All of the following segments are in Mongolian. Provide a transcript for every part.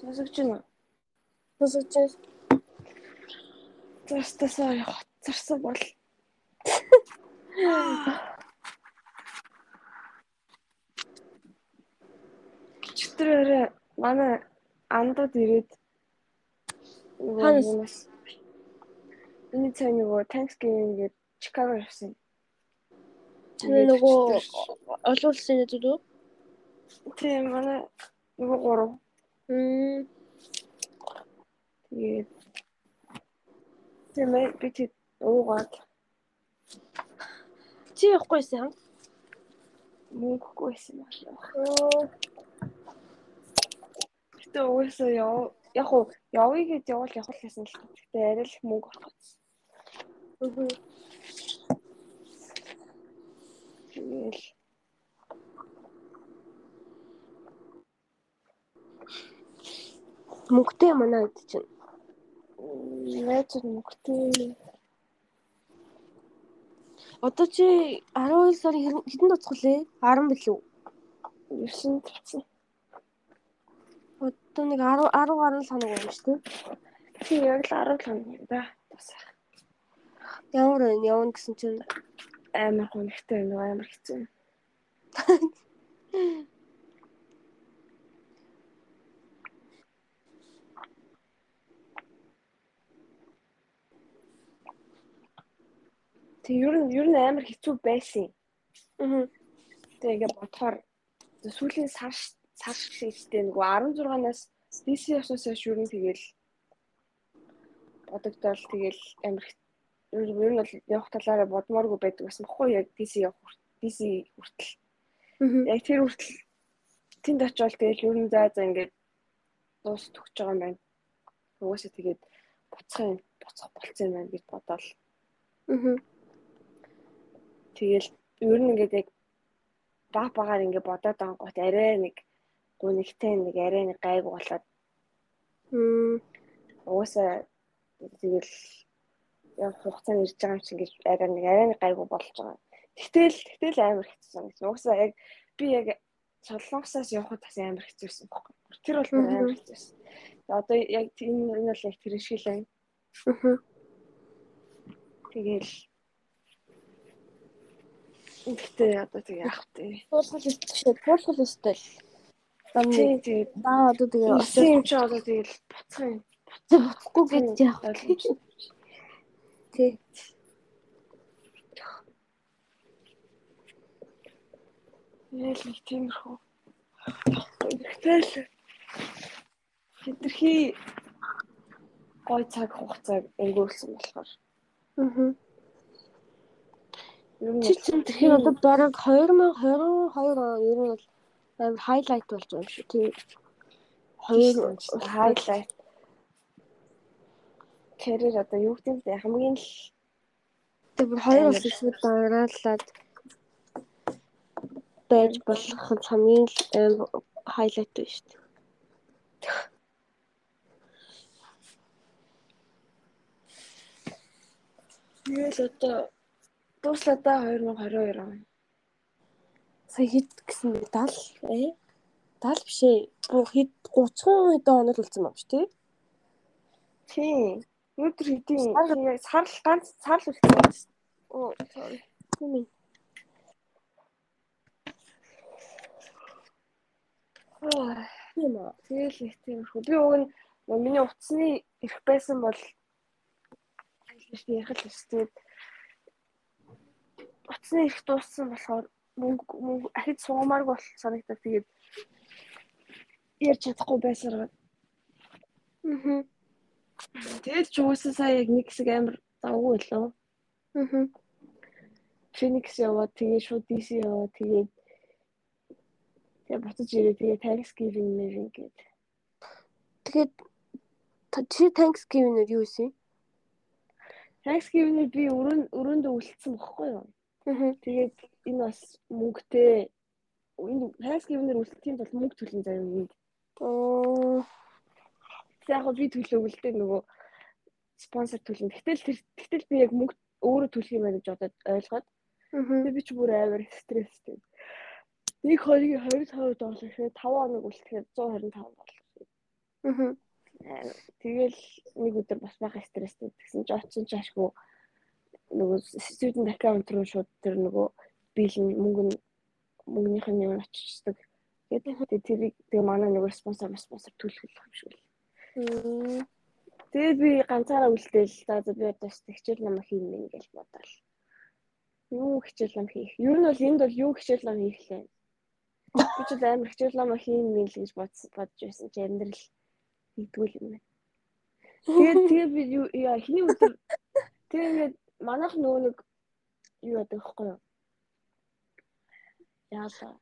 Сонсогч байна. Сонсогч байна. Застасаа хоцорсон бол. Чөтөрөөрэ манай андууд ирээд Ханаас? Миний цай нөгөө Thanksgiving гээд Чикаго явсан. Таны нөгөө олон улсын нэзүүд үү? Тийм манай нөгөө гурав. Тэгээд тийм ээ би тийм уугаад Чи явахгүйсэн. мөнгөгүй байсан байна. Гэтэ угаасаа яв яг уу явъя гэж явал явах гэсэн л гэтэ арай л мөнгө. Мгм. Тэгэл Мөнгөтэй манай хэд чинь. найз мөнгөтэй Одоо чи 12 сарын хэдэн- хэдэн дуусах лээ? 10 билүү? 9 тавцсан. Одоо нэг 10 10 гаруй санаг байна шүү дээ. Чи яг л 10 хоног юм да. Бас Ямар вэ? Явна гэсэн чинь амар хоногтой байна уу амар хэцүү. Тэг ер нь ер нь амар хэцүү байсан. мгм. Тэг ингээ бодохоор сүүлийн сар сар шигтэй нөгөө 16-наас DC явснаас хойш ер нь тэгэл бодогдол тэгэл амар ер нь бол явах талаараа бодмооргүй байдаг байсан баггүй яг DC явах DC хүртэл. Яг тэр хүртэл тэнд очивол тэгэл ер нь заа заа ингээд дуус төгсөж байгаа юм байна. Угаасаа тэгээд буцах юм буцах болцсон юм байна гэж бодоол. Мгм. Тэгэл ер нь ингээд яг баг багаар ингээд бодоод гот арай нэг гунигтай нэг арай нэг гайгүй болоод угаасаа тэгэл яг хугацаанд ирж байгаа юм чинь гэж арай нэг арай нэг гайгүй болж байгаа. Тэгтэл тэгтэл амар хэцүү санагдсан. Угаасаа яг би яг солонгосоос явхад бас амар хэцүүсэн байхгүй. Тэр бол амар хэцүүсэн. Одоо яг энэ энэ бол яг тэр шиг л байна. Тэгэл Гэхдээ одоо тэг яах вэ? Туулгал өстэй. Туулгал өстэй л. Дамны. Тий, тэгээд Даа одоо Исэн юм чи одоо тэгэл буцах юм. буцахгүй гэж яах. Ойлгомжтой. Тий. Яэл нэг тиймэрхүү. Тэгэл хитрхи гой цаг хугацааг өнгөрүүлсэн болохоор Мгм. Чи чинь тэгэхээр одоо бараг 2022 он ер нь бол амар хайлайт болж байгаа юм шүү. Тий. Хоёр хайлайт карьер одоо юу гэдэг вэ? Хамгийн л тэг бүр хоёр эсвэл дараалаад байж болох нь хамгийн л хайлайт байна шүү. дээ. тэгэл одоо дууслаа да 2022 он. Сая хэд гэсэн бэ? 70 ээ? 70 биш ээ. Буу хэд 30 хэдэн онол болсон юм шүү, тий? Тийм. Өдөр хэдийн Сар- яг сарл ганц сарл үлдсэн. Оо, sorry. Тийм ээ. Аа, Тийм аа. Тэгэл их тиймэрхүү. Би нөгөө миний утасны их байсан бол айлш ярих л өстэй. Утасны их дууссан болохоор мөнгө мөнгө ахид суугамааргүй бол санагдаад тэгээд ярьж чадахгүй байсаар. Мгм. Тэгээд ч уусаа сая яг нэг хэсэг амар завгүй лөө. Мгм. Phoenix яваад тэгээд шууд DC яваад тэгээд тэгээд буцаж ирээ тэгээд Thanksgiving нэр ингээд Тэгээд чи Thanksgiving-ээр юу хийсэн? Thanksgiving-ээр би өрөөнд өрөөндөө үлдсэн бохгүй юу? Аа. Тэгээд энэ бас мөнгөтэй энэ Thanksgiving-ээр үлдэхийн тулд мөнгө төлөн заяа юм. Оо. Яг би төлөөгүй л дээ нөгөө спонсор төлнө. Гэтэл тэр гэтэл би яг мөнгө өөрөө төлөх юм байна гэж бодоод ойлгоод Аа. тэгээд би ч бүр амар стресстэй. Нэг хоёрын 25 доллар гэхэд 5 хоног үлдэхэд 125 доллар. Аа. Аа, Тэгэл нэг өдөр бас бага стресстэй гэсэн чи очсон ч ашгүй нөгөө student account руу шууд тэр нөгөө бийл нь мөнгө мөнгөнийх нь юм очиждаг. Тэгээд тэрийг тэгээ манай нөгөө спонсор спонсор төлөх юм шиг л. Тэгээд би ганцаараа үлдээл за би одоо хичээл нам хийнэ гэж бодоол. Юу хичээл нам хийх? Ер нь бол энд бол юу хичээл нам хийх лээ. Би ч амар хичээл нам хийнэ гэж бодож байсан чи амьдрал хийдгүүл юм байна. Тэгээд тэгээд би яа хиний өдөр тэгээд ингээд манайх нөгөө нэг юу яадаг вэ юу? Яалаа.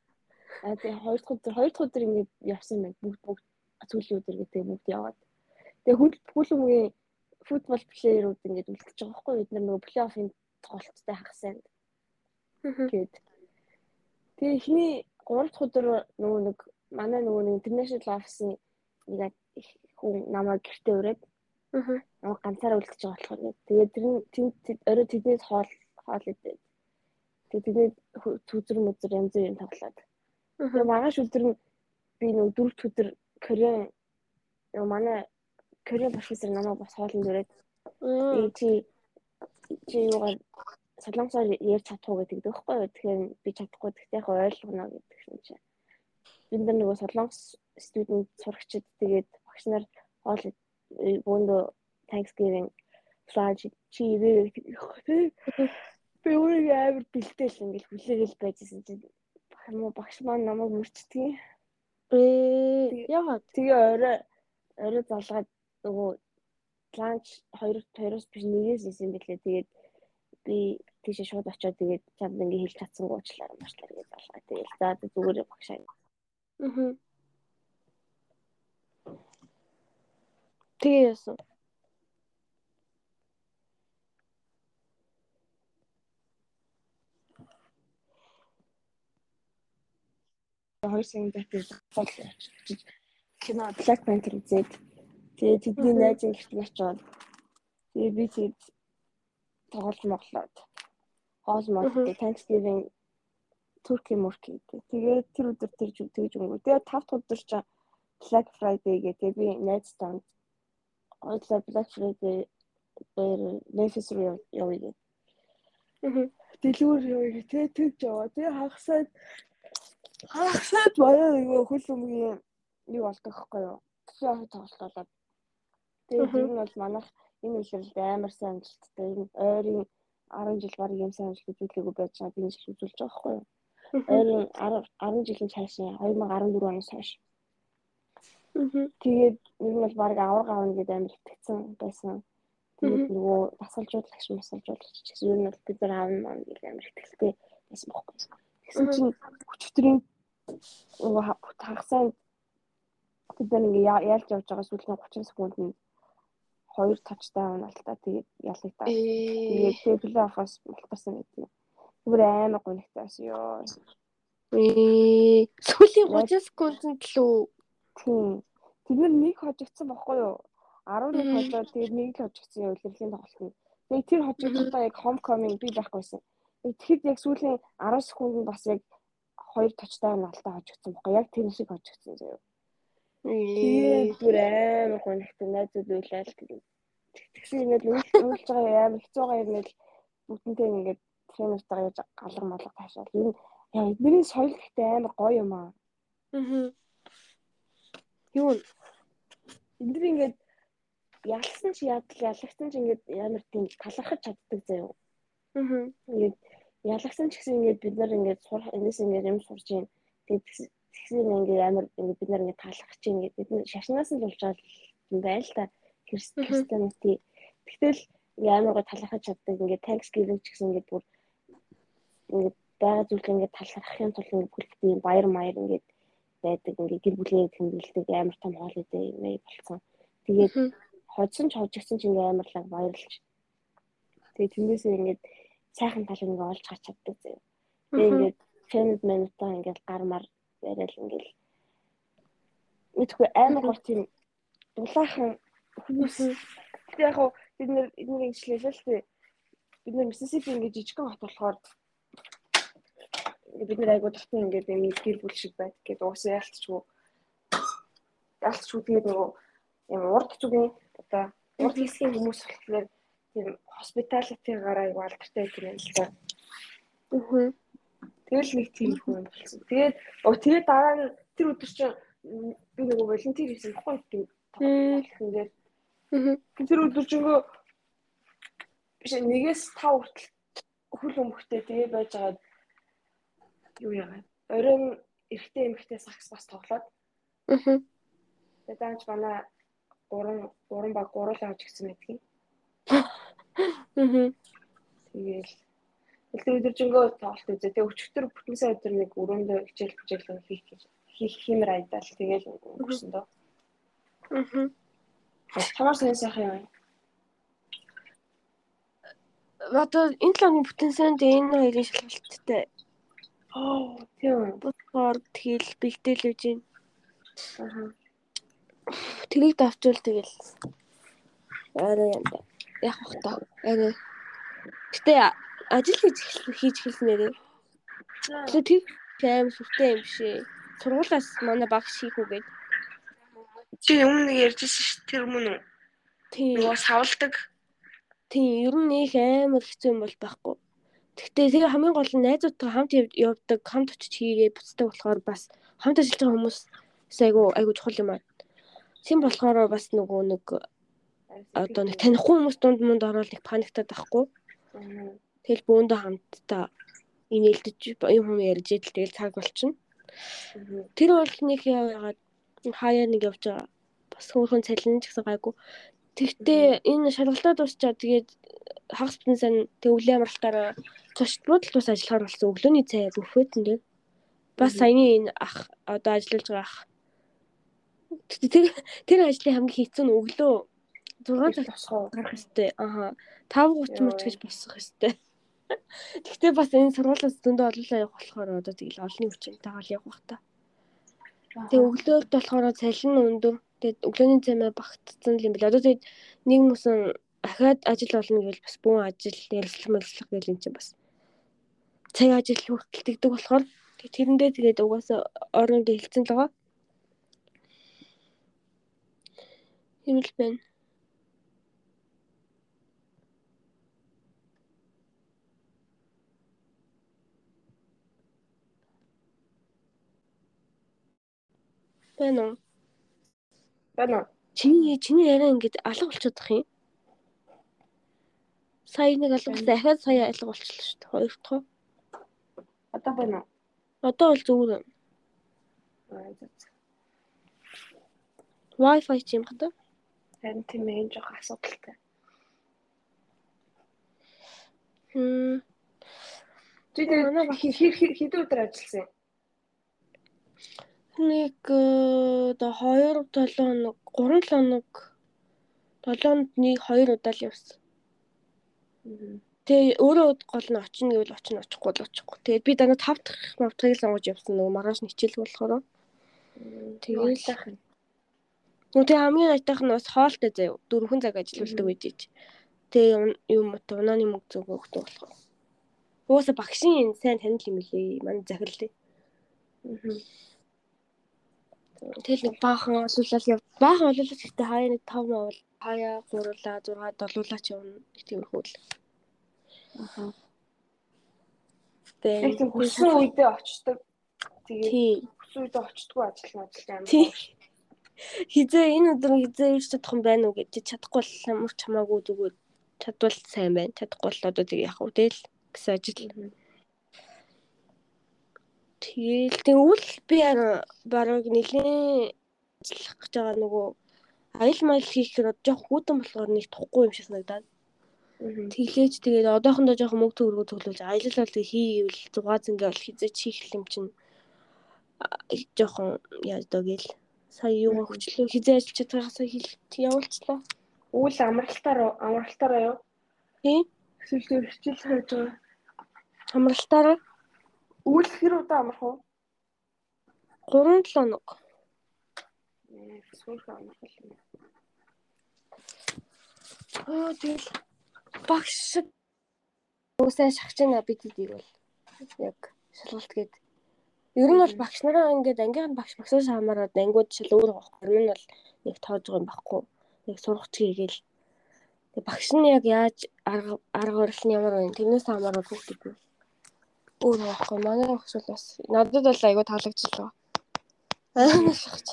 А тэгээ хоёр дахь өдөр хоёр дахь өдөр ингээд явсан байна. Бүгд бүгд сүүлийн өдөр гэдэг бүгд яваад. Тэгээ хөл хүлэмгийн футбол плеерүүд ингээд үлдчихэж байгаа байхгүй? Бид нар нөгөө плей-оффын тоглолттой хагасанд. Гээд. Тэгээ эхний 3 дахь өдөр нөгөө нэг манай нөгөө нэг international office-ийн нэг хүн намайг гэртээ ураад Аа. ганцаараа үлдчихэж байгаа болохоор нэг. Тэгээд тэр нь орой тэднээс хоол хоол идээд. Тэгээд тэдний түзэр мүзэр янз бүрийн тоглоод. Тэгээ маргааш өдөр нь би нөгөө дөрөвт өдөр Кореан нөгөө манай Кореан профессор намайг бас хоолнд Мм. "Ээ, чи чи юугаар солонгосоор ярьж чадах уу гэдэг байхгүй юу. Тэгэхээр би чадахгүй гэхдээ яг ойлгоно гэдэг юм чи. Бид нар нөгөө солонгос студент сурагчид тэгээд багш нар хоол бөөндөө Thanksgiving flash чи гэдэг. Би өөрөө амар бэлдээл ингээл хүлээгээл байжсэн чинь багш муу багш маань намайг мөрчдөг. Ээ, яагаад? Тэгээ орой орой залгаад нөгөө ланч хоёр хоёроос биш нэгээс исэн бэлээ. Тэгээд би тийшээ шууд очиод тэгээд чамд ингээ хэлж чадсангүй уучлаарай машлаа гэж залгаа. Тэгээд за зүгээр багшаа. Аа. Тэгээ яасан. Хоёр сарын дотор бол очиж кино Black Panther үзээд тэгээд тэдний найзын гэрт очиод тэгээд би тэгээд тоглож моглоод хоол мод Мгм. Thanksgiving Turkey Murky. Тэгээд тэр өдөр тэр тэгж өнгөө. Тэгээд тав дахь өдөр чи Black Friday гэдэг би найзтай ойлоо Black Friday дээр Memphis руу яв- явъя дэлгүүр явъя тэгээ тэгж яваа. Тэгээ хагасаад хагасаад баяа нөгөө хөл өмгийн юу болдог байхгүй юу? Тэгэхээр тоглолт болоод. Тэгээ Мгм. тэр нь бол манайх энэ үйлрэлд амар сайн амжилттай. Энэ ойрын 10 жил баг юм сайн амжилт үзүүлээгүй байж байгаа би энэ жил үзүүлж байгаа байхгүй юу? Ойрын 10 10 жилийн цааш 2014 оноос хойш. Тэгээд ер нь бол баг авраг аавна гэдэг амар итгэцэн байсан. Тэгээд нөгөө тасалжуулагч масалжуулагч ч гэсэн ер нь бол бид нар аавна маань гэх амар ихтэй байсан байхгүй. Тэгсэн чинь өчтөрийн нөгөө ха- хагасаа бид нар ингээ яалж явж байгаа сүүлийн 30 секундэд хоёр тачтай авна л та тэгээд ялыг та. Ээ. Тэгээд тэгээ плей-оффоос мултарсан гэдэг. Зүгээр амар гонхтой байсан ёо. Ээ. Сүүлийн Яг- 30 секундэд л үү? Тийм. Тэд нар нэг хожигдсан баггүй юу? 11 Мгм. хожоод тэгээд нэг л хожигдсан юм үлрэлийн тоглолт. Тэгээд тэр хожигдсандаа яг homecoming би байхгүйсэн. Тэгэхэд яг сүүлийн 10 секунд нь бас яг хоёр тачтай налтай хожигдсан баггүй яг тэр шиг хожигдсан заяа. Тэгээд Ээ. бүр амар гонхтой найзууд уйлал тэгээд тэгсэн юм л үйлж байгаа амар хэцүү байгаа юм л бүгднтэй ингээд тренертайгаа яаж галга малга таашаал. Энэ яа эдний соёл гэхдээ амар гоё юм аа. Аа. Юу? Энд ингээд ялсан чи ядал ялагсан чи ингээд ямар тийм талархаж чаддаг заяа. Аа. Ингээд ялагсан ч гэсэн ингээд бид нар ингээд сурах энэс ингээд юм сурж юм. Тэгээд тэгсэн ингээд амар ингээд бид нар ингээд талархаж юм ингээд бид нар шашнаас нь болж байгаа юм байл та. Мгм. Христианити. Тэгтэл ингээд амар гоо талархаж чаддаг ингээд Thanksgiving ч гэсэн ингээд бүр ингээд байгаа зүйл ингээд талархахын тулд ингээд бүлэгтийн баяр маяр ингээд байдаг ингээд гэр бүлийн тэмдэглэдэг амар том хоол идэ юм болсон. Тэгээд Аа. хожсон ч хожигдсан ч ингээ амарлаг баярлж. Тэгээ тэрнээсээ ингээд сайхан тал ингээ олж гарч чаддаг заяа. Тэгээ Аа. ингээд фэнэд минутаа ингээд гармаар яриад ингээл мэдгүй амар гоо тийм дулаахан хүмүүс яг хуу бид нэр эднийг ижилээ л тээ. Бид нэр Миссисипи ингээд жижигхэн хот болохоор бид нэр айгуу дотор ингээд юм гэр бүл шиг байдаг гэдэг уусаа ялцчихгүй. Ялцчихгүй тэгээд нөгөө юм урд зүгийн одоо урд хэсгийн хүмүүс болохоор тийм hospitality-гаар аяг алдартай гэдэг юм л да. Аа. Тэгэл нэг тийм хүн болсон. Тэгээд оо тэгээд дараа нь тэр өдөр чинь би нөгөө волонтер хийсэн баггүй тийм тэгээд тэр өдөр чингөө биш нэгээс 5 хүртэл хөл өмхтэй тэгээ байж байгаа юу яагаад оройн эрэгтэй эмэгтэй сакс бас тоглоод Аа. тэгээд даанч манай 3 3 баг гуруулаа авч гисэн байдгийг. Аа. Тэгээл тэр өдөржингөө тоглолт үзээ. Тэгээ өчигдөр бүтэн сая өдөр нэг өрөөндөө хичээл хичээл хийх гэж хийх хэмээр айдаал тэгээл өнгөрсөн дөө. Аа. Тамар сайн сайхан юм. Одоо энэ л оны бүтэн санд энэ хоёрын шалгалттай тийм. бодгоор тэгэл бэлдээлж байна. Аа. Тэрийг давчвал тэгэл арай юм да. Яг бах та. Арай. Гэтэ ажил хийж хийж эхэлснээрээ. Тэгээ тэр аим сүртэй юм шээ. Сургуулаас манай баг шийх үгээд. Чи өмнө ярьжсэн ш тэр мөн үү? Тийм. Нөгөө савладаг. Тийм, ер нь их амар хэцүү юм бол байхгүй. Гэхдээ тэгээ хамгийн гол нь найзуудтай хамт яв- явдаг, хамт очиж хийгээ буцдаг болохоор бас хамт ажиллаж байгаа хүмүүс айгу айгу чухал юм аа. Тийм болохоор бас нөгөө нэг одоо нэг танихгүй хүмүүс дунд мунд ороод нэг паниктаад байхгүй. Тэгэл бөөндөө хамтдаа инээлдэж юм юм ярьж идэл тэгэл цаг болчихно. Тэр бол нэг яагаад хаяа нэг явж байгаа. Бас хөөрхөн цалин ч гэсэн гайгүй. Тэгтээ энэ шалгалтаа дуусчаад тэгээд хагас бүтэн сан тэг өвлийн амралтаараа зочдлууд л бас ажиллахаар болсон. Өглөөний цай бүфэт энэ. Бас саяны энэ ах одоо ажиллаж байгаа ах. Тэр тэр ажлын хамгийн хэцүү нь өглөө 6 цаг босгоо. гарах хэвээр. Аха. 5:30 мөч гэж босох хэвээр. Тэгтээ бас энэ сургуулиас зөндөө олоолаа явах болохоор одоо тэгэл олонний хүчинтэйгээр явах бах та. Тэгээ өглөөд болохоор цалин өндөр. Тэгээд өглөөний цаймаа багтцсан юм бэл. Одоо тэгээд нэг мөсөн ахаад ажил олно гэвэл бас бүүн ажил ярилцлах мэрэгчлэх гэл юм чинь бас. Цаг ажил хүртэл тэгдэг болохоор тэрэндээ тэгээд угаасаа орондоо хэлцэн л байгаа. Тийм л байна. Байна уу? Байна? Чиний чиний яриа ингээд алга болчиход бах юм. Сая нэг алга болсон. Ахаад сая алга болчихлоо шүү дээ. Хоёр дахь. Одоо байна уу? Одоо бол зүгээр байна. Аа. Wi-Fi ч юм хата. Харин тийм ээ энэ жоох асуудалтай. Хм. Чи хэр хэдэн өдөр ажилласан юм? Нэг э, одоо 2 7 хоног, 3 7 хоног 7 хононд нэг 2 удаа л явсан. Тэгээ өөрөө гол нь очино гэвэл очино очихгүй л очихгүй. Тэгээд би дандаа 5 дахь мавтгийг л сонгож явсан нөгөө маргааш нь хичээл болохоор. Тэгээд Тэгэл Нүг тэгээ хамгийн айтайх нь бас хоолтой заяа. Дөрвөн цаг ажилладаг ич. Тэгээ юм уу унааны мөнгө зүг өгдөг болохоор. Угаасаа багшийн сайн танил юм лээ. Манай захирлээ. Тэгэл нэг баахан олуулаад яв. Баахан олуулаад гэхдээ хаяа нэг 5 маа бол хаяа гуруулаа 6 долуулаач явна. Нэг тиймэрхүү л. Аа. Тэгээ тийм хүссэн үедээ очдог. Тэгээд хүссэн үедээ очдгоо ажил нь ажил амар. Хизээ энэ өдөр хизээ ирч чадах юм байна уу гэж чадахгүй бол ямар ч хамаагүй зүгээр чадвал сайн байна. Чадахгүй бол одоо тэг яах вэ тэгэл гэсэн ажил. Тэгэл тэгвэл би бараг нэлээ ажиллах гэж байгаа нөгөө аял майл хийхээр жоох хүүтэн болохоор нэг тухгүй юм шиг санагдаад. Тэглээж тэгээд одоохондоо жоох мөнгө төгрөгөө төглүүлж аялал бол хийвэл 6 зингээ бол хизээч хийх юм чинь жоохон яаж доо гэл сая юу хөчлөө хизээ ажиллаж байгаасаа хэл явуулчлаа. Үйл амралтаар амралтаараа юу? Тий. Эсвэл хичээл хайж байгаа. Хамралтаараа Үйл хэр удаа амрах уу? 3 7 хоног. Эсвэл амрах юм. Аа тэгэл багш үсээ шахаж байна бид хэдийг бол яг шалгалт гээд Ер нь бол багш нараа ингээд ангийнхан багш багсаас хамаараад ангиуд шил өөр байхгүй. Ер нь бол яг тоож байгаа юм баггүй. Яг сурах чигээл. Тэг багш нь яг яаж арга арга нь ямар вэ? Тэрнээс хамаараад бүгд үү. Өөр байхгүй. Манай багш бол бас надад бол айгүй таалагдчихлаа. Аа шахаж.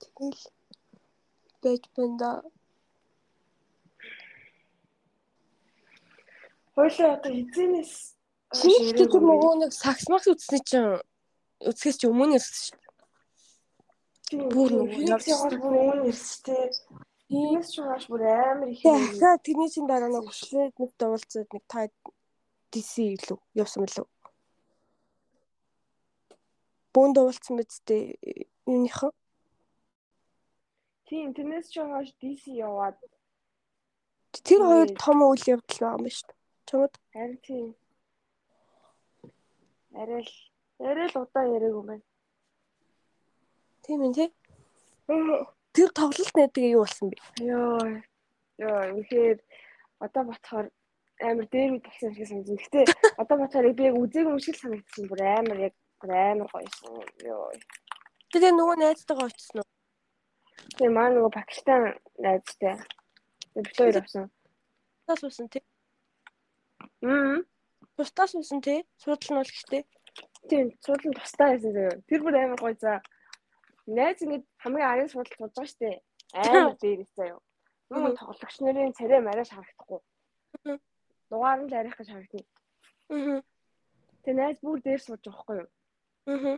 Тэгэл байж бэнда. Хойлоо одоо хизэнээс Шинэ тэр нөгөө нэг сакс макс үзсэн чинь үзэхээс ч өмнө ирсэн шүү бүр нөгөө явж бүр өмнө ирстэй. Тиймээс ч хаш бүр амар их. Тэгээ тэрний чинь дараа нэг хөшлээд нэг дуулцаад нэг та DC илүү явсан мөлөө. Бүүн дуулцсан мэдтэй юуныхан. Тийм тэрнээс ч хаш DC яваад тэр хоёр том үйл явдал байгаа юм шүү дээ. Чамд харин арай л арай л удаан яриаг юм байна. Тийм ээ тий. Тэр тоглолт нэтгээ юу болсон бэ? Йоо. Йоо, үнэхээр одоо ботхоор амар дээр болсон юм шиг санагдсан. Гэтэ одоо ботхоор би яг үзег юм шиг санагдсан. Бүр амар яг амар гоёсэн. Йоо. Тэгээ нөгөө найзтайгаа очсон уу? Тэгээ маа нөгөө Пакистан найзтай. Бид хоёр авсан. Тас усан тий. Мм. Тустаас үсэн тий. Суудлал нь бол гэхдээ. Тийм, суудлал нь тустай байсан заяа. Тэр бүр амар гоё за. Найз ингэж хамгийн арын суудлал тулж байгаа штэ. Амар дээрээс заяа. Нөгөө тоглогч нарын царай мараа шарагдахгүй. Дугаар нь л арих гэж харагдана. Аа. Тэгээ найз бүр дээр сууж байгаа байхгүй юу? Аа.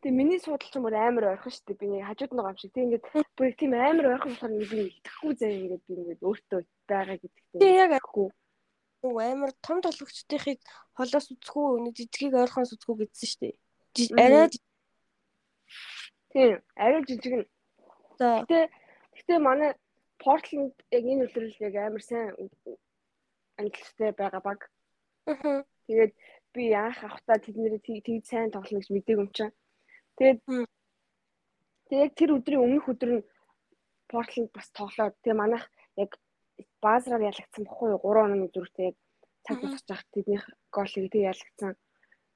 Тэгээ миний суудлал ч бүр амар ойрхон штэ. Би нэг хажууд байгаа юм шиг. Тэг ингээд бүр тийм амар ойрхон болохоор би итгэхгүй заяа ингээд би ингээд өөртөө байгаа гэдэгтэй. Тэг яг нөгөө амар том тоглогчдынхыг холоос үзэхгүй нэг жижигийг ойрхоос үзэхгүй гэдсэн шүү дээ. Арай Тийм, арай жижиг нь. За. Гэтэ гэтэ манай Портланд яг энэ үлрэл яг амар сайн ангилалтай байгаа баг. Аа. Тэгээд би анх авахтаа тэднэрээ тэг сайн тоглоно гэж мэдээгүй юм чинь. Тэгээд тэгээд тэр өдрийн өмнөх өдөр нь Портланд бас тоглоод тэгээ манайх яг баазраар ялагдсан бохгүй юу 3 оны зүрхтэй яг цаг босч явах тэднийх голыг тэг ялагдсан.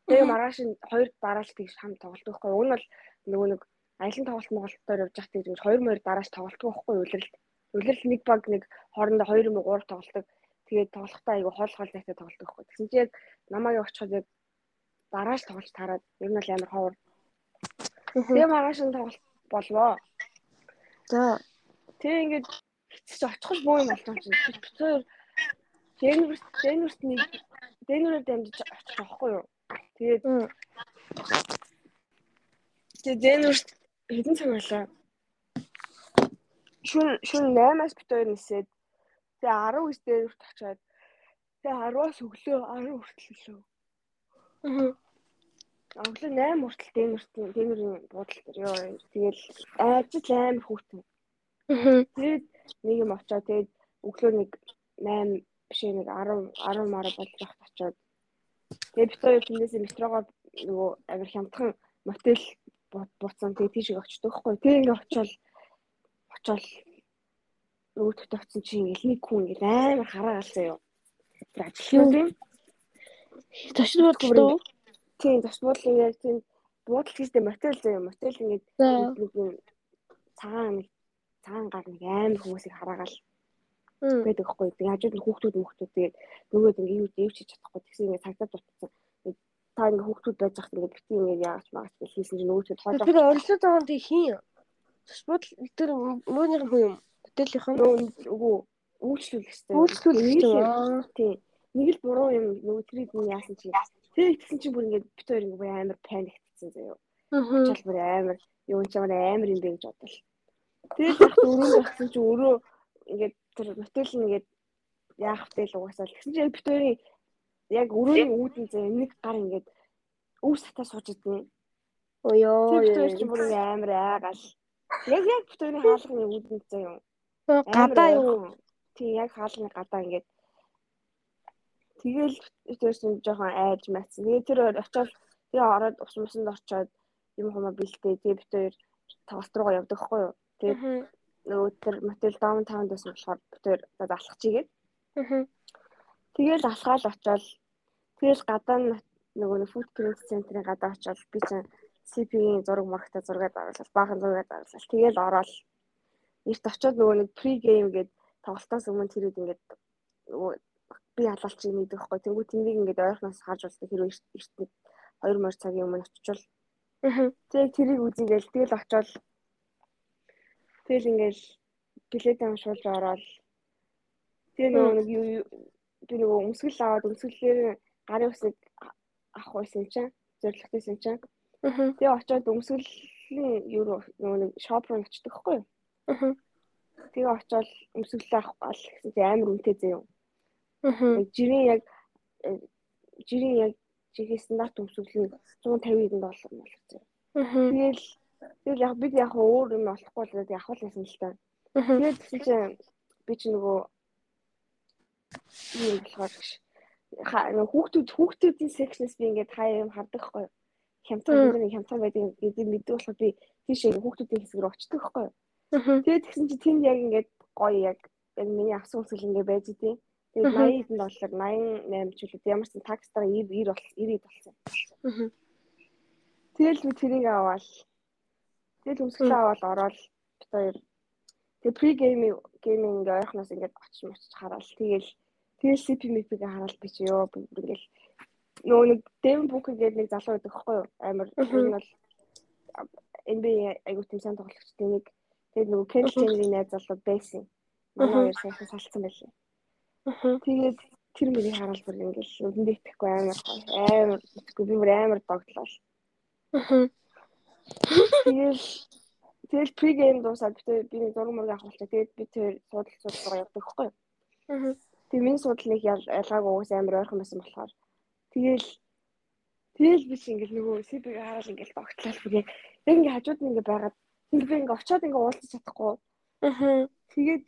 Тэгээ маргааш нь хоёр дараалт тэгж хам тоглолт байхгүй. Уг нь бол нөгөө нэг аялын тоглолт Монголоор явж байхдаа тэгж хоёр морь дарааш тоглолт байхгүй үлрэлт. Үлрэлт нэг баг нэг хоорондоо 2 юм уу 3 тоглолдог. Тэгээд тоглохдоо айгу хоол хоол зайтай тоглолт байхгүй. Тэгсэн чинь яг намайг очиход яг дарааш тоглож тараад ер нь л амар ховор. Тэгээ маргааш нь тоглолт болвоо. За. Тэгээ ингээд боо юм болж байгаа юм чинь. Битээр Денверт Денверт нэг Денверээр дамжиж очих жоохгүй юу. Тэгээд Тэгээд Денверт хэдэн цаг байлаа? Шүн шүн 8-аас бит хоёр нисээд тэгээ 19 Денверт очиад тэгээ 10-аас өглөө 10 хүртэл лөө. Аа. Өглөө 8 хүртэл Денвертийн Денверийн буудлын дээр ёо. Тэгэл ажил амар хүүтэн. Тэгээд нэг юм очоод тэгээд өглөө нэг 8 биш нэг 10 10 мараа болж байхад очоод тэгээд бид хоёр тэндээс метрогоор нөгөө амир хямдхан мотел буцсан тэгээд тийшээ очдог хгүй. Тэгээд ингээ очиод очиод нөгөө төт очсон чинь ингээл нэг хүн ингээл амар хараагалсан юу. Тэр ажилтнууд юм. Ташид бодлоо. Тийм, ташид бодлоо яг тийм буудал хийстэй мотел заяа мотел ингээд нэг юм цагаан нэг цагаан гар нэг амар хүмүүсийг хараагаал байдаг хгүй. Тэгээ хажууд нь хүүхдүүд хүүхдүүд тэгээд нөгөөд ингээ юу дэвч хийж чадахгүй тэгсэн ингээ цагтаа дутсан. Та ингээ хүүхдүүд байж хат ингээ бити ингээ яагач магаш гэж хийсэн чинь нөгөөд тоож байгаа. Тэр орилоод байгаа нь хин. Ташбол тэр мөөнийх хүн юм. Бүтээлийнх нь үгүй. Үйлчлүүлэх юм. Тийм. Нэг л буруу юм нөгөө тэрийг нь яасан чи. Тэр ихсэн чинь бүр ингээ бит хоёр ингээ амар паниктсан заяа. Ачаал бүр амар юу ч амар амар юм бэ гэж бодлоо. Тэгээд яг өрөөнд багсан чи өрөө ингээд тэр мотел нэгээд яах вэ л угаасаа тэгсэн чинь бит хоёрын яг өрөөний үүдэн зэ нэг гар ингээд өвс татаа сууж идэв. Оёо. Тэр бит хоёр чинь бүр амар айгаал. Яг яг бит хоёрын хаалганы үүдэн зэ юм. Гадаа юу? Тий яг хаалганы гадаа ингээд Тэгэл тэрсэн жоохон айж мацсан. Тэгээ тэр очиод тэгээ ороод ус мусанд орчоод юм хумаа бэлтээ. Тэгээ бит хоёр тоглолт руугаа явдаг хгүй юу. Тэгээ нөгөө тэр мотел даунтаунд байсан болохоор бит хоёр алхах чигээд. Тэгэл алхаал очоод тэгэл гадаа нөгөө print центрийн гадаа очиод би чинь CP-ийн зураг мурагтай зургаад оруулаад баахан зургаад оруулаад тэгэл ороод эрт очиод нөгөө нэг pre game гээд тоглолтоос өмнө тэрүүд ингээд нөгөө би халаалч юм идэх байхгүй. Тэнгүү тэнийг ингээд ойрхоноос харж болдог хэрвээ эрт нэг 2 мөр цагийн өмнө очивол. Тэг тэрийг үзьгээл тэгэл очиод тэгэл ингээд билет амшуулж ороод тэгээ нөгөө нэг би нөгөө өмсгөл аваад өмсгөлээр гарын үсэг авах байсан чинь зоригтойсэн чинь Тэгээ очиод өмсгөлийн юу нэг шоп руу очдөг хгүй юу. Тэгээ очиод өмсгөлөө авах гал гэсэн чи амар үнэтэй зөө юм. Жирийн яг э, жирийн яг чихээ стандарт өмсгөл нь 150 доллар болох зөө. Тэгэл тэгэл яг бид яг өөр юм болохгүй л яг авах байсан л та. Тэгээд тэгсэн чи би чи нөгөө юу болохоор хүүхдүүд хүүхдүүдийн секшнээс би ингээд хаяа юм хардаг хгүй юу хямдхан бидний хямдхан байдаг гэдэг мэддэг болохоор би тийш хүүхдүүдийн хэсэг рүү очдөг байхгүй юу. Тэгээд тэгсэн чи тэнд яг ингээд гоё яг яг миний авсан үсгэл ингээд байж дээ. Тэгээд 80 доллар 88 ч үлээ ямар ч такстаа 90 90 болсон. Тэгэл би тэрийг аваад тэгэл үсгэлээ аваад ороод бид хоёр тэг при гейминг гейминг ойрхоноос ингээд очиж мочиж хараад тэгэл тэгэл CP мипиг хараад би чи ёо ингээл нөгөө нэг Дэвин Букер гэдэг нэг залуу байдаг байхгүй юу? Амар энэ бол NBA айгуу тийм сайн тоглогч тэнийг тэгээд нөгөө Кенл Дженерийн найз залуу байсан. Манай хоёр сайхан салцсан байлээ. Тэгээд тэр мөрийг хараад бүр ингээл үдэндээ итгэхгүй амар амар итгэхгүй би бүр амар догтлоо. Тэгээд тэгэл прегейм дуусаад би би нэг зураг мөрөг авах болчих. Тэгээд би тэр суудал суудлага явдаг байхгүй юу? Тэгээд миний суудал нэг ялгаагүй уус амар ойрхон байсан болохоор Тэгэл тэгэл би ингээл нөгөө CB-г хараад ингээл тогтлол бүр яг яг ингээ хажууд нь ингээ байгаад тэг би ингээ очиод ингээ уулзах чадахгүй. Аа. Тэгээд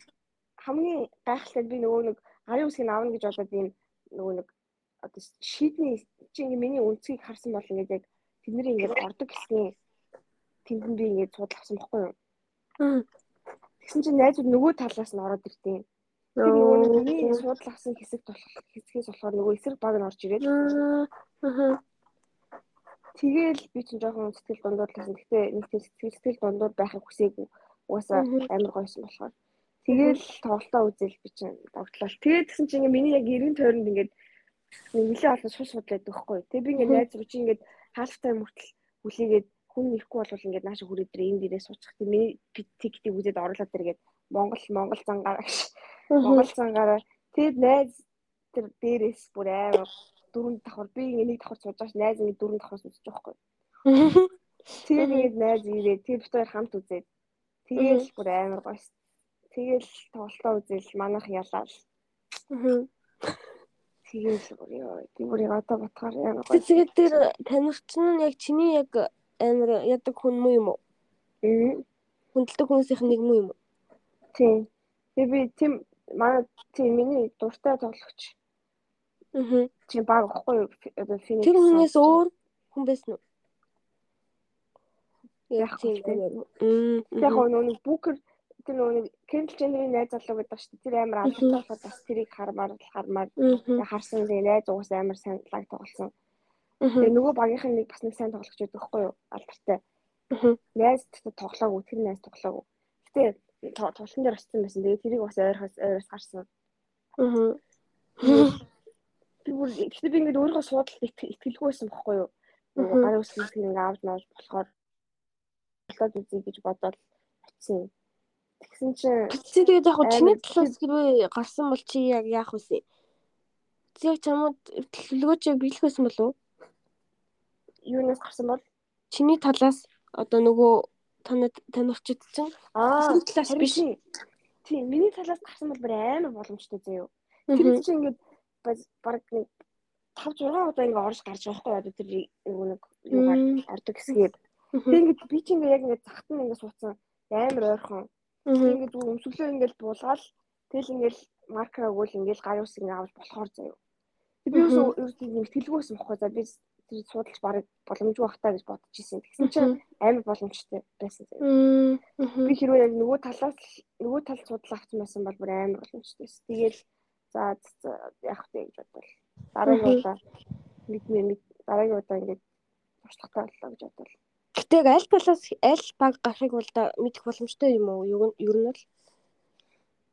хамгийн гайхалтай би нөгөө нэг гарын үсгийг авна гэж бодоод ийм нөгөө нэг одоо шийдний чи ингээ миний үнцгийг харсан бол ингээ яг тэдний ингээ ордог гэсэн нь би ингээ цуудал авсан байхгүй юу? Тэгсэн чинь найзууд нөгөө талаас нь ороод ирдیں۔ Тэр нөгөө миний суудл авсан хэсэг болох хэсгээс болохоор нөгөө эсрэг баг нь орж ирээд. Аа. Тэгэл би чинь жоохон сэтгэл дундуур лсэн. Гэтэ нэг тийм сэтгэл сэтгэл дундуур байхыг хүсээгүй. Угаасаа амар гойсон болохоор. Тэгэл тоглолтоо үзэл би чинь догтлоо. Тэгээд тэгсэн чинь миний яг 90 тойронд ингээд нэг нэлээ олон шууд судлаад өгөхгүй. Тэгээ би ингээ найз руу чи ингээд half time хүртэл хүлээгээд хүн ирэхгүй бол ингээд нааша хүрээд дээр энэ дээрээ суучих. Тэгээ миний тиктийг үзээд оруулаад тэргээд Монгол Монгол зангаараа Монгол цангаараа тэгэд найз тэр дээрээс бүр амар дөрөв давхар би энийг давхар сууж байгаа ш найз ингэ дөрөв давхар сууж байгаа байхгүй. Тэгээд ингээд найз ирээ тэр хоёр хамт үзээд тэгээл бүр амар гоёс. Тэгээл тоглолтоо үзэл манах ялаад. Тэгээл бүр ёо би бүр одоо ботхоор амар гоёс. Тэгээд тэр танигч нь яг чиний яг амар ядаг хүн муу юм уу? Хүндэлдэг хүмүүсийнх нэг муу юм уу? Тийм. Тэгээ би тийм манай тийм миний дуртай тоглогч. Аа. Тийм баг ихгүй юу? Тэр хүнээс өөр хүн байсан уу? Яг тийм. Яг нөгөө Booker тэр нөгөө Kendall Jenner-ийн найз залуу гэдэг шүү дээ. Тэр амар алдартай болоход бас тэрийг хармаар хармаар харсан. Тэгээ найз уус амар сайн лаг тоглосон. Тэгээ нөгөө багийнхан нэг бас нэг сайн тоглогч байдаг байхгүй юу? Алдартай. Найз тоглоагүй, тэр найз тоглоагүй. Гэтэ тоглолтын дээр очсон байсан. Тэгээ тэрийг бас ойрхоос ойроос харсан. Аа. Би бүр гэхдээ би ингээд өөрийнхөө суудалд итгэлгүй байсан бохгүй юу? Гарын үсгийг ингээд авч навж болохоор болоод үзье гэж бодоод очсон. Тэгсэн чинь чи тэгээд яг чиний талаас хэрвээ гарсан бол чи яг яах вэ? Яг чамд төлөвлөгөөч биелэх байсан болов уу? Юунаас гарсан бол чиний талаас одоо нөгөө танад танилцчид чинь аа талаас биш. Тийм, миний талаас гарсан бол бүр амар боломжтой заяа. Тэр чинь ингээд баг нэг 5 6 удаа ингээд орж гарч байгаа хгүй одоо тэр нэг юугаар ордог хэсгээд. Тэг ингээд би чинь ингээд яг ингээд захт нь ингээд суудсан амар ойрхон. Ингээд өмсөглөө ингээд буулгаал тэгэл ингээд маркер өгвөл ингээд гарын ус ингээд авч болохоор. Тэг би юу юу тэлгүүсэн бохгүй за би тэр судалж барыг боломжгүй бах таа гэж бодож исэн. Тэгсэн чинь амар боломжтой байсан заяа. Би хэрвээ яг нөгөө талаас нөгөө тал судал авсан байсан бол бүр амар боломжтой байсан. Тэгэл за яах вэ гэж бодвол дараагийн удаа мэдмээ дараагийн удаа ингээд туршлагатай боллоо гэж бодлоо. Гэтэ яг аль талаас аль баг гарахыг бол мэдэх боломжтой юм уу? Нь ер нь бол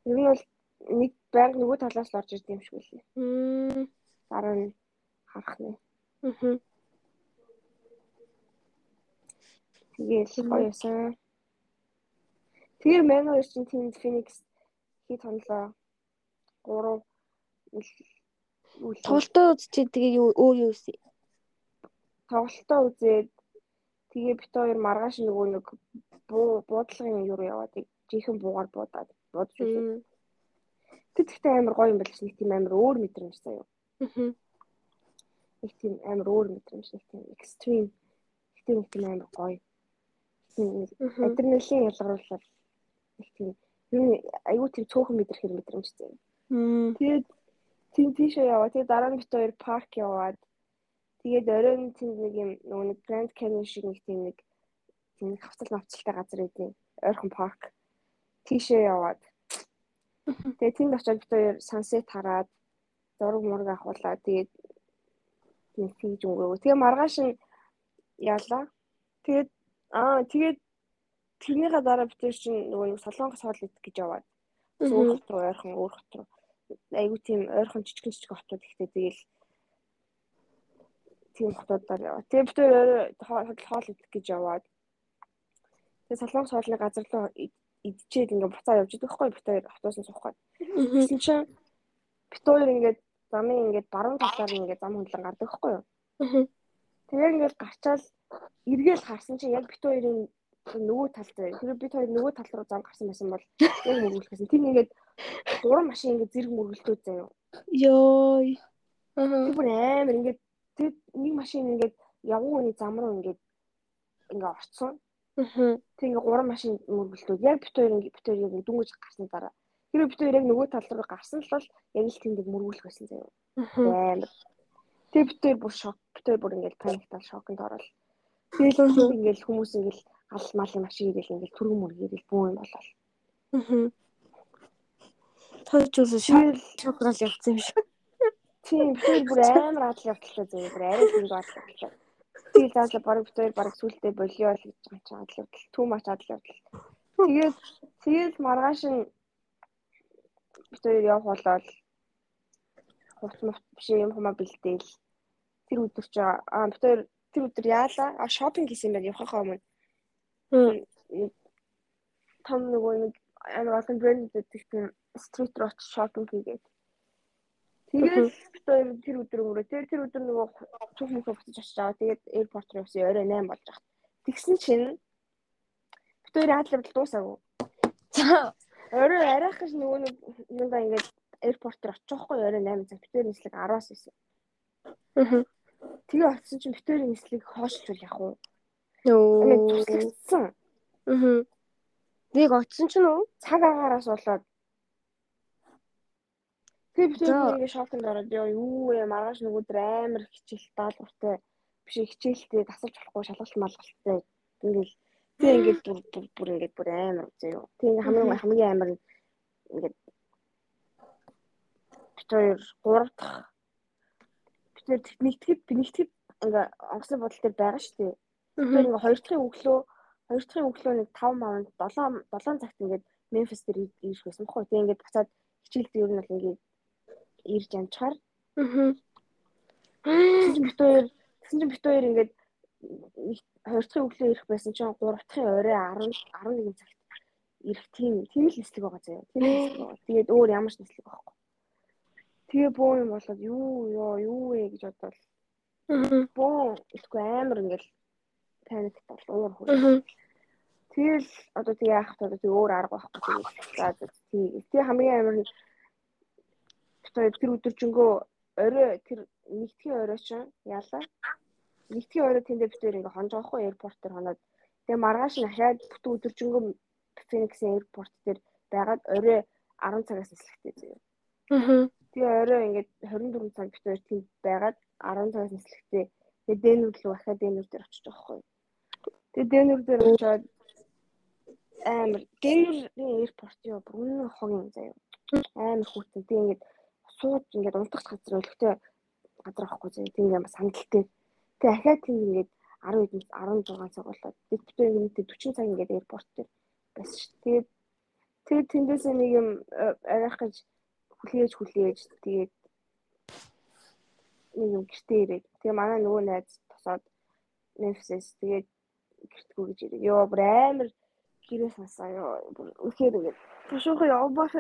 Ер нь бол нэг байнга нөгөө талаас л орж ирд юм шиг үлээ. Дараа нь харах нэ. Мгм. Тэгээл гоёсан. Тэгээ Man хоёр чинь Team Phoenix хит хонлоо. 3 үл Тоглолтоо үзчихээ тэгээ өөр юу үсэ. тоглолтоо үзээд тэгээ бит хоёр маргааш нөгөө нэг буу буудлагын юу яваад жихэн буугаар буудаад буудаж үзээ. Тэг тэгтээ амар гоё юм биш нэг тийм амар өөр мэдрэмж заяа. Мгм. Нэг тийм амар өөр мэдрэмж нэг тийм extreme. Нэг тийм амар гоё. Тийм адреналин ялгаруулал нэг тийм юу аюу тийм цөөхөн мэдрэх хэрэг мэдрэмж заяа. Мм. Тэгээд тийм тийшээ яваа. Тэгээд дараа нь бит хоёр парк яваад тэгээд оройн тийм нэг юм нөгөө нэг Grand Canyon шиг нэг тийм нэг тийм нэг хавцал навцалтай газар идэв. Ойрхон парк. Тийшээ яваад. Тэгээд тэнд очиод бит хоёр sunset хараад зураг мураг авахулаа. Тэгээд нэг тийж өнгөрөө. Тэгээ маргааш нь яалаа. Тэгээд аа тэгээд тэрнийхээ дараа бит хоёр чинь нөгөө нэг солонгос хоол идэх гэж яваад. Өөр хот руу ойрхон өөр хот руу айгу тийм ойрхон жижигэн жижиг хотууд ихтэй тэгэл тийм хотуудаар яваа. Тэгээ бид өөр хоол идэх гэж яваад тэгээ солонгос хоолны газар руу идчихэд ингээ буцаа явж идэх байхгүй бид хоёр хотоос нь суух гээд. Мгм. Тэгсэн чинь бид хоёр ингээд замын ингээд баруун талаар ингээд зам хөндлөн гардаг байхгүй юу? Тэгээ ингээд гарчаал эргээл харсан чинь яг бид хоёрын нөгөө талд бай. Тэр бид хоёр нөгөө тал руу зам гарсан байсан бол яг мөргөлдсөн. Тийм ингээд гурван машин ингээд зэрэг мөргөлдөөд заяа. Йой. Аа. бүр амар ингээд тэр нэг машин ингээд хүний зам руу ингээд ингээд орцсон. Мгм. Тэг ингээд гурван машин мөргөлдөөд яг бит хоёр ингээд бит хоёр яг дүнгэж гарсны дараа. Тэр бит хоёр яг нөгөө тал руу гарсан л бол яг л тэнд мөргүүлэх байсан заяа. Мгм. Амар. Тэг бит хоёр бүр шок. Бит хоёр бүр ингээд паниктал шоконд орол. Тэгэл ингээд хүмүүс ингээд гал малын машин ирэл ингээд түргэн мөргөөл бүү юм болол. Мгм. Тойч Тэгэл шокрал явцсан юм шиг. тийм хоёр бүр амар адал явдлаа заяа. Бүр арай адал явдлаа. Тэгэл заалаа бараг бит хоёр бараг сүултээ болио л гэж байгаа ч адал явдал. Түү мач адал явдал. Тэгээд тэгэл маргааш нь бит хоёр явах болоод хувц мут биш юм хумаа бэлдээл. Тэр өдөр чи аа бит хоёр тэр өдөр яалаа. А шопинг хийсэн байх явахаа өмнө. Том нөгөө нэг амар олон брэндүүд тийм стрит руу очиж шопинг хийгээд. Тэгээд тэр өдөр өнгөрөө. Тэр тэр өдөр нөгөө цуг мөхөө буцаж очиж аваа. Тэгээд аэропорт руу явсан орой 8 болж байгаа. Тэгсэн чинь бит хоёр аадлал дуусаагүй. За. Орой арайх гэж нөгөө нэг юундаа ингээд аэропорт руу очих байхгүй орой 8 цаг. Бит хоёр нислэг 10-аас байсан. Мгм. Тэгээ очсон чинь бит хоёрын нислэг хоошлвол яах вэ? Ингээд Йоо. туслагдсан. Мгм. Нэг очсон ч нү? Цаг агаараас болоод Тэгээ бүр ингээд шоконд ороод ёо юу вэ маргааш нөгөө өдөр амар хичээл даалгавартай биш хичээлтэй тасалж болохгүй шалгалт малгалттай ингээл тэгээ ингээд бүр бүр ингээд бүр амар үзээ юу. Тэгээ хамгийн хамгийн амар ингээд хоёр гурав дахь хоёр нэгтгэд нэгтгэд ингээ онгоцны бодол дээр байгаа шүү дээ. Мгм. ингээ хоёр дахьын өглөө хоёр дахьын өглөө нэг 5 мавнд 7 7 цагт ингээд Мемфис дээр ирэх байсан бохоо. Тэгээ ингээд буцаад хичээлд ер нь бол ингээд ирж амжихаар Мгм. Тэгсэн чинь бит хоёр тэгсэн чинь бит хоёр ингээд нэг хоёр дахьын өглөө ирэх байсан чинь гурав дахьын орой 10 11 цагт ирэх тийм тийм л нислэг байгаа заяа. Тийм нислэг байгаа. Тэгээд өөр ямар ч нислэг байхгүй. Тэгээ бөө юм болоод юу ёо юу вэ гэж бодвол бөө ихгүй амар ингээд паникт бол уур хөл. Тэгэл одоо тэгээ яах вэ? Тэгээ өөр арга байхгүй за тий. Тэгээ хамгийн амар тэр өдөржингөө орой тэр нэгдгийн орой чинь яалаа нэгдгийн орой тэндээ хоёр ингээ хонж байгаа хгүй аэропорт дээр хоноод тэгээ маргааш нь ахаад бүтэн өдөржингөө Фениксийн аэропорт дээр байгаад орой 10 цагаас нислэгтэй заяа. Мгм. Тэгээ орой ингээд 24 цаг хоёр тэнд байгаад 10 цагаас нислэгтэй тэгээ Дэнүр рүү ахаад Дэнүр дээр очиж байгаа хгүй. Тэгээ Дэнүр дээр очиод амар Дэнүрийн аэропорт ёо бүр үнэн хогийн заяа. Амар хүүтэн тэгээ ингээд сууд ингээд унтах газар өлегтэй газар авахгүй заяа. Тэгээ ингээд бас хандалтай Тэгээ ахаад тийм ингээд 10 эдэн 16 цаг болоод дэвтэр ингээд 40 цаг ингээд аэропорт дээр байсан шүү. Тэгээд тэгээд тэндээс нэг юм арайх гэж хүлээж хүлээж тэгээд нэг юм гэртээ ирээд тэгээ манай нөгөө найз тосоод Memphis тэгээд гэртгүү гэж ирээ. Йоо бүр амар гэрээ сонсоо ёо. Үнэхээр ингээд тушуух явбах.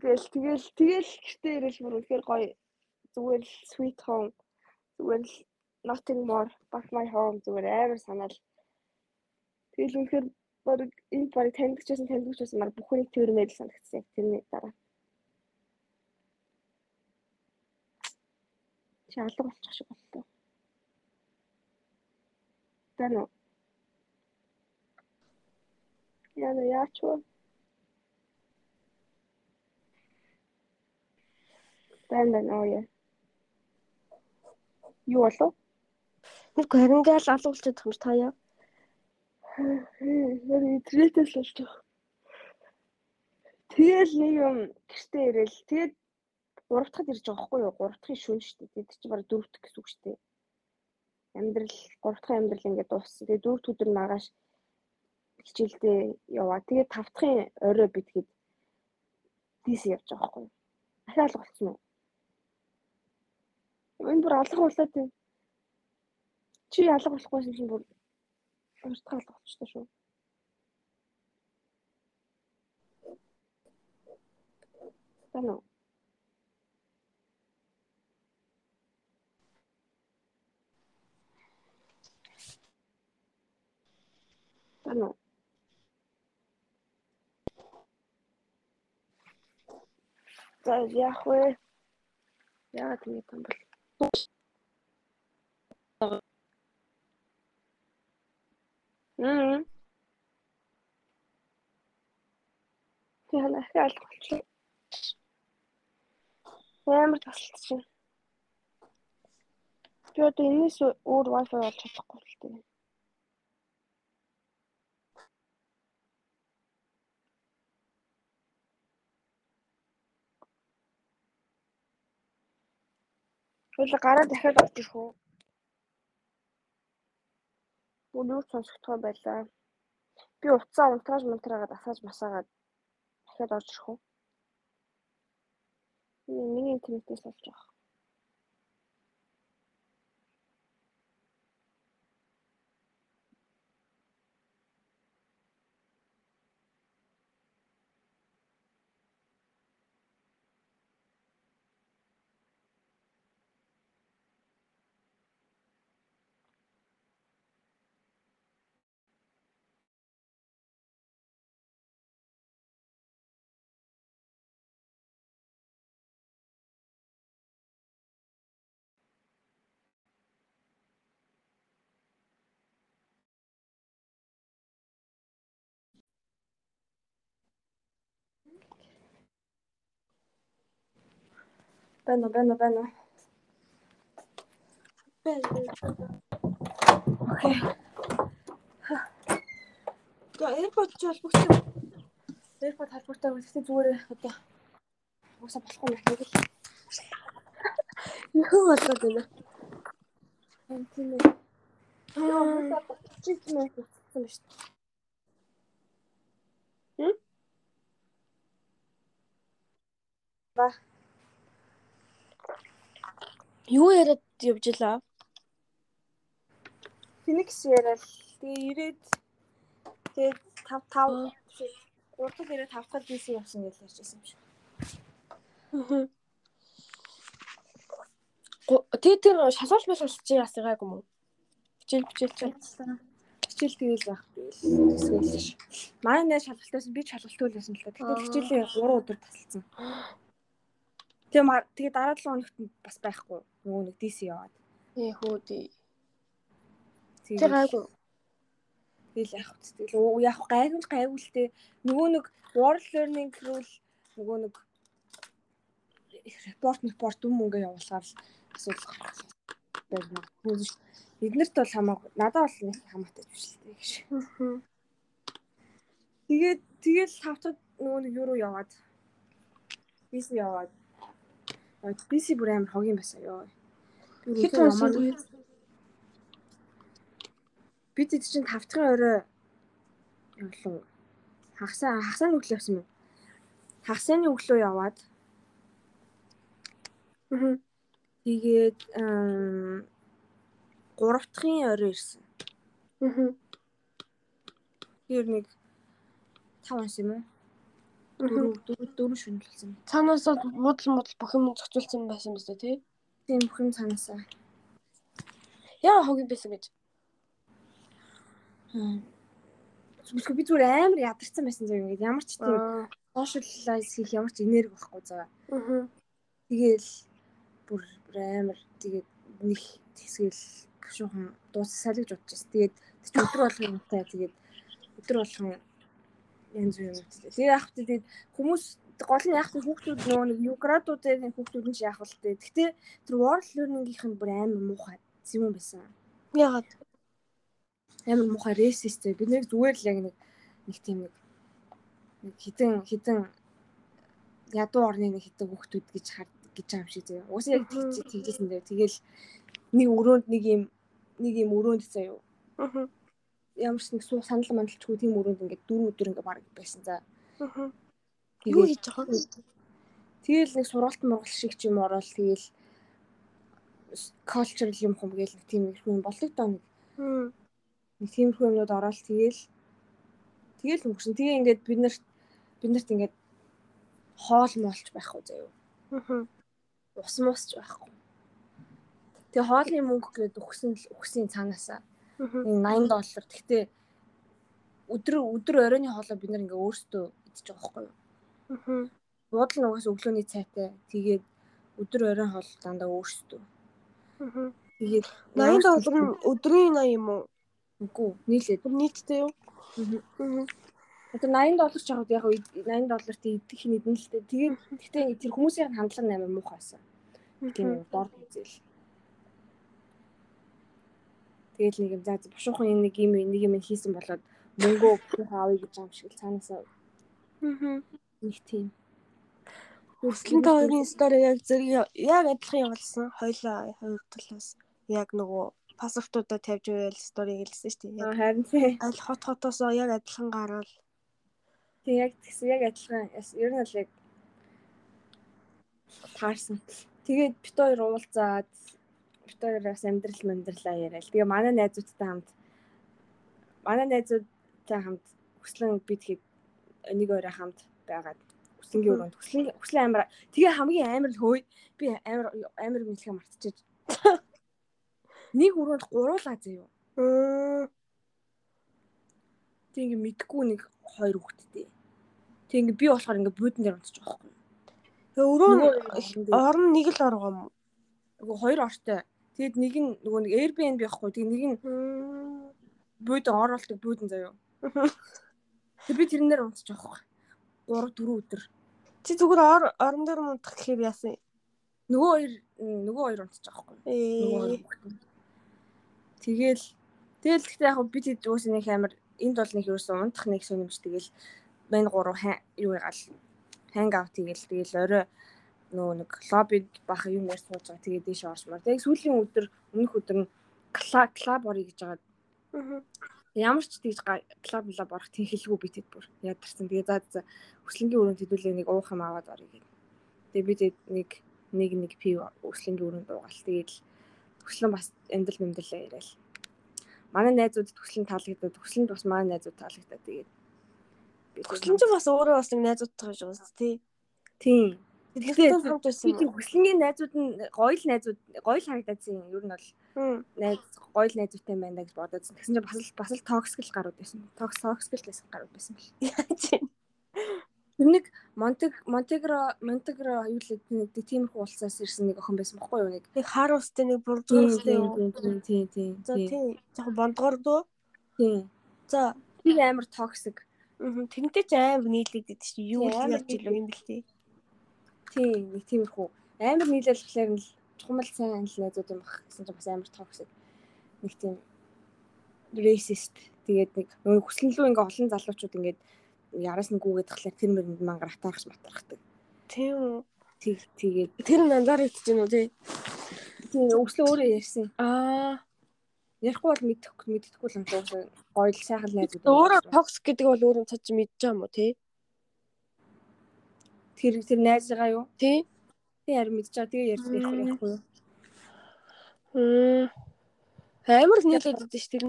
Тэгэл тэгэл тэгэл гэртээ ирэл бүр үнэхээр гоё зүгээр л sweet home зүгээр л nothing more but my home зүгээр амар санаал. Тэгэл үнэхээр баг энэ баг таньдагчсан таньдагчсан мар бүхнийг тэрмэл санагдсан яг тэрний дараа. Чи алга болчих шиг боллоо. Тэнэ. Яна яач вэ? Тэнэ нөө яа. Юу болов? Нэг харингаал алуулчихсан юм та яа. Яг интернетээс л болж байгаа. Тэгэл нэг юм гэртээ ирээл тэгээд гурав дахад ирж байгаа байхгүй юу? Гурав дахын шүн шүү дээ. Тэгээд чи бараг дөрөв дэх гэсэн үг шүү дээ. Амьдрал гурав дахын амьдрал ингээд дууссан. Тэгээд дөрөв өдөр маргааш хичээлдээ яваа. Тэгээд тав дахын орой би тэгэхэд дис явж байгаа байхгүй юу? Ахаал болцсон уу? Энэ бүр алга болоод байна. Чи алга болохгүйсэн чинь бүр уртгаал болчихсон шүү. Тано. Тано. За яах вэ? Яагаад ингэ юм бол? Мм. Яна хаал болчихлоо. Амар тасалдчихсан. Би одоо энэс өөр wifi болж чадахгүй л дээ. Тэгэл гараа дахиад орж ирэх үү? Өнөө сонсогдохой байлаа. Би уцаа унтрааж мунтраагаад асааж масаагаад дахиад орж ирэх үү? Миний интернетээс болж байгаа. Байна уу, байна уу, байна уу. Окей. За, AirPod ч холбогдсон. AirPod холбогдсон гэхдээ зүгээр одоо уусаа болохгүй юм байна. Юу болоод байна? Энд тийм ээ. Аа, чиг мэй болсон шүү дээ. Хм? Ба Юу яриад явж илаа? Phoenix яриад тэгээ ирээд тэгээд 5 5 биш 3 дахь ирээд 5 дахь DC явсан гэж ярьжсэн юм шиг. Тэгээ тэр шалгуулт мэлгүүлж чи яасгаагүй юм уу? Хичээл бичээл чи Хичээл тэгэл байх ш. Манай нэ шалгалтаас би шалгалтгүй л байсан л та. Тэгтээ хичээлийн 3 өдөр тасалсан. Тэгээ тэгээ дараа 7 хоногт бас байхгүй. Нөгөө нэг DC яваад. Ээ хөө тий. Чи гайгүй. Тэгэл яах вэ? Тэгэл яах гайгүй гайгүй л тээ. Нөгөө нэг world learning руу нөгөө нэг репорт репорт юм ингээ явуулахаар асуудал гаргасан. Байна. Эднэрт бол хамаагүй. Надад бол нэг хамаатай л тээ гэж. Тэгээд тэгэл тавтад нөгөө нэг юу руу яваад BC яваад BC бүр амар хогийн байсан ёо. Ямаа- тий? бид эд чинь тавтахын орой явлаа. Хагасаа хагасааны өглөө явсан юм. Хагасааны өглөө яваад Аа. тэгээд ам, гурав дахын орой ирсэн. Тэр нэг 5 онс юм уу? Дөрөв дөрөв болсон. Цаанаас муудал муудал бүх юм зохицуулсан байсан биз дээ тий? Тийм бүх юм цаанаасаа. Яа хогийн байсан гэж. Зүгээр би зүгээр амар ядарсан байсан зэрэг ингээд ямар ч тийм socialize хийх ямар ч энерги байхгүй заа. Аа. Тэгээл бүр амар тэгээд нэг хэсгэл гүшүүхэн дуусах салгиж удчихсан. Тэгээд чи өдөр болгон юмтай тэгээд өдөр болгон янз бүр юм үзлээ. Тэгээд яг хөтэ тэгээд хүмүүс гол нь яг хөтэ хүүхдүүд нөгөө нэг юградуудын хүүхдүүд нь яг л тээ. Гэхдээ тэр world learning-ийнх нь бүр амар муухай юм байсан. Ягаад? амар муухай ресист бид нэг зүгээр л яг нэг нэг тийм нэг нэг хитэн хитэн ядуу орны нэг хитэн хүүхдүүд гэж хар гэж байгаа юм шиг заяа. Уус яг тэгж тэгжсэн дээр тэгэл нэг өрөөнд нэг юм нэг юм өрөөнд заяа. Аа. Ямар ч нэг суу санал мандалчгүй тийм өрөөнд ингээд дөрөв өдөр ингээд баг байсан за. Аа. Юу хийж байгаа вэ? Тэгэл нэг сургалт мургал шиг ч юм ороод тэгэл cultural юм хум гээл нэг тийм их юм болдог доо нэг Хм. нэг тиймэрхүү юмнууд ороод тэгэл тэгэл өнгөрсөн. Тэгээ ингээд бид нарт бид нарт ингээд хоол моолч байхгүй заяа. Аа. Ус мусч байхгүй. Тэгээ хоолны мөнгө гээд өгсөн л өгсөн цаанаасаа Аа. Нэг 80 доллар. Гэхдээ өдөр өдөр оройн хоолоо бид нар ингээ өөрсдөө идчих байгаа байхгүй юу? Аа. Буудал нь угаас өглөөний цайтай. Тэгээд өдөр оройн хоол дандаа өөрсдөө. Аа. Тэгээд 80 доллар нь өдрийн 80 юм уу? үгүй нийлээд. Нийтдээ юу? Аа. Одоо 80 доллар ч яг яг 80 долларт идэх нь идэн л дээ. Тэгээд гэхдээ тэр хүмүүсийн хандлага нээр муухайсан. Тийм юм дор үзэл. Тэгэл нэг юм за бушуухан нэг юм нэг юм хийсэн болоод мөнгөө бушуухан авъя гэж юм шиг цаанаасаа Аа. нэг тийм. Та хоёрын стори яг зэрэг яг адилхан явуулсан. Хоёлаа хоёр талаас яг нөгөө пассвортуудаа тавьж байвал сториг хэлсэн шүү дээ. Аа харин тийм. аль хот хотоосоо яг адилхан гарвал Тийм яг тэгсэн яг адилхан ер нь л яг таарсан. Тэгээд бит хоёр уулзаад Викториас амьдрал амьдралаа яриад. Тэгээ манай найзуудтай хамт манай найзуудтай хамт хүслэн бидгээд нэг өөр хамт байгаад хүслэнгийн өрөөнд хүслэн хүслэн амир тэгээ хамгийн амир л хөөе би амир амир мэдлэгээ мартчихэж нэг өрөөнд гуруулаа заяа. Тэг ингээ мэдгүй нэг хоёр хүүхэдтэй. Тэг ингээ би болохоор ингээ буудан дээр унтчих واخгүй. Тэг өрөө орон нэг л оргоом. Уу хоёр ортой Тэгэд нэг нь нөгөө нэг Airbnb байхгүй. Тэг нэг нь бүйдэн ор болдог бүйдэн заяо. Тэг би тэрнээр унтчих واخхой. 3 4 өдөр. Чи зүгээр ор орон дээр унтах гэхээр яасан? Нөгөө хоёр нөгөө хоёр унтчих واخхой. Тэгэл тэгэл гэхдээ яг би тэд үс нэг амар энд бол нэг юусэн унтах нэг сүнэмж тэгэл мань 3 юу ягаал ханг аут тэгэл тэгэл орой нөгөө нэг лоббид баха юм яар сууж байгаа тэгээ дээш орсмаар. Тэгээ сүүлийн өдөр өмнөх өдөр нь клаб орё гэж байгаа. Аа. Ямар ч тийж клаб лаб орох тийм хэлгүй би тэд бүр ядарсан. Тэгээ за за өслөнгийн өрөөнд хэдүүлээ нэг уух юм аваад орё гэдэг. Тэгээ би тэд нэг нэг нэг пив өслөнгийн өрөөнд уугаал. Тэгээд төслөн бас амьдрал мэдрэлээ яриад. Манай найзуудад төслөн таалагдаад төслөнд бас манай найзууд таалагдаад тэгээд Хүслэн чи бас өөрөө бас нэг найзуудтай гэж байгаа шүү дээ. тийм. Тэгээд тэр юм. хөслөнгийн найзууд нь гоё л найзууд гоё л харагдаад юм. Ер нь бол найз гоё л найзуудтай байна гэж бодоодсэн. Тэгсэн чинь бас л бас л токсик л гарууд байсан. Токс токсик л байсан гарууд байсан бэл. Яаж юм? Тэр нэг Монтег Монтегро Монтегро юу л нэг тиймэрхүү улсаас ирсэн нэг охин байсан бохгүй юу нэг. Нэг хар устай нэг бурдгар устай юу? тийм тийм тийм. За тийм. Яг бондгоор дөө. Тийм. За. Тэр амар токсик. мгм. Тэрнтэй ч амар нийлэгдэд чи юу Тийм, амар ярьж илүү юм бэлтээ. Тийм нэг тиймэрхүү амар нийлэл болохоор нь л чухал сайн л найзууд юм бах гэсэн чинь бас амар токсик. Нэг тийм racist. Тэгээд нэг хүслэнлүү ингээ олон залуучууд ингээд яраас нь гүгээд тахлаар тэр мэрэнд мангар атаарч матархдаг. Тийм үү. Тэг тэгээд Тэр нь анзаарэгдэж байна уу тий? Тийм өглөө өөрөө ярьсан. Аа. Ярихгүй бол мэдэх мэддэхгүй юм шиг гоё л сайхан найзууд. Өөрөө токс гэдэг бол өөрөө цааш мэдж байгаа юм уу тий? Тэр тэр найзгаа юу? Тий. Тийм харин мэдж байгаа. Тэгээ ярьж ярихгүй ярихгүй юу? Хм. Амар нийлээд идэв ш тэр.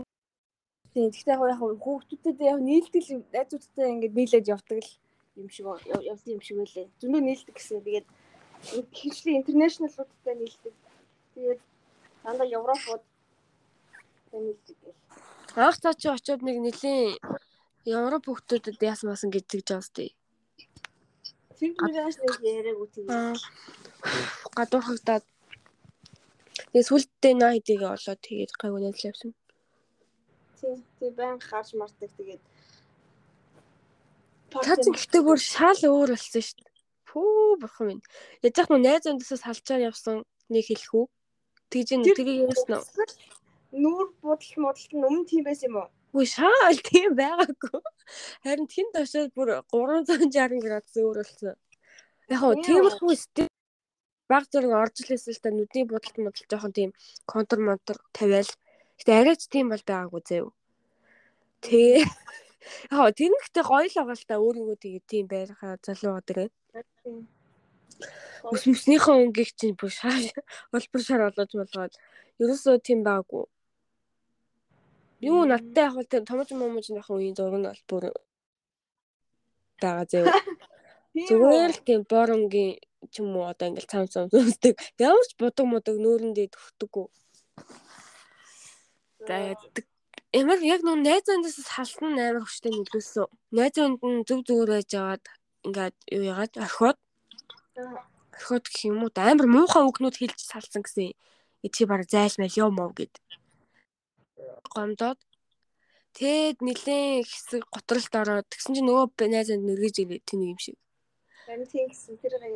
Тийм. Гэхдээ яг яг хүүхдүүдэд яг нийлдэг юм найзуудтай ингээд нийлээд явдаг л юм шиг явдаг юм шиг байлээ. Зөндөө нийлдэг гэсэн. Тэгээд хичлийн интернэшнлуудтай нийлдэг. Тэгээд дандаа Европууд нийлдэг гэл. Анх цаа чи очиод нэг нэлийн Европ хүүхдүүдэд яасан масан гэдэг жаас тий. Тэр мөрөөс нэг яриаг үгүй. Гадуурхагдаад Тэгээ сүлдтэй наа хэдийгээ олоод тэгээд гайгүй найзлаа явсан. Тийм. Тэгээ байн харж мардаг тэгээд Цац гэхдээ бүр шал өөр болсон шүү дээ. Фүү бурхан минь. Яаж яах нь найз өндөөсөө салчаар явсан нэг хэлэх үү? Тэгж ин тэрийг яасан уу? Нүүр будал модалт нь өмнө тийм байсан юм уу? Үгүй шаал тийм байгаагүй. Харин тэн ташаад бүр 360 градус өөр болсон. Яг хоо тиймэрхүү стил баг зэрэг орж лээсэн л та нүдний будалт модал жоохон тийм контур монтор тавиал. Гэтэ арайч тийм бол байгаагүй зэв. Тэгээ Яг гэхдээ гоё л байгаа л та өөрийгөө тэгээ тийм байхаа залуу байгаа. Ус мөснийхөө өнгөийг чинь бүр шаа олбор шар олож болгоод ерөөсөө тийм байгаагүй. Юу надтай яг бол тэр томож момож нөхөн үеийн зураг нь бол бүр байгаа зэв. Зүгээр л тийм боронгийн ч юм уу одоо ингээл цам цам зүсдэг. Ямар ч будаг мудаг нүүрэндээ төгтөггүй. За Ямар яг нөө найз андаас салсан амар хөштэй нөлөөсөн. Найз анд нь зүг зүгээр байж аваад ингээд юу яагаад орхиод орхиод гэх юм уу амар муухай үгнүүд хэлж салсан гэсэн. Чи баг зайлмал юм уу гэд. Гомдоод Тэгэд нилээн хэсэг готролд ороод тэгсэн чинь нөгөө найз анд нэргэж ирээ тэнийг юм шиг.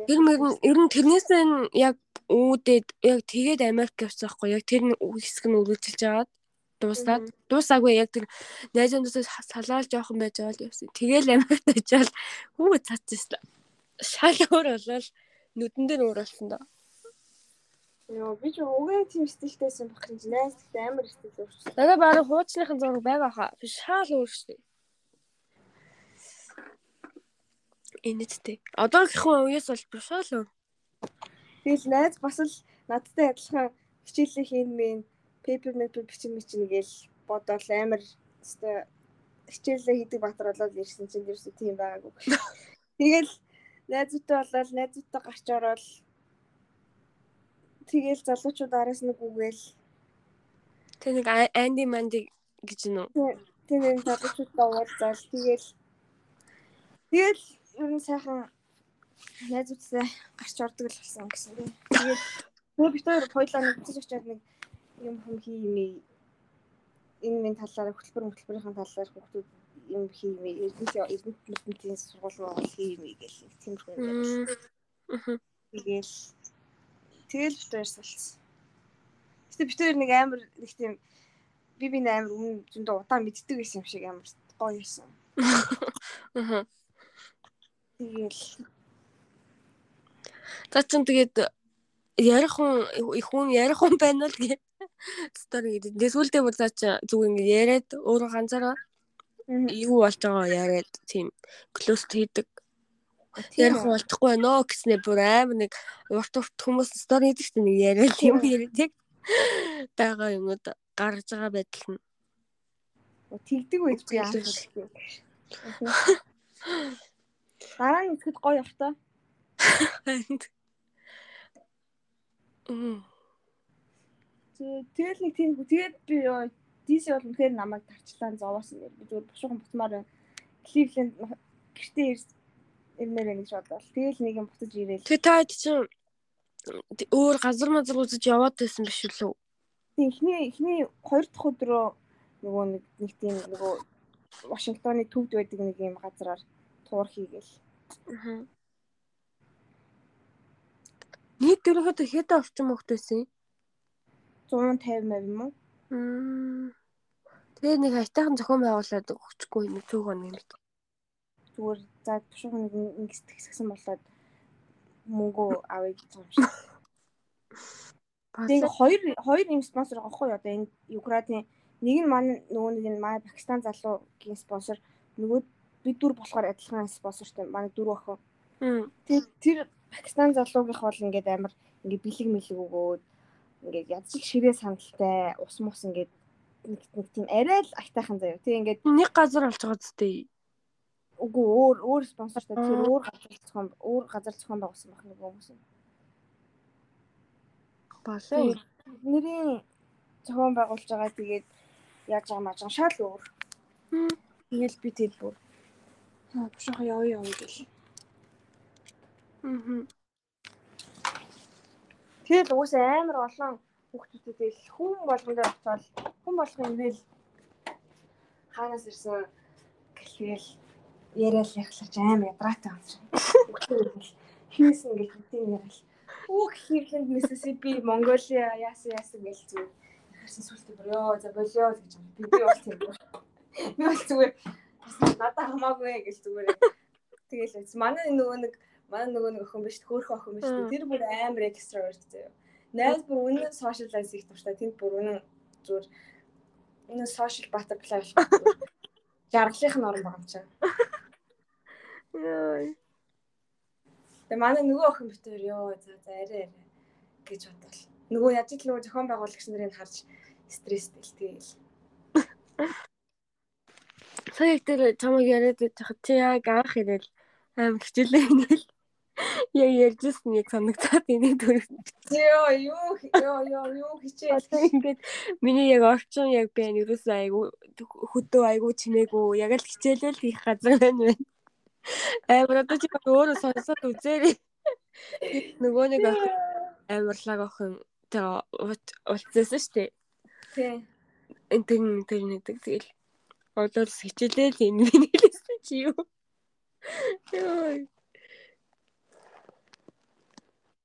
Тэр мөр ер нь тэрнээс нь яг үүдээд яг тэгээд Америк явсан байхгүй яг тэр хэсэг нь үргэлжилж аваад дуусаад дуусаагүй яг тэр найзуудаас салаал жоохон байж байгаа л явсан. Тэгэл Америкт очиад хүү цацсан. Шал өөр болол нүдэн дээр өөр болсон доо. Йоо би ч угийн тийм стилтэйсэн баг юм чинь найз гэхдээ амар стил өөрчлөө. Надад баруун хуучныхан зураг байгаа хаа. Би шал өөр штэ. Энэттэй. Одоогийнхын үеэс бол би шал өөр. Тэгэл найз бас л надтай адилхан хичээлээ хийн мэн пейпер мэпер бичин бичин гээл бодоол амар өстой хичээлээ хийдэг батар болоод ирсэн чинь ерөөсөө тийм байгаагүй. Тэгэл найзуутай болоод найзуутай гарч ороод тэгэл залуучууд араас нэг үгээл Тэ нэг Анди Манди гэж нүү. Тийм нэг залуучуудтай уулзаал тэгэл тэгэл ер нь сайхан найзуудтай гарч ордог л болсон гэсэн. Тэгээд тэгээ бид хоёр хоёлаа нэг цэцэж очиад нэг юм хүм хиймээ энэ минь талаараа хөтөлбөр хөтөлбөрийн талаар хүүхдүүд юм хиймээ эрдэнэ эрдэнэ мөрдөнтийн сургууль мөн хиймээ гэх тиймэрхүү юм. Тэгэл тэгэл битээр салсан. Гэтэ битээр нэг амар нэг тийм би би амар өмнө зөндөө удаан мэддэг байсан юм шиг амар гоё байсан. Аа. Тэгэл За чин тэгээд ярих хүн их хүн ярих хүн байна л гэ. Стори гэдэг. Тэгээ сүултээ бүр цаа чи зүг ингэ яриад өөрөө ганцаараа юу болж байгаа яриад тийм клост хийдэг. Ярих болчихгүй байна гэснээр бүр амар нэг урт урт хүмүүс стори хийдэг чинь нэг яриад юм яриад байгаа юмуд гарч байгаа байдал нь. Тэгдэг байж би аа. Дараа нь ихэд гоё явах та. Тэгэл нэг тийм тэгээд би DC бол үнэхээр намайг тарчлаа зовоосон би зүгээр бушуухан буцмаар байна. Кливленд гэртээ ирмээр байна гэж бодлоо. Тэгэл нэг юм буцаж ирээл. Тэгээ та чинь өөр газар мазар үзэж яваад байсан биш үү? Тийм эхний эхний хоёр дахь өдрөө нөгөө нэг нэг тийм нөгөө Вашингтоны төвд байдаг нэг юм газараар туур хийгээл. Аа. Нийт дөрөвөд хэд орчим хөлт байсан юм? 150 мав юм уу? Тэгээ нэг хайтайхан зохион байгуулад өгчихгүй нэг цөөхөн юм л. Зүгээр за тушуух нэг ингэс тэгсгсэн болоод мөнгө авъя гэж юм шиг. Тэгээ хоёр хоёр юм спонсор байгаа хгүй одоо энэ Украины нэг нь манай нөгөө нэг нь манай Пакистан залуугийн спонсор нөгөө бид дүр болохоор адилхан спонсортой манай дөрөв охин. Тэр тэр Пакистан залуугийнх бол ингээд амар ингээд бэлэг мэлэг өгөөд ингээд ядчил ширээ сандалтай ус мус ингээд нэг тийм арай л айтайхан заяа. Тэг ингээд нэг газар олж байгаа зүтэй. Үгүй өөр өөр спонсортой тэр өөр газар зохион өөр газар зохион байгуулсан байх нэг хүмүүс юм. Балаа. Нэрийн зохион байгуулж байгаа тэгээд яаж байгаа маа шал өөр. Тэгэл би тэл бүр. Аа бушаа яваа яваа гэл. Аа. Тэгэл уус амар олон хүүхдүүдэд л хүн болгондоо очивол хүн болгон ивэл хаанаас ирсэн гэлгээл яриад яхлаач амар ядраатай юм шиг. Хинээс ингээл хэдийн яриад Үг Cleveland, Mississippi, Mongolia яасан яасан гэж зүгээр. Харсан сүлтээ бүр ёо за болио гэж би би бол тийм. Би бол зүгээр надад хамаагүй гэж зүгээр. Тэгэл манай нөгөө нэг манай нөгөө нэг охин биш хөөхөн охин биш тэр бүр амар extrovert заяа. Найз бүр үнэн socialize их дуртай. Тэнд бүр үнэн зүгээр үнэн social butterfly болох. Жаргалынх нь орон байгаа юм чинь. Тэгээ манай нөгөө охин битээр ёо за за арай арай гэж бодвол. Нөгөө яаж ч нөгөө зохион байгуулагч нарыг харж стресстэй л тэгээл. Сая тэр чамаг яриад байхад чи яг анх ирэл аим хичээлээ ингээл яг ярьжсэн яг санагцаад энийг төрөв. Йоо юу ёо ёо юу хичээл ингээд миний яг орчин яг байна. Ерөөсөө айгу хөдөө айгу чимээгүй яг л хичээлэл хийх газар байна байна. Амар одоо чи өөрөө сонсоод үзээрэй. Нөгөө нэг амарлаг охин тэгээ уулзсан шүү дээ. Тий. Энд тэр нэгдэг тэгэл одоо л хичээлээ л энэ миний хэлсэн чи юу. Йой.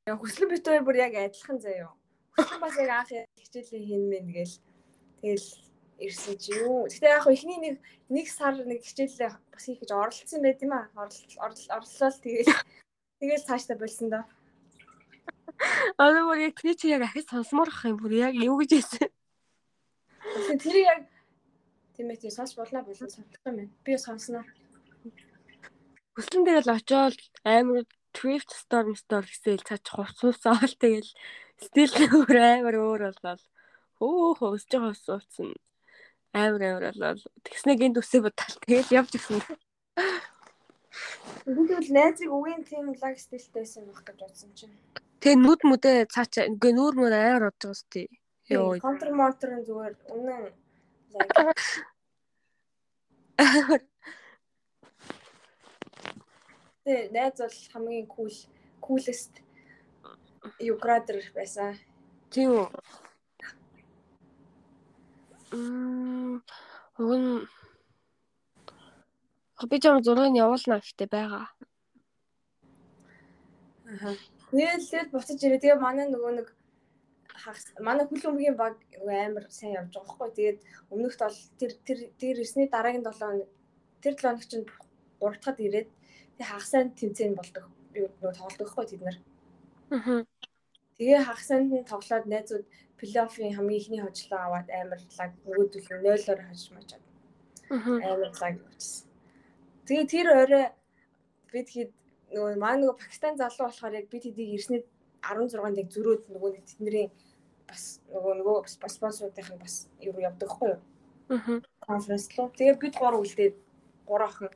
Яг хүслэн битээр бүр яг адилхан заяа. Хүслэн бас яг анх хичээлээ хийн мэн гээл тэгэл ирсэн чи юу. Гэтэ яг ихний нэг нэг сар нэг хичээлээ бас хийх гэж оролцсон байт юм аа. Орлолоо тэгэл тэгэл цаашдаа болсон доо. Аа бүр яг тэр чи яг ахиж сонсомоор ах юм бүр яг юу гэж хэлсэн. Тэр яг тийм ээ сонсч болно болон сонсох юм байна. Би сонсноо. Хүслэн тэгэл очоод амар Thrift Storm Store гэсэл цаач хувцсуусаал тэгэл стил өөр амар өөр болол. Хөө хөөсж байгаа хувцсууцсан амар амар болол тэгснэг энд үсээ бодтал тэгэл явж ирсэн. Тэгвэл найзыг үгийн тийм лаг стилтэйсэн байх гэж бодсон чинь. Тэгээ нүд мүдэ цаачаа ингээ нүүр мөр амар бодож байгаа сте. Йоо. Контр моторын зүгээр үнэн лаг. Тэгээ найз бол хамгийн кул кулест юградер байсан. Тийм үү. Уг нь би ч юм зургийг явуулна гэхдээ байгаа. Аа. Нээлээд буцаж ирээ. Тэгээ манай нөгөө нэг манай хүлэмгийн баг амар сайн явж байгаа хгүй. Тэгээд өмнөхд бол тэр тэр тэр ирсний дараагийн 7 хоног тэр 7 хоног чинь 3 дахад ирээд тэг хагасанд тэмцээн болдог. Нөгөө тоглодог хгүй тэд нар. Аа. Тэгээ хагасанд нь тоглоод найзууд плей-оффын хамгийн ихний хожлоо аваад амар лаг нөгөөдөл 0-оор хожиж мачаад. Амар лаг өгчсэн. Тэгээ тэр орой бид хэд нөгөө маа нөгөө Пакистан залуу болохоор яг бид хэдийг ирснээр 16-нд яг зөрөөд нөгөө нэг тэдний бас нөгөө нөгөө спонсоруудынх нь бас юу явдаг хгүй юу? Аа. Конференц руу. Тэгээ бид гурав үлдээд гурав охин.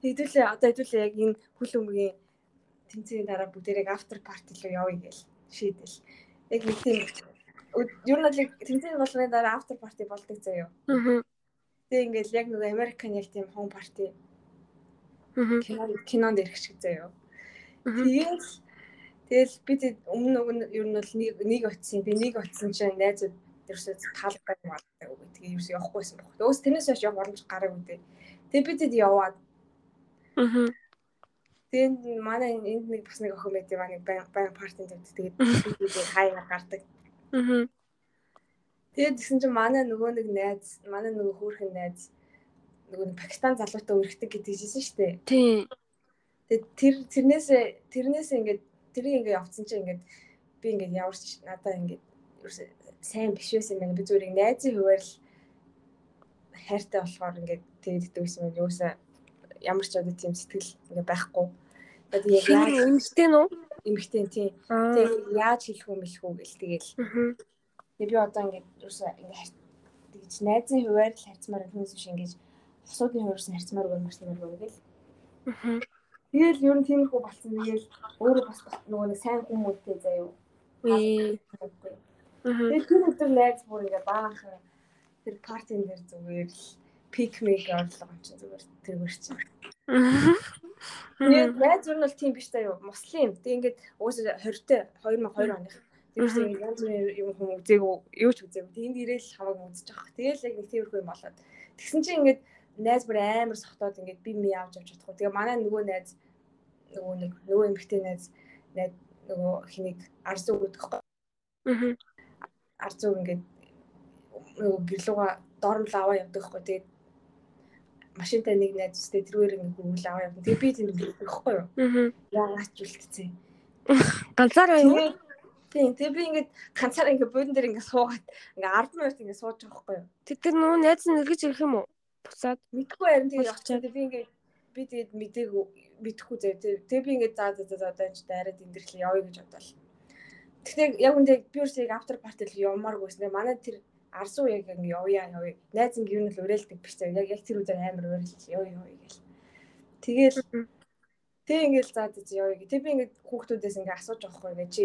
Хэдүүлээ одоо хэдүүлээ яг энэ хүл өмгийн тэмцээний дараа бүгдээрээ after party руу явъя гэж шийдэл. Яг нэг тийм ер нь л тэмцээний болгоны дараа after party болдог заяа. Аа. Тэгээ ингээл яг нөгөө Американ яг тийм home party. Аа. Кинонд ирэх шиг заяа. Тэгээд тэгэл бид өмнө нөгөө ер нь бол нэг нэг очсон. Би нэг очсон чинь найзууд ерөөсөө таалдаг юм аа үгүй. Тэгээ ерөөсөө явахгүйсэн баг. Өөс тэрнээс хойш явах боломж гараагүй дээ. Тэгээ бид тэд яваад. Аа. Тэгээд манай энд нэг бас нэг охин байт юм аа нэг баян партинд тавьдаг. Тэгээд хаяа гардаг. Аа. Тэгээд тэгсэн чинь манай нөгөө нэг найз, манай нөгөө хөөрхөн найз нөгөө нэг Пакистан залуутай өргөдөг гэдэг жисэн шүү дээ. Тийм. Тэгээд тэр тэрнээс тэрнээс ингээд тэрийг ингээд явцсан чинь ингээд би ингээд яварч надаа ингээд сайн биш байсан юм байна. Би зүгээр найзын хуваар л хайртай болохоор ингээд тэгээд идэгсэн юм юусаа ямар ч одоо тийм сэтгэл ингээ байхгүй. Тэгээд яг яаж эмгтэй нөө? Эмгтэй тийм. Тэгээд яаж хэлэх юм бэлэх үү гэл тэгэл. Тэгээд би одоо ингээд юусаа ингээ тэгж найзын хуваар л харьцмаар хүмүүс биш ингээд бусуудын хуваарс харьцмаар гоо марсмаар гоо гэл. Тэгэл ер нь тиймэрхүү болсон. Тэгэл өөрөө бас нөгөө нэг сайн хүмүүстэй заяа. Ээ. Тэгээд тэр өдөр найз бүр ингээ баахан тэр партин дээр зүгээр л пик мик орлого юм чинь зүгээр тэргээр чинь. Тэгээд найз юу нь бол тийм биш та юу муслим. Тэг ингээд уусаа 20-т 2002 оных. Тэрс ингээд янз бүрийн юм хүм үзээгүй юу ч үзээгүй. Тэнд ирээл хамааг үзэж авах. Тэгээл яг нэг тиймэрхүү юм болоод. Тэгсэн чинь ингээд найз бүр амар сохтоод ингээд би ми авч авч чадахгүй. Тэгээ манай нөгөө найз нөгөө нэг нөгөө эмэгтэй найз найз нөгөө хэнийг арзуу гэдэг. Аа. Арзуу ингээд нөгөө гэрлүүга доормл аваа явдаг хгүй тэгээд машинтай нэг найзтай тэргээр ингээ хөвөл аваа явна. Тэгээд би тийм гэдэг хгүй юу. Аа. Яагаад ч үлдсэн. Ганцаараа юу? Тийм. Тэгээд би ингээд ганцаараа ингээ буудан дээр ингээ суугаад ингээ 10 минут ингээ сууж байгаа хгүй юу. Тэд тэр нөгөө найз нь эргэж ирэх юм уу? Буцаад мэдгүй харин тэгээд очиад би ингээ би тэгээд мдээгүй мэдхгүй зэ. Тэгээд би ингээ заа заа заа одоо энэ дайраад эндэрхлээ явъя гэж бодлоо. Тэгтээ яг үндэ би өөрсдөө автор партил явмааргүйсэн. Манай тэр арсуу яг ингэ явъя явъя. Найз ингэ юу нь л уриалдаг биш зав. Яг яг тэр үедээ амар уриалж явъя явъя гэл. Тэгэл тэг ингээл заа заа явъя гэ. Тэг би ингэ хүүхдүүдээс ингэ асууж байгаа хгүй чи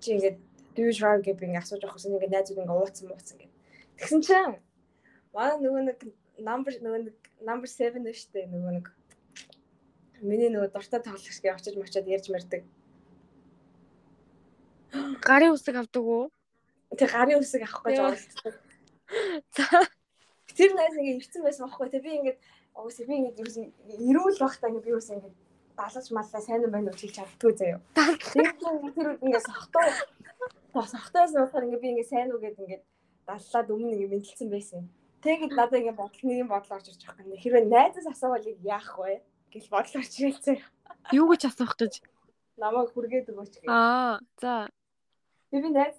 чи ингэ do you drive гэж би ингэ асууж байгаа гэсэн ингэ найзууд ингэ ууцсан мууцсан гэ. Тэгсэн чинь манай нөгөө нэг number нөгөө нэг number 7 нэштэй нөгөө нэг миний нөгөө дуртай тоглогч гээ очиж мочоод ярьж мэрдэг. Гарын үсэг авдаг уу? Тэг гарын үсэг авах гэж оролддог. За. Тэр найз ингээ ирсэн байсан байхгүй те би ингээд уус би ингээд ерөөсөн эрүүл багтаа ингээ би ерөөс ингээ далаж маллаа сайн юм байна уу хэлж чаддгүй заяа. Тэр ингээ сохтоо сохтоос болохоор ингээ би ингээ сайн уу гэд ингээ даллаад өмнө ингээ мэдлсэн байсан. Тэгэд надад ингээ бодол нэг юм бодол орж ирж байгаа юм. Хэрвээ найзаас асуувал яах вэ? гэл бодол орж ирэлцээ. Юу гэж асуух гэж? Намайг хүргээд өгөөч гэх. Аа, за. Би найз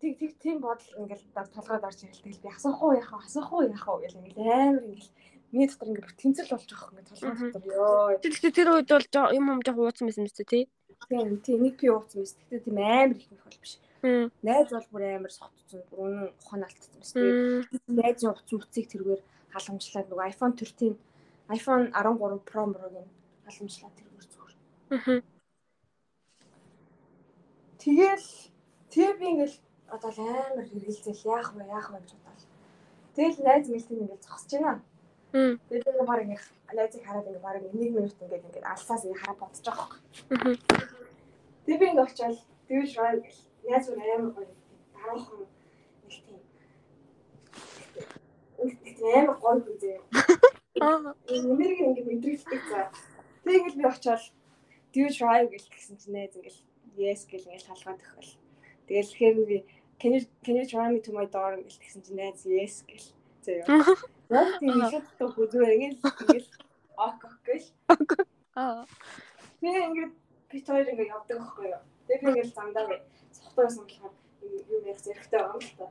тэг тэг тийм бодол ингээл толгойд орж ирэл тэгэл би асуух уу яах вэ? Асуух уу яах вэ? Гэл ингээл амар ингээл миний дотор ингээд тэмцэл болж байгаа юм толгой дотор. Ёо тэгтээ тэр үед бол юм юм жоох ууцсан байсан мэт тий. Тийм тийм нэг пи ууцсан мэт тэгтээ тийм амар их бол биш. Найз бол бүр амар согтцсон бүр үнэн ухаан алдсан мэт тий. Найзын утас үцгийг тэргээр халамжлаад нөгөө iPhone 13 iPhone 13 Pro Pro-гийн халамжлаад тэргээр зүгээр. Тэгэл тэгээ би ингээл одоо л амар хэрэгэлзэл яах вэ яах вэ гэж бодлоо. Тэгэл найз мэлтэн ингээд зогсож байна. Тэгээд би баг ингээд найзыг хараад ингээд баг 1 минут ингээд ингээд алсаас ингээд хараад бодож байгаа юм. Тэгээд би ингээд очиад тэгвэл шаа найз өөр амар гоё дараахан нэг тийм амар гоё үзээ. Аа. Энерги ингээд мэдрэгддэг за. Тэгээд би очиад дүү try гэл гэсэн чинь найз ингээд yes гэл ингээд талгаад өгөх. Тэгэл тэгэхээр би can you can you try me to my door гэл тэгсэн чинь найз yes гэл. Зөө. Яг тийм ихэд то хүзүүр ингээл ингээл ок ок гэл. Аа. Тэгээ ингээд би хоёр ингээд явдаг байхгүй юу. Тэгээ би ингээд замдаа цогтойсон болохоор юу ярих зэрэгтэй байгаа юм л та.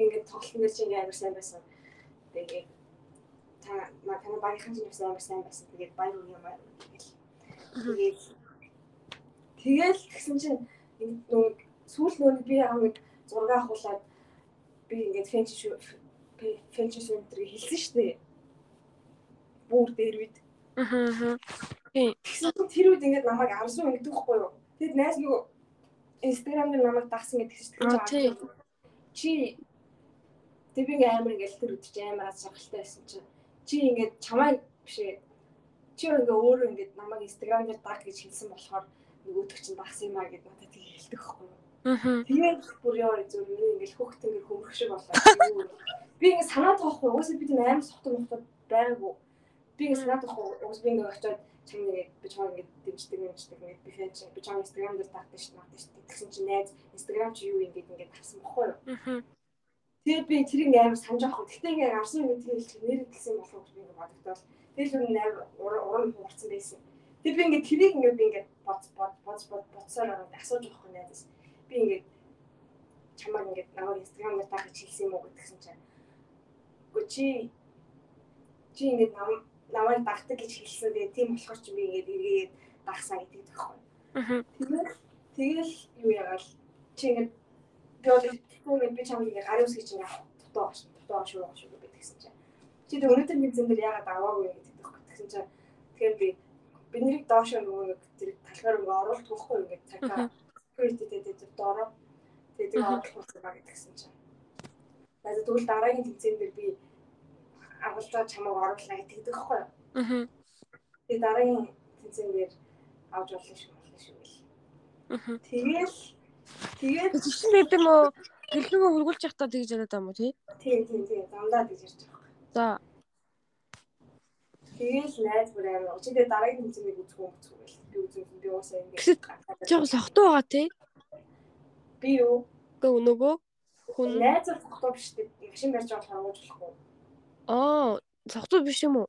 Ингээд тоглолтын дээр чинь амар сайн байсан. Тэгээ та маа таны багийнхан чинь амар сайн байсан. Тэгээд баяр юм аа. Тэгээд тэгэл тэгсэн чинь нэг сүүл нөгөө би нэг зураг авахулаад би ингээд фэнч фэнч шүнтрийг хэлсэн шүү дээ. Бүр дээр үед. Аа. Тэр үед ингээд намайг арсуу ингэдэг хгүй юу. Тэгэд найз нөгөө Instagram дээр намайг дагсан гэдэг чинь чи тэг би ингээ амар ингээл тэр үдчих амар аз жаргалтай байсан чи чи ингээд чамайг биш ээ чи ингээ өөрөө ингээд намайг Instagram дээр даг гэж хэлсэн болохоор нөгөөдөг чинь багс юм а гэд надад тийг хэлдэг байхгүй юу Тэгээд бүр яа зүгээр миний ингээл хөхт ингээл хөмрөх шиг болоо. Би ингээд санаад байхгүй уусаа би тийм амар сохтог мохтод байгаагүй. Би ингээд санаад байхгүй уус би ингээд очиод чам ингээд би чам ингээд дэмждэг дэмждэг ингээд би фэн чи би чам инстаграм дээр шít магтаж шít тэгсэн чи найз инстаграм чи юу ингээд ингээд тавсан бохгүй юу. Тэгээд би тэрийг амар санаж авахгүй. Гэхдээ ингээд арсан ингээд тэгээд нэр хэлсэн болов уу би ингээд бодогдоод тэгэл үн амар урам хугарсан байсан. Тэгээд би ингээд тэрийг ингээд би ингээд бод бод бод бод бодсоор асууж авахгүй найзаас би ингээд чамаар ингээд намайг инстаграм дээр таах хэлсэн юм уу гэдгсэн чинь үгүй чи чи ингээд нам намайг дагдаг гэж хэлсэн. Тэгээ тийм болохоор чи би ингээд эргээд дагсаа гэдэг тоххой. Аа. Тэгэл юу яагаад чи ингээд би одоо ингээд би чамд ингээд гарын үсгий чинь яах дутуу дутуу шүү шүү гэдгсэн чинь. Чи тэг өнөөдөр би зэн дээр яагаад аваагүй гэдэг тоххой гэсэн чинь тэгэхээр би бид нарыг доошоо нөгөө нэг тэр талхаар ингээ оруулах байхгүй ингээд цагаа security-тэй доороо тэгээд оруулах байгаа гэдгсэн чинь. Тэгээд тэгвэл дараагийн тэмцээн дээр би агуулгаа чамайг оруулаа гэдэг байхгүй юу? Аа. Тэгээд дараагийн тэмцээн дээр авч болно шүү болно шүү гэл. Аа. Тэгэл тэгээд Жишээ нь гэдэг юм уу? Гэлнэгөө хургуулж явахдаа тэгж яриад байгаа юм уу тий? тийм тийм тийм дандаа гэж ярьж байгаа. За. Тэгэл найз бүр амар. Чи тэгээд дараагийн тэмцээнийг үзэх үү үзэх үү. Би үзэх би уусаа Гэсэд ингээд. Жог сохтуу байгаа тий? Би юу? Гэ нөгөө хүн Найз тогтоо биш дээ. Машин барьж байгаа ууж болохгүй. аа сохтуу биш юм уу?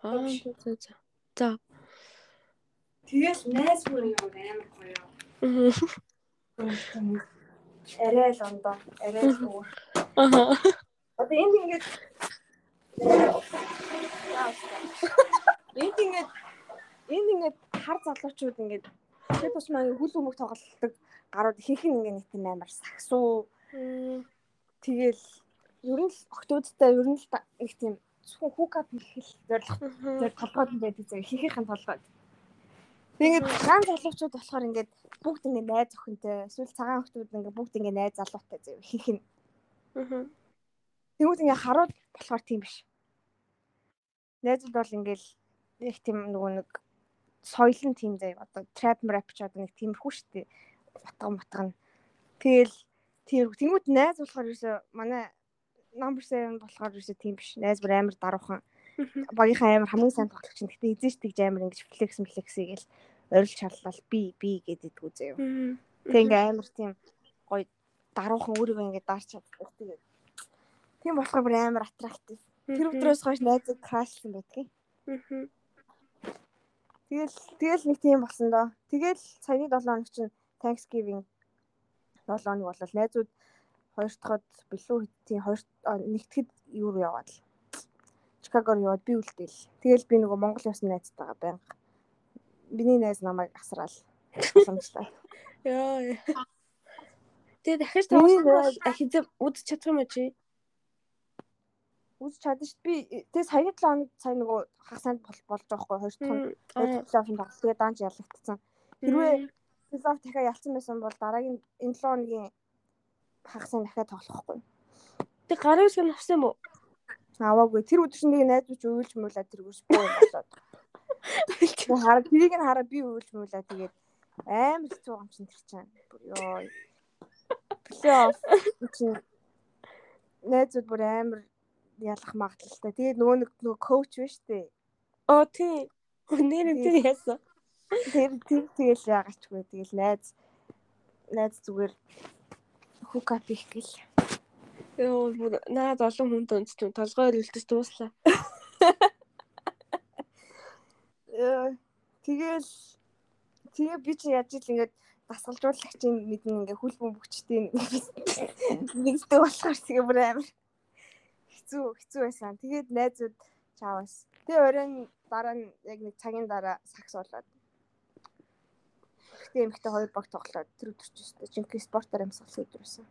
Аа за за. За. Тэгэл найз бүр юм амар гоё. Арай л ондоо. Арай л өөр. Аа. Одоо энд ингээд энд ингээд энд ингээд хар залуучууд ингээд тэр тусмаа хүл өмг тоглолдог гарууд ихэнх нь ингээд тийм амар сагсуу тэгэл ер нь л октоодтай ер нь л нэг тийм зөвхөн хүүка бэлхэл зорилго тэр толгойд нь байдаг зэрэг нь толгойд. Тэгээд гаан залуучууд болохоор ингээд бүгд ингээд найз охинтой эсвэл цагаан охтууд ингээд бүгд ингээд найз залуутай зэрэг ихэнх нь Аа. Тэгвэл ингээ харууд болохоор тийм биш. Найзууд бол ингээл нэг тийм нөгөө нэг соёлын тийм заяа одоо trap rap ч одоо нэг тиймэрхүү шүү дээ. Утга мутга нь. Тэгэл тийм тэнгууд найз болохоор ерөөсө манай number 7 болохоор ерөөсө тийм биш. Найз бүр амар даруухан. Багийнхаа амар хамгийн сайн тоглогч нь. Гэтэ эзэж тэгж амар ингэж флекс флекс хийгээл орилж чаллал би би гэдэггүй заяа. Тэг ингээ амар тийм гоё даруухан өөрийгөө ингээ дарч чаддаг. Тийм болохоор бүр амар аттрактив. Тэр өдрөөс хойш найзыг крашлсан байдгийг. Тэгэл тэгэл нэг тийм болсон доо. Тэгэл саяны 7 хоног чинь Thanksgiving 7 хоног болол найзууд хоёр дахад билүү тийм хоёр нэгтгэд юу руу яваад л. Чикагоор яваад би үлдээл. Тэгэл би нөгөө Монгол явсан найзтайгаа байнга. Биний найз намайг асраал. Боломжтой. Яа. Тэгээ дахиж тоглох хизээ үд чадах юм уу чи? Үз чадчих би тэгээ саяны 7 хоног сая нөгөө хагас санд бол болж байгаа хгүй хоёр дахь нь хоёр дахь плей-оффын тоглолт тэгээ даанч ялагдсан. Хэрвээ плей-офф дахиад ялцсан байсан бол дараагийн энэ 7 хоногийн хагас санд дахиад тоглохгүй. Тэг гарын үсгэн авсан юм уу? Аваагүй тэр өдөр чинь нэг найз чи уйлж муулаа тэргүүш боо болоод. Тэгээ хараа тэрийг нь хараа би уйлж муулаа тэгээд амар хэцүү юм чинь тэр чинь. Ёо. Плей-офф чинь найзууд бүр амар ялах магадлалтай. Тэгээд нөгөө нэг нөгөө коуч биш үү? Оо тий. Нэр нь тэр яасан. Тэр тэр тэгэл яагачгүй тэгэл найз найз зүгээр хукап их гэл. Йоо бүр наад олон хүнд өнцтэй толгойр үлдэж дууслаа. Э, Тэгэл тэгээ би чи яаж ил ингээд дасгалжуулагчийн мэднэ ингээ хүл бөмбөгчтэй нэгддэг болохоор тэгээ бүр амар хэцүү хэцүү байсан. Тэгээд найзууд чаавас. Тэгээ оройн дараа нь яг нэг цагийн дараа сакс болоод. Гэтэ эмхтэй хоёр баг тоглоод тэр өдөр ч өстой жинхэнэ спортоор амьсгалсан өдөр байсан.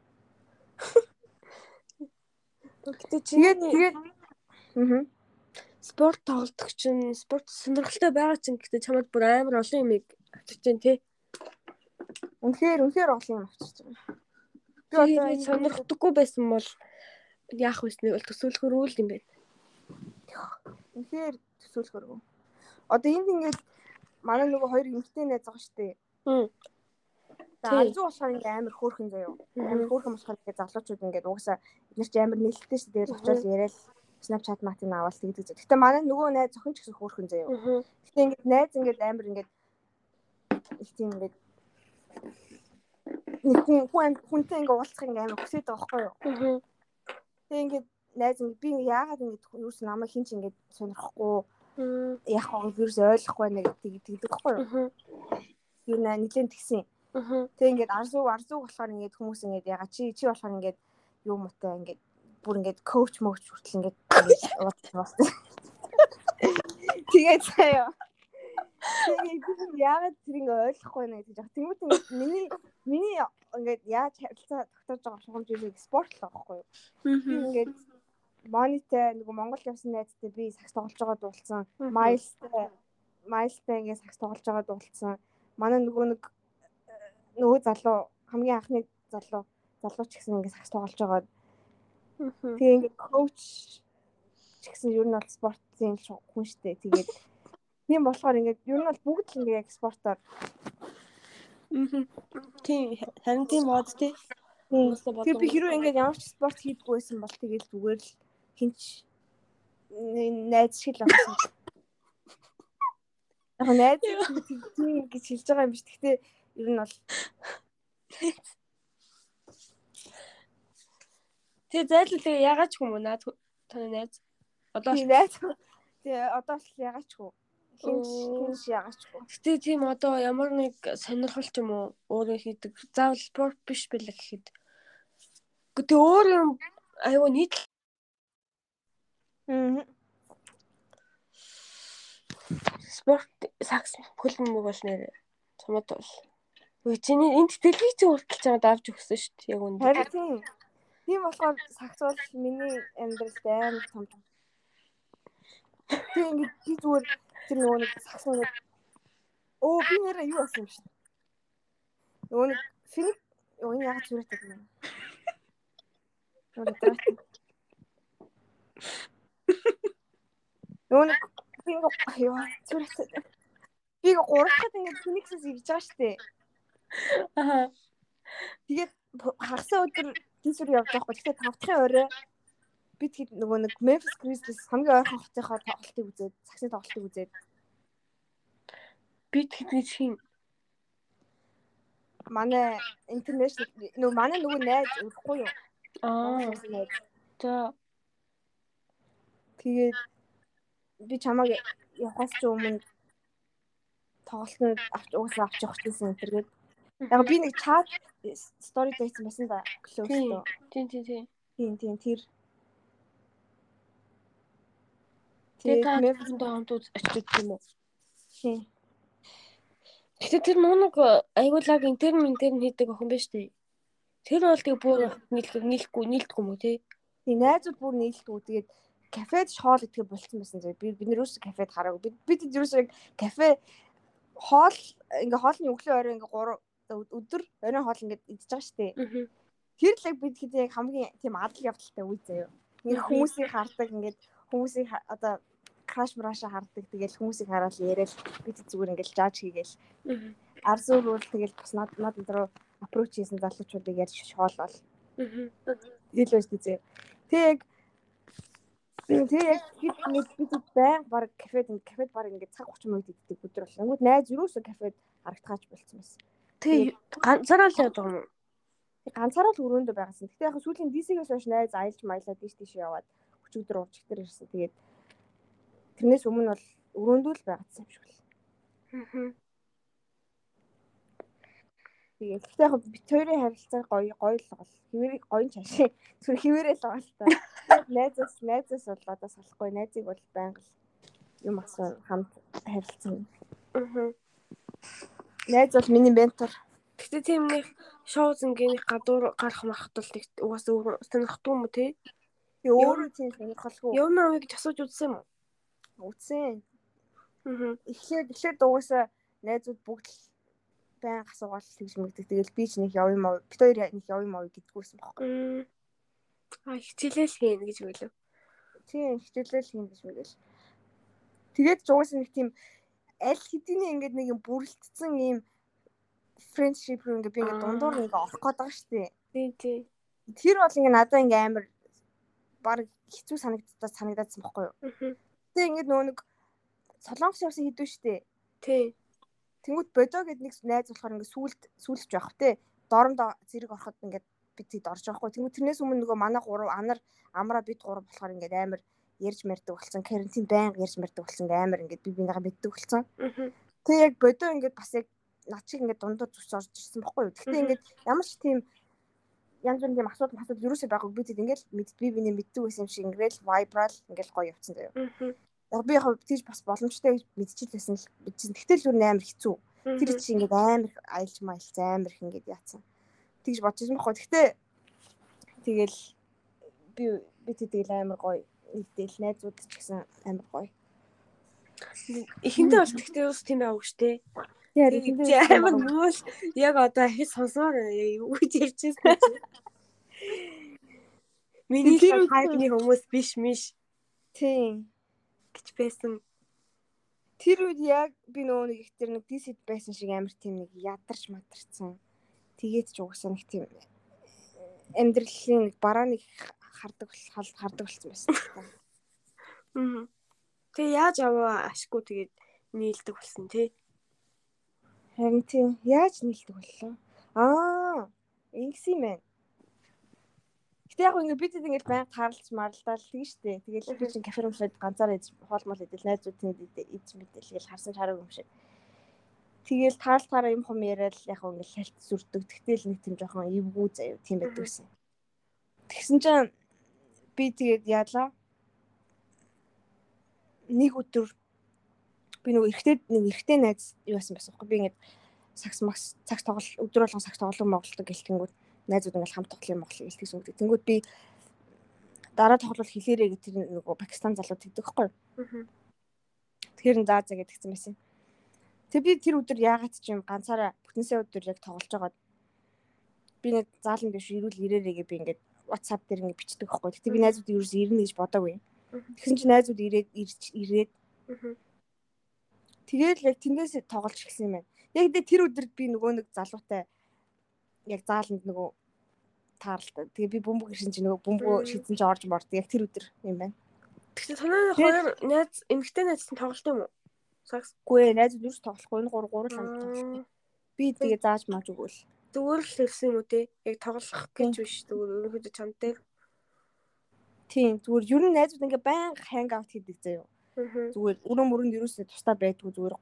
Гэтэ чи Тэгээд Аа. спорт тоглодог чинь спорт сонирхолтой байгаа чинь гэтээ чамд бүр амар олон юм авчиж जैन тий. Үнэхээр үнэхээр олон юм авчирч байгаа. Би одоо сонирхдаггүй байсан бол яах вэ бол төсөөлөхөр үйл юм байна. үнэхээр төсөөлөхөргөө. Одоо энд ингээд манай нөгөө хоёр эмэгтэй найз байгаа шүү дээ. За алзуу болохоор ингээд амар хөөрхөн заяо. Амар хөөрхөн болохоор ингээд залуучууд ингээд угаасаа бид нар ч амар нээлттэй шүү дээ. Очиод яриад Snapchat матын аваад тэгдэг зэ. Гэтэ манай нөгөө найз зохин ч гэсэн хөөрхөн заяо. Гэтэ ингээд найз ингээд амар ингээд их тийм ингээд нэг хүн хүн хүнтэй ингээд уулзах ингээд амар хүсэж байгаа байхгүй юу? Тэгээ ингээд найз ингээд би яагаад ингээд юус намайг хин ч ингээд сонирхгүй яах вэ вирус ойлгохгүй гэдэг тэгдэг байхгүй юу? Юу нэ нэлээд тэгсэн. Аа. Тэг ингээд арзуу арзуу болохоор ингээд хүмүүс ингээд ягаа чи чи болохоор ингээд юу муутай ингээд бүр ингээд коуч мөөч хүртэл ингээд уудсан. Тэгээд заяа. Тэгээд яагаад тэрийг ойлгохгүй байна гэж яг тэгмэт миний миний ингээд яаж харилцаа тогтоож байгаа шугамжийг спорт л байхгүй юу. Би ингээд Монитэй нөгөө Монгол явсан найзтай би сакс тоглож байгаа дуулсан. Майлстай Майлстай ингээд сакс тоглож байгаа дуулсан. Манай нөгөө нэг нөгөө залуу хамгийн анхны залуу залуу ч гэсэн ингээд сакс тоглож байгаа. Тэгээ ингээд коуч гэсэн ер нь бол спортын хүн штэ. Тэгээд тийм болохоор ингээд ер нь бол бүгд л ингээд спортоор Тийм харин тийм бод тий. Тэр би хэрвээ ингээд ямар ч спорт хийдгүй байсан бол тэгэл зүгээр л хинч найз шиг л болсон. Яг найз тийм гэж хэлж байгаа юм биш. Гэхдээ ер нь бол Тэгээ ч юм уу наад таны найз одоо найз. Тэгээ одоо л хөө хинч хинч хөө. Гэтэ тийм одоо ямар нэг сонирхол ч юм уу өөрөө хийдэг. Заавал спорт биш бэлээ гэхэд. Гэтэ өөр юм аюу нийт Аа. спорт сакс хөлн мөг бол нэр чамд бол. Үгүй чиний энд телевиз хүртэл чамд авч өгсөн шүү дээ яг үндэ. Харин тийм. Тийм болохоор сакс бол миний амьдралд амар том. Тийм ингээд зүгээр тэр нөгөө нэг сакс нэг Оо би нэрээ юу болсон юм шиг. Нөгөө нэг финик юу энэ яг зүрхтэй юм. Нөгөө нэг би юу зүрхтэй. Би ингээ гуравтад ингээ финиксээс ирж байгаа штэ. Аа. Тэгээд хагасаа өдөр тийшэр явж байгаа байхгүй. Тэгэхээр тавтахын орой би тэгэд нөгөө нэг Memphis Grizzlies хамгийн ойрхон хотынхоо тоглолтыг үзээд, саксны тоглолтыг үзээд. Би тэгэд хин манай international нөгөө манай нөгөө найз өрөхгүй юу? аа. За. Тэгээд би чамайг явахаас ч өмнө тоглолтод авч уусаа авч явах гэсэн энэ төргээд. Яг би нэг чат стори дайсан байсан да доо. тийм тийм тийм. Тийм тийм тэр Тэгээ та хамтдаа хамт очиж юм уу? тийм. Гэтэ тэр нуунаг аюулаг интерн интерн хийдэг охин биш үү? Тэр бол тэгээ бүр нийлэх нийлэхгүй нийлдэхгүй юм уу тий? Тийм найзууд бүр нийлдэг. Тэгээд кафед хоол идэх болцсон байсан зэрэг би бид нэр юус кафед хараагүй. Бид бид юус яг кафе хоол ингээ хоолны өглөө орой ингээ 3 өдөр оройн хоол ингээ идчихэж байгаа. Аа. Тэр л яг бид хэд яг хамгийн тийм адал явдалтай үе заяа. Ингээ хүмүүсийг хардаг ингээд хүмүүсийг одоо краш мраша хардаг. Тэгэл хүмүүсийг хараад яриад бид зүгээр ингээл жааж хийгээл. Арзуур бол тэгэл бас над над руу аппроч хийсэн залуучуудыг ярьж шоолол. Аа. Тэгэл байж тээ. Тэг тэг хэд нэг бид байн баг кафед кафед баг ингээ цаг 30 минут иддэг өдөр бол. Ангууд найз юусоо кафед харагдгаач болцсон байсан. Тэгээ ганцаараа л явдаг юм уу? ганцаараа л өрөөндөө байгасан. Гэтэ яг сүүлийн DC-гээс хойш найз аялж маялаад тийш тийш яваад өчигдөр уурч ихтер ирсэн. Тэгээд тэрнээс өмнө бол өрөөндөө л байгацсан юм шиг л. Аа. Тэгээд гэтэ яг бит хоёрын харилцаа гоё гоё л гол. Хിവэрийг гоё чашаа. Зүр хിവэрээ л байгаа л та. Найзаас найзаас бол одоо салахгүй. Найзыг бол байнга л юм асуу хамт харилцсан. Аа. Найз бол миний ментор. Гэтэ тийм нэг шоу зингийнх гадуур гарах махтал нэг угаас өөр сонирхдгүй юм уу? Би өөрөө тийм сонирхолгүй Явна уу гэж асууж үзсэн юм уу? Үтсэн. Эхлээд эхлээд дугуйсаа найзууд бүгд байн асуугаал тэгж мэгдэг. Тэгэл би ч нэг яв юм аа. Бид хоёр нэг яв юм аа гэдггүйсэн байхгүй. Мм. А хичээлэл хийн гэж үлээ. Тийм хичээлэл юм биш мэгэл. Тэгээд дугуйсаа нэг тийм аль хэдийн ингээд нэг юм бүрэлдсэн юм friendship руу ингээд би ингээд дундуур нэг орох гээд байгаа шүү дээ. Тий, тий. Тэр бол ингээд надад ингээд амар баг хэцүү санагдаад санагдаадсан байхгүй юу. Аа. Тэгээ ингээд нөгөө нэг солонгос явсан шүү дээ. Тий. Тэнгүүт бодоо гэд нэг найз болохоор ингээд сүулт сүулж байх те. Доромдоо зэрэг ороход ингээд бид тэд орж байгаа хгүй. Тэнгүүт тэрнээс өмнө нөгөө манай гурав анар амраа бид гурав болохоор ингээд амар ярьж мэрдэг болсон. Карантин байнга ярьж мэрдэг болсон. Амар ингээд би бинийгаа мэддэг болсон. Тэгээ яг бодоо ингээд бас яг над чиг ингээд дундуур зүс орж ирсэн бохгүй юу. Гэхдээ ингээд ямар ч тийм янз бүрийн тийм асуудал асуудал юусоо байгаагүй би тэд ингээд мэд би биний мэддэг байсан юм шиг ингээд vibrал ингээд гоё явцсан заяа. Яг би яг тийж бас боломжтой гэж мэдчихлээсэн л мэдчихсэн. Тэгтэл өөр амар хэцүү. Тэр чи ингээд амар аялж маялц амар их ингээд яатсан. Тэгж бодож байсан бохгүй. Гэхдээ тэгэл би би тэгэл амар гоё нэгдэл найзууд ч гэсэн амар гоё. Эхэндээ бол тэгтээ ус тийм байгааг штэ. Яг амар нүүл яг одоо ахиж сонсоор юу гэж ярьчихсан чи. Миний хайпны хүмүүс биш миш Тийм. Гэж байсан. Тэр үед яг би нөгөө нэг их тэр нэг дисэд байсан шиг амар тийм нэг ядарч мадарсан. Тэгээд ч угсаа нэг тийм амьдралын нэг бараа нэг хардаг хардаг болсон байсан. Аа. Тэгээ яаж аваа ашгүй тэгээд нийлдэг болсон тий. Харин тийм яаж нийлдэг боллоо? Аа, ингэсэн юм байна. Гэтэ яг ингэ бид ингэж байнга таарлаж марлалаа л тийм штэ. Тэгэл би чинь кафе румшаад ганцаараа хоолмол идэл найзуудын идэж мэдэл тэгэл харсан чараг юм шиг. Тэгэл таалтаараа юм хум яриад яг ингэ шалт сүрдэг. Тэгтэл нэг тийм жоохон эвгүй заяа тийм байдаг гэсэн. Тэгсэн чинь би тэгээд яалаа. Нэг өдөр би нөгөө эргэтэй нэг эргэтэй найз юу байсан байсан байхгүй би ингээд сакс макс цагс тоглол өдөр болгон сакс тоглоом моголдог гэлтэнгүүд найзууд ингээд хамт тоглоом моголыг гэлтгсэн үг. Тэнгүүд би дараа тоглол хэлээрээ гэх тэр нөгөө Пакистан залууд тэгдэг байхгүй. Тэгэхээр заа заа гэдгсэн байсан. Тэг би тэр өдөр яагаад ч юм ганцаараа бүтэнсээ өдөр яг тоглож байгаад би нэг заалан биш ирүүл ирээрээгээ би ингээд WhatsApp дээр ингээд бичдэг байхгүй. Тэгтээ би найзууд юу ирнэ гэж бодоагүй. Тэгсэн чинь найзууд ирээд ирээд Тэгэл яг тэндээс тоглож эхэлсэн юм байна. Яг тэр өдөр би нөгөө нэг залуутай яг зааланд нөгөө таарлаа. Тэгээ би бөмбөг ирсэн чинь нөгөө бөмбөгөө шидсэн чинь орж морд. Яг тэр өдөр юм байна. Тэгэхээр танай хоёр найз эмгтэй найзтай тоглолт юм уу? Саксгүй найз юу ч тоглохгүй энэ гур гурал хамт тоглолт. Би тэгээ зааж мааж өгөөл. Зүгээр л хэлсэн юм уу те? Яг тоглох гэж биш. Зүгээр ерөнхийдөө чамтай. Тийм зүгээр ер нь найзууд ингээ байнга ханг аут хийдэг заяа Зүгээр өрөө мөрөнд юусээ тусдаа байдгүй зүгээр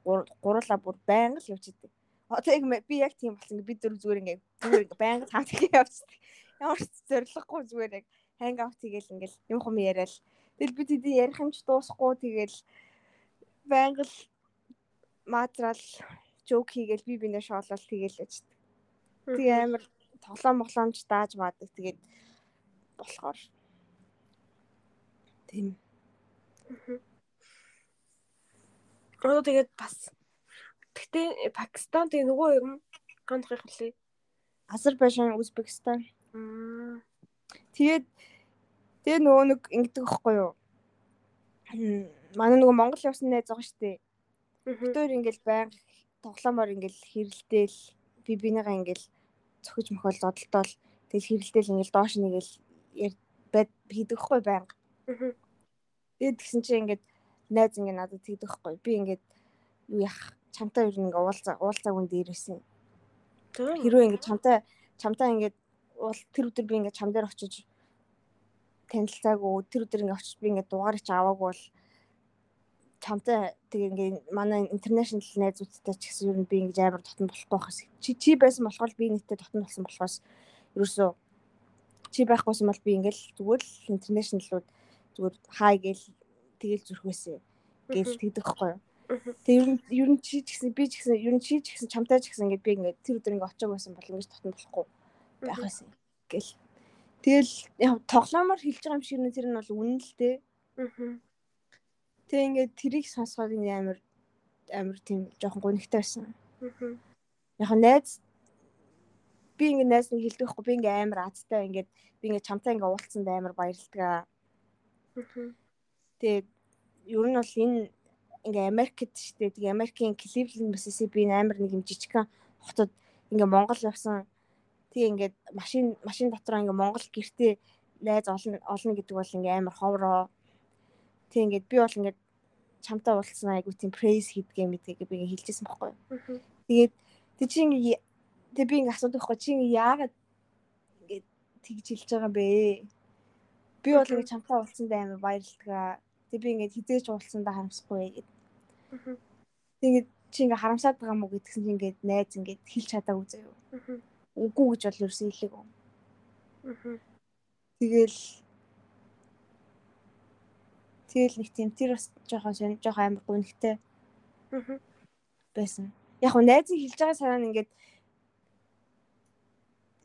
гурлаа бүр байнга л явж идэг. Одоо яг би яг тийм болсон. Би зөв зүгээр ингээ зүгээр ингээ байнга хийе явчихдаг. Ямар ч зориггүй зүгээр яг ханг аут хийгээл ингээл юм хум яриад тэгэл би тэдний ярих юм ч дуусахгүй тэгэл байнга л материал жоок хийгээл би бинэ шоолол тэгээл яждаг. Тэг амар тоглоом моглоомж дааж маадаг тэгээд болохоор тийм. Аа Одоо тэгээд бас Гэтэ Пакистан тэгээ нөгөө юм ганцхан хэлээ. Азербайджан, Узбекистан. Тэгээд тэгээ нөгөө нэг ингэдэг байхгүй юу? Манай нөгөө Монгол явсан найз байгаа шүү дээ. Өдөр ингээл байнга тоглоомоор ингээл хэрэлдээл би бинийгаа ингээл цохиж мөхөл зодтолтол тэгэл хэрэлдээл ингээл доош нэгэл байд хийдэг хгүй байнга. Тэгээд тэгсэн чинь ингээд найз ингээ надад тэгдэг хгүй. Би ингээд юу яах чамтай ер нь ингээ уулзаа уулзааг үн дээрээсэн. Хэрвээ ингээ чамтай чамтай ингээ уул тэр өдөр би ингээ чам дээр очиж танилцаагүй тэр өдөр ингээ очиж би ингээ дугаар чи аваагүй бол чамтай тэгээ ингээ манай интернэшнл найзуудтай ч гэсэн ер нь би ингээ амар дотн болохгүй хас. Чи чи байсан болохоор би нийтдээ дотн болсон болохоос ерөөсөө чи байхгүйсэн бол би ингээл зүгээр л интернэшнлүүд зүгээр хай гээл тэгэл зүрхвэсэ гэж тэгдэг хгүй юу. Тэгээ ер нь ер нь чи ч гэсэн би ч гэсэн ер нь чи ч гэсэн чамтай ч гэсэн ингээд би ингээд тэр өдөр ингээд очиог байсан бол ингэж татна болохгүй байх байсан гэл. Тэгэл яг тоглоомоор хэлж байгаа юм шиг нэ тэр нь бол үнэн л дээ. Тэгээ ингээд тэрийг сонсоход ингээд амар амар тийм жоохон гонигтай байсан. Яг найз би ингээд найз нэг хэлдэг хгүй би ингээд амар азтай ингээд би ингээд чамтай ингээд уулзсанд амар баярлалаа. Тэгээд ер нь бол энэ ингээ Америкт дээ. Тэгээ Америкийн Cleveland, Mississippi амар нэг юм жижигхан хотод ингээ Монгол явсан. Тэгээ ингээд машин машин дотроо ингээ Монгол гэртээ найз олно олно гэдэг бол ингээ амар ховроо. Тэг ингээд би бол ингээ чамтай уулзсан айгу тийм praise хийдгээ мэдгээ би ингээ хэлчихсэн байхгүй. Тэгээд тэг чи ингээ тэг би ингээ асуудаг байхгүй чи ингээ яагаад ингээ тэгж хэлж байгаа юм бэ? Би бол ингээ чамтай уулзсанд амар баярлалаа Тэг би ингээд хизээж уулцсандаа харамсахгүй гэд. Тэгээд чи ингээ харамсаад байгаа мó гэдгсэн чи ингээд найз ингээд хэлж чадаагүй заяа. Үгүй гэж бол ерөөсөө хэлээгүй. Тэгэл Тэгэл нэг тийм тэр бас жоохон жоохон амар гүнхтэй байсан. Яг хөө найзыг хэлж байгаа санаа нь ингээд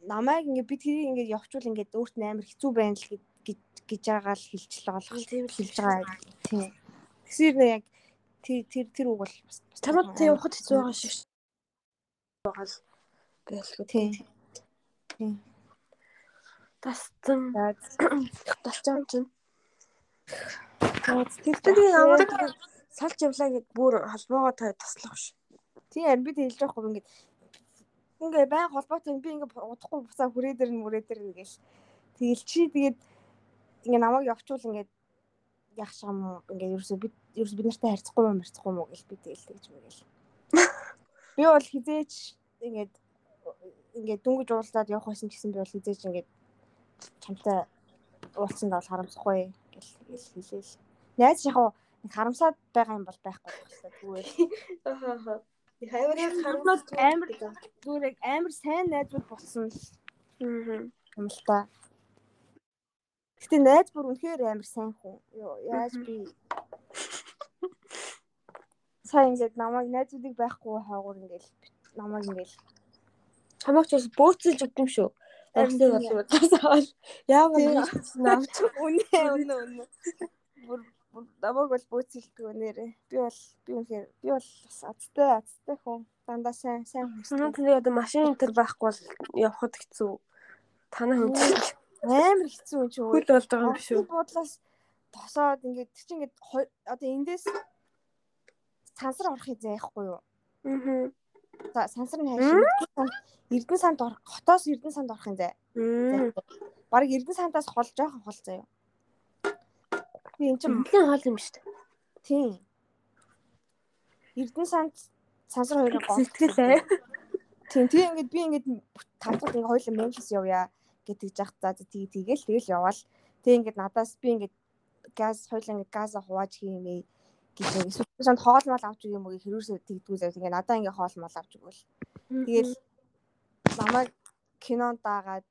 намайг ингээд бид хэрийг ингээд явчвал ингээд өөрт нь амар хэцүү байна л гэж гэж- байгаа л хэлчихлээ болох Тийм л хэлж байгаа. Тийм. Тэгсэр нэ яг тэр тэр тэр үг бол тийм амар ухад хэцүү байгаа шиг байгаа л байлгүй. Тийм. Тасцсан За тасцсан чинь. тэр Тэгээ ямар салж явлаа гэд бүр холбоогоо та таслах ш. Тийм бид хэлж байхгүй ингээд ингээ байн холбоотой би ингээ удахгүй буцаа хүрээ дээр нь мөрөө дээр ингээл тэгэл чи тэгээд ингээ намайг явчвал ингээд яах шиг юм уу ингээ ерөөсөө бид ерөөсөө бид нартай харьцахгүй юм харьцахгүй уу гэл би тэгэл тэгж мэгэл. Би бол хизээч ингээд ингээд дүнгиж уулзаад явах байсан гэсэн би бол хизээч ингээд чамтай уулзсанд бол харамсахгүй гэл тэгэл хэлээл. Найз яг нэг харамсаад байгаа юм бол байхгүй байна. Тэгвэл Ахаа. Хайвараа Хамаас амар зүгээр яг амар сайн найзууд болсон л Мгм. юм л та. Гэтэ найз бүр үнэхээр амар сайн хүн. Яаж би сайн ингээд намайг найзуудыг байхгүй хаагаар ингээд намайг ингээд Хамаач бас бөөцөлж өгдөм шүү. Харин Орсыг тийм. бол удасаал. Яагаад авч. үнэ үнэ үнэ. Бүр намайг бол бөөцөлдөг нэрээ. Би бол би үнэхээр би бол бас азтай азтай хүн. Дандаа сайн сайн хүн. Санаа тэгээ одоо машин энэ төр байхгүй бол явхад хэцүү. Танаа хүнч Амар хэцүү юм чи хөл болж байгаа юм биш үү? Бодлоос тосоод ингээд чи ингээд одоо эндээс сансар орохыг заяхгүй юу? Мгм. За сансар нь хайш Эрдэнэ санд орох хотоос Эрдэнэ санд орохын зай. Мм. Бараг Эрдэнэ сандаас хол жоохон хол заяа. Би эн чинь Нэлээд хоол юм шүү дээ. тийм. Эрдэнэ санд сансар хоёрын гол Сэтгэлээ. Тийм тийм ингээд би ингээд тавтал ингээд хоёул Мемфис явъя гэдэг жах за за тгий тэгэл тэгэл яваал. Тэг ингээд надаас би ингээд газ хоёул ингээд газа хувааж хиймээ гэж ингээд санд хоол мал авч өгөх юм уу хэрүүсээ тэгдгүү зав ингээд надаа ингээд хоол мал авч өгвөл. Тэгэл намайг кинонд даагаад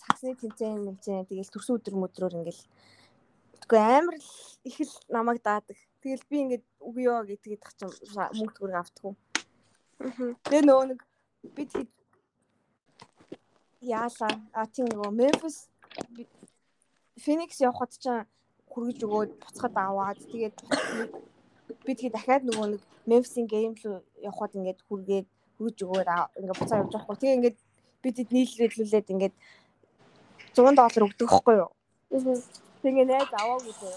цагсны тэмцээн мэмцээн тэгэл төрсөн өдөр мөдрөөр ингээл тэггүй амар л их л намайг даадаг. Тэгэл би ингээд үгүй ёо гэдэг тах чинь мөнгө төгрөг автгүй. Тэгээ нөгөө нэг би тэг яалаа. А тийм нөгөө Memphis Phoenix явхад ч хүргэж өгөөд буцахад аваад тэгээд би тэгээ дахиад нөгөө нэг Memphis-ийн game руу явхад ингээд хүргээд хүргэж өгөөд ингээд буцаа явж байхгүй. Тэгээ ингээд бид хэд нийлүүлүүлээд ингээд 100 доллар өгдөг байхгүй юу? Мгм. Тэгээ найз аваагүй зөө.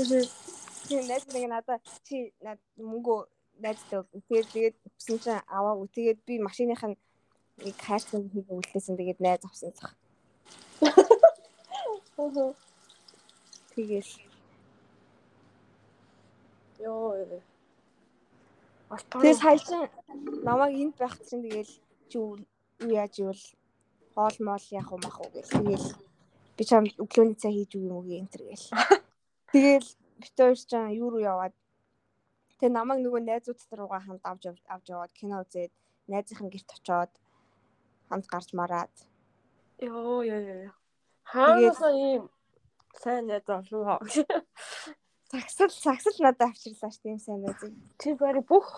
Мгм. Тэгээ найз нэг надаа чи над мөнгө найзтай. Тэгээд тэгээд өгсөн чинь аваагүй. Тэгээд би машиных нь нэг хайрцаг хийх үлдээсэн. Тэгээд найз авсан цах. Мгм. Тэгээл Йоо. Алтан. Тэгээ сая чин намайг энд байх чинь тэгээл чи юу яаж ивэл хоол моол яах юм ах уу гэл. Тэгээл би чам өглөөний цай хийж үг юм уу энэ төр гээл. Тэгээл бит хоёр ч юу руу яваад тэгээ намайг нөгөө найзууд руугаа хамт авч авч яваад кино үзээд найзынх нь гэрт очоод хамт гарч мараад Йоо ёо ёо. Хаанасаа ийм сайн найз олоо. Сагсал сагсал надад авчирлаа ш тийм сайн найзыг. Чи барь бүх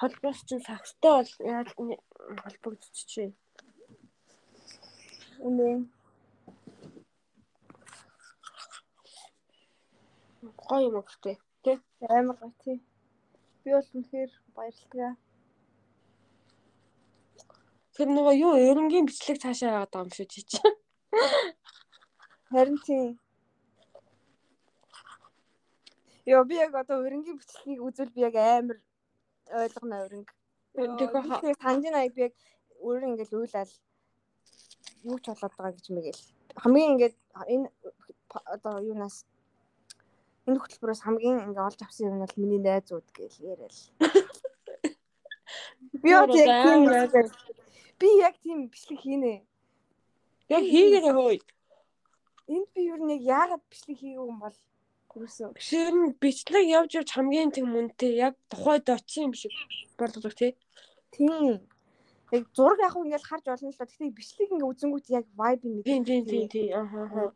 холбоос чинь сагстай бол яаж холбогдчихжээ. Үнэ. Гоё юм өгтэй. Амар гоё тий. Би бол үнэхээр баярлалаа. Тэр нөгөө юу ерөнгийн бичлэг цаашаа яваад байгаа юм шүү чи чи. Харин тий. Йоо би яг одоо өрнгийн бичлэгийг үзвэл би яг амар ойлгоно өрнг. Тэгэхээр Тэгэхээр санжинаа би яг өөрөө ингээл уйлал юу ч болоод байгаа гэж мэгэл. Хамгийн ингээд энэ одоо юунаас энэ хөтөлбөрөөс хамгийн ингээ олж авсан юм бол миний найзууд гэж яриад. Би яг Тэр тийм би яг тийм бичлэг хийнэ. яг хийгэрээ хөөе. Энд би юу нэг яагаад бичлэг хийгээгүй юм бол Үгүй Шир нь бичлэг явж явж хамгийн тэг мөнтэй яг тухайд очсон юм шиг болдог тий. Тийм. Яг зураг яг ингээл харж олно л доо. Гэхдээ бичлэг ингээ үзэнгүүт яг vibe нь Тийм тийм тийм тийм. Аа.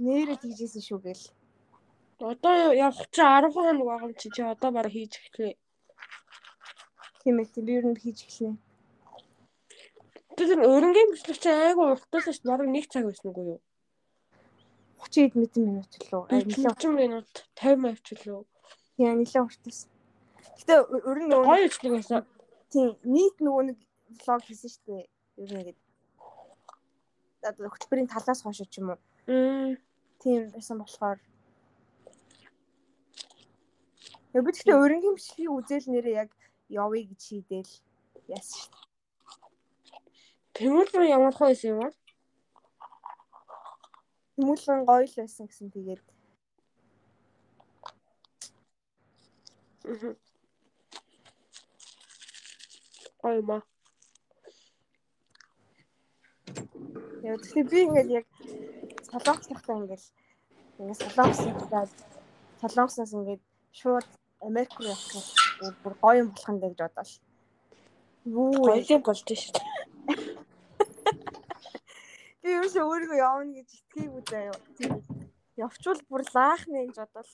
нэрээ тийжсэн шүү гээл. Одоо явах чи 10 хоног байгаа юм чи чи одоо бараг хийж эхлэе. Тийм ээ. Би ер нь хийж эхэлнэ. Тэр өрнгийн бичлэг чи айгу уртаас ш бараг 1 цаг байсан үгүй юу? 30 хэд минут. Аа, нэлээд 40 минут 50 минут ч лөө. Тийм нэлээд уртаас. Гэтэ ер нь нөгөө Гоё бичлэг байсан. тийм нийт нөгөө нэг влог хийсэн шүү дээ. Ер нь ингээд одоо хөтөлбөрийн талаас хойш ч юм уу. Тийм байсан болохоор Яг би гэхдээ өрнгийн бичлэгийг үзэл нэрээ яг явъя гэж шийдээл яасан шүү дээ. Тэмүүлрэн ямар хөө байсан юм бэ? Хүмүүлэн гоё л байсан гэсэн тэгээд. Гоё маа. яг тэгэхээр би ингээд яг солонгос тахтаа ингээд ингээд солонгос гэдэг солонгосоос ингээд шууд Америк руу явах гэж бүр гоё юм болох нь гэж бодоол. Юу? Гоё болж шүү дээ. Би юу ч өөрийгөө явна гэж итгэгээгүй заяа. Явчвал бүр лаах нэ гэж бодоол.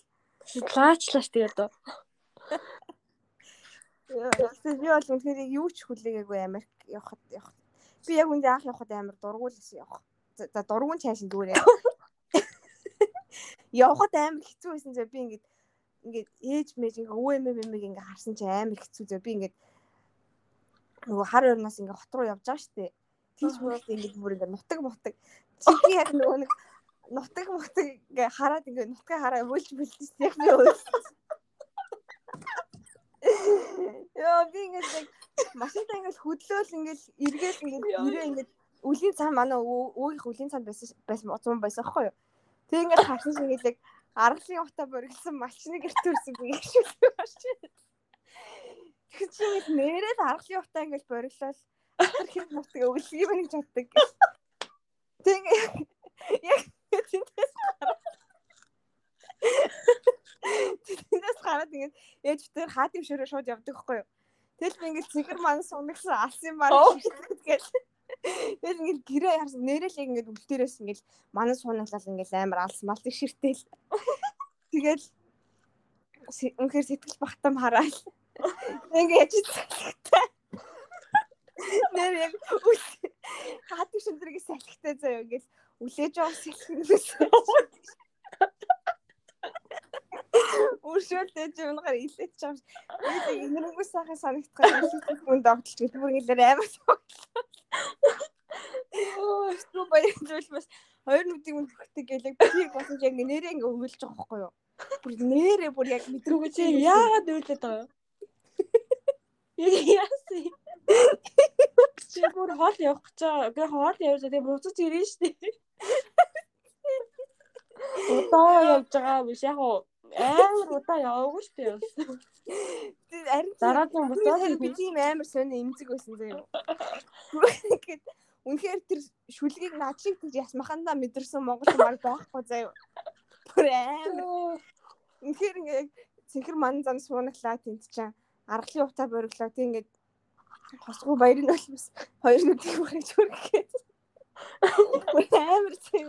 Лаачлаач тэгээд. Тэгээд би бол үнэхээр юу ч хүлээгээгүй Америк явахад явах. Би яг үндэ анх явахад амар дургуулсан явах. За дургуун цааш нь зүгээр яа. Явахад амар хэцүү байсан зэ би ингээд ингээд ээж мэж ингээ өвөө эмээ мэмэг ингээ харсан чи амар хэцүү зэ би ингээд нөгөө хар өрнөөс ингээ хот руу явж байгаа штэ. Тийч бүрэлт ингээ бүр ингээ нутаг мутаг. Чи яг нөгөө нэг нутаг мутаг ингээ хараад ингээ нутгаа хараа бүлж бүлдэж яг би өөс. Яа би ингээд яг машинтаа ингээд хөдлөөл ингээд эргээл ингээд ирээ ингээд үлийн цаа манай өвгийнх үлийн цаанд байсан байсан зам байсан аахгүй юу. Тэг ингээд харсан шиг яг аргалын утаа бориглсон малчныг эртүүлсэн би яг шүү дээ. Тэг чи ингээд нэрээд аргалын утаа ингээд бориглол нутаг өвлөгийг байна гэж боддог. Тэг яг тэнтэс гараад Тэндээс гараад ингээд ээж тэр хаа дэвшөрөө шууд явдаг хгүй юу. Тэгэл би ингээд цэгэр маань сунгагсан алсын маань тэгэл. Тэгэл ингээд гэрээ харсан нэрэл яг ингээд үлдээрээс ингээд манай суунаглал ингээд амар алс малтыг ширтэл. Тэгэл үнэхээр сэтгэл багтам хараал. Ингээд яж цэгтэй. Нэр яг хаа дэвшөрийг салхитай заяа ингээд үлээж байгаа салхи. Үршүүлтэй чи өнөөр илээч чам. Би ингэрэнгүү сайхан санагдах юм. Хүн догтлж гэл бүр ингэлэр амар тоглоо. Оо, шүү баярлж бас хоёр нүдийг мөн хөхтэй гэлэг би болсон яг нэрээ ингээ өвөлж байгаа байхгүй юу? Бүр нэрээ бүр яг мэдрүүгээ чи яагаад өвлөд байгаа юм? Яасан. Чи бүр хоол явах гэж байгаа. Гэ хоол явж тэгээ буцаж ирэн штэ. Удаа явж байгаа биш яг амар удаа яваагүй шүү дээ. Харин Дараагийн буцаад би тийм амар сони эмзэг байсан заяа. Гэт үнэхээр тэр шүлгийг над шиг тэр ясмахандаа мэдэрсэн монгол мар байхгүй заяа. Бүр амар. Үнэхээр ингээ цэнхэр ман зам суунаглаа тент чаа. Аргалын утаа бориглоо тийм ингээ хосгүй баярын олмос хоёр нүдийг бүрэж хүргээд. Бүр амар тийм.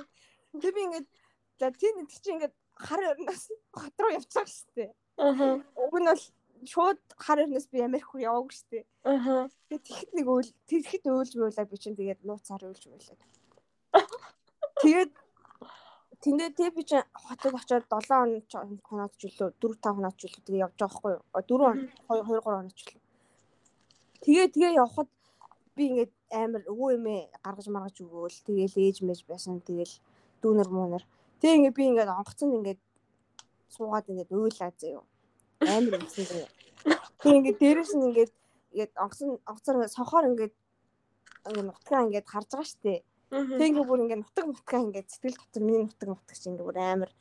Тэг би ингээ за тийм нэг чи ингээ хар өрнөөс хот руу шүү дээ. Аа. Уг нь бол шууд хар өрнөөс би Америк руу яваагүй дээ. Аа. Тэгээд тэгэхэд нэг үйл тэгэхэд уйлж муулаа би чинь тэгээд нууцаар уйлж муулаа. Тэгээд тэндээ тэг би чинь хотод очиод 7 хоног ч үлээ 4 5 хоног ч үлээ тэгээ явж байгаа байхгүй юу? 4 2 2 3 хоног ч үлээ. Тэгээ тэгээ явхад би ингээд амар өвөө эмээ гаргаж маргаж өгөөл тэгээл ээж мэж байсан тэгээл дүүнер муунер Тэг ингээ би ингээд онгоцонд ингээд суугаад ингээд уйлаа заяа. Амар юмсан заяа. Тэг ингээд дээрээс нь ингээд ингээд онгоцон онгоцоор ингээд сохоор ингээд ингээд нутгаа ингээд харж байгаа штэ. Тэг ингээ бүр ингээд нутаг нутгаа ингээд сэтгэл дотор миний нутаг нутаг чинь ингээ бүр амар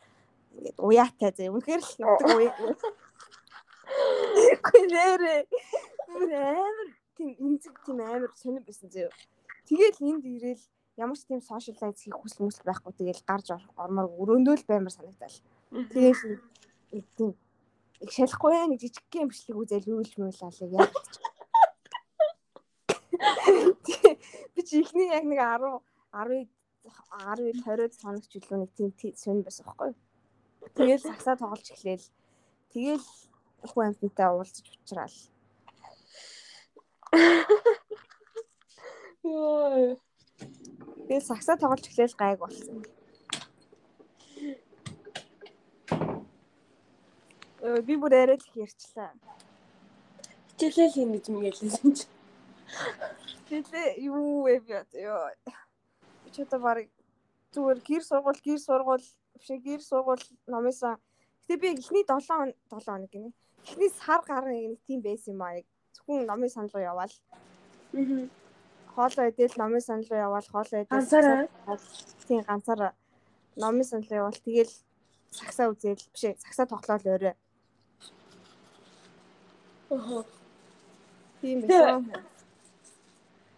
ингээд уяатай заяа. Үнэхээр л нутаг уяа. Гүнээрээ. Бүр амар тийм эмзэг тийм амар сонир байсан заяа. Тэгэл энд ирээл ямар ч тийм socialize хийх хүсэл мүсэл байхгүй тэгэл гарч ормоор өрөөндөө л баймар санагдал. Тэгээд нэг тийм их шалахгүй яа нэг жижиг гэм бичлэг үзэл үйлж муулаалаа яг. Би чи ихний яг нэг 10 10 10 20-од соногч илүү нэг тийм сонь байсан байхгүй. Тэгэл сагсаа тоглож эхлээл. Тэгэл хүн амьтантай уулзаж уучраал. Йоо. Тэгээ сагсаа тоглож эхлээл гайг болсон. Өө би бүр арай л их ярьчлаа. Хичээлэл юм гэж мэгээлсэн чи. Тэгээ юу вэ би ёо. Би ч одоо баг зүгээр гэр сургууль гэр сургууль биш гэр сургууль номынсаа Гэтэ би эхний 7 7 хоног гинэ. Эхний сар гарна нэг тийм байсан юм аа. Зөвхөн номын санал руу яваал. Аа. Хоолоо идэл номын санал руу яваал хоолоо идэл. Ганцаараа. Тийм ганцаараа номын санал руу яваал тэгэл сагсаа үзэл биш ээ сагсаа тоглоал өөрөө. Аа. Тийм байсан.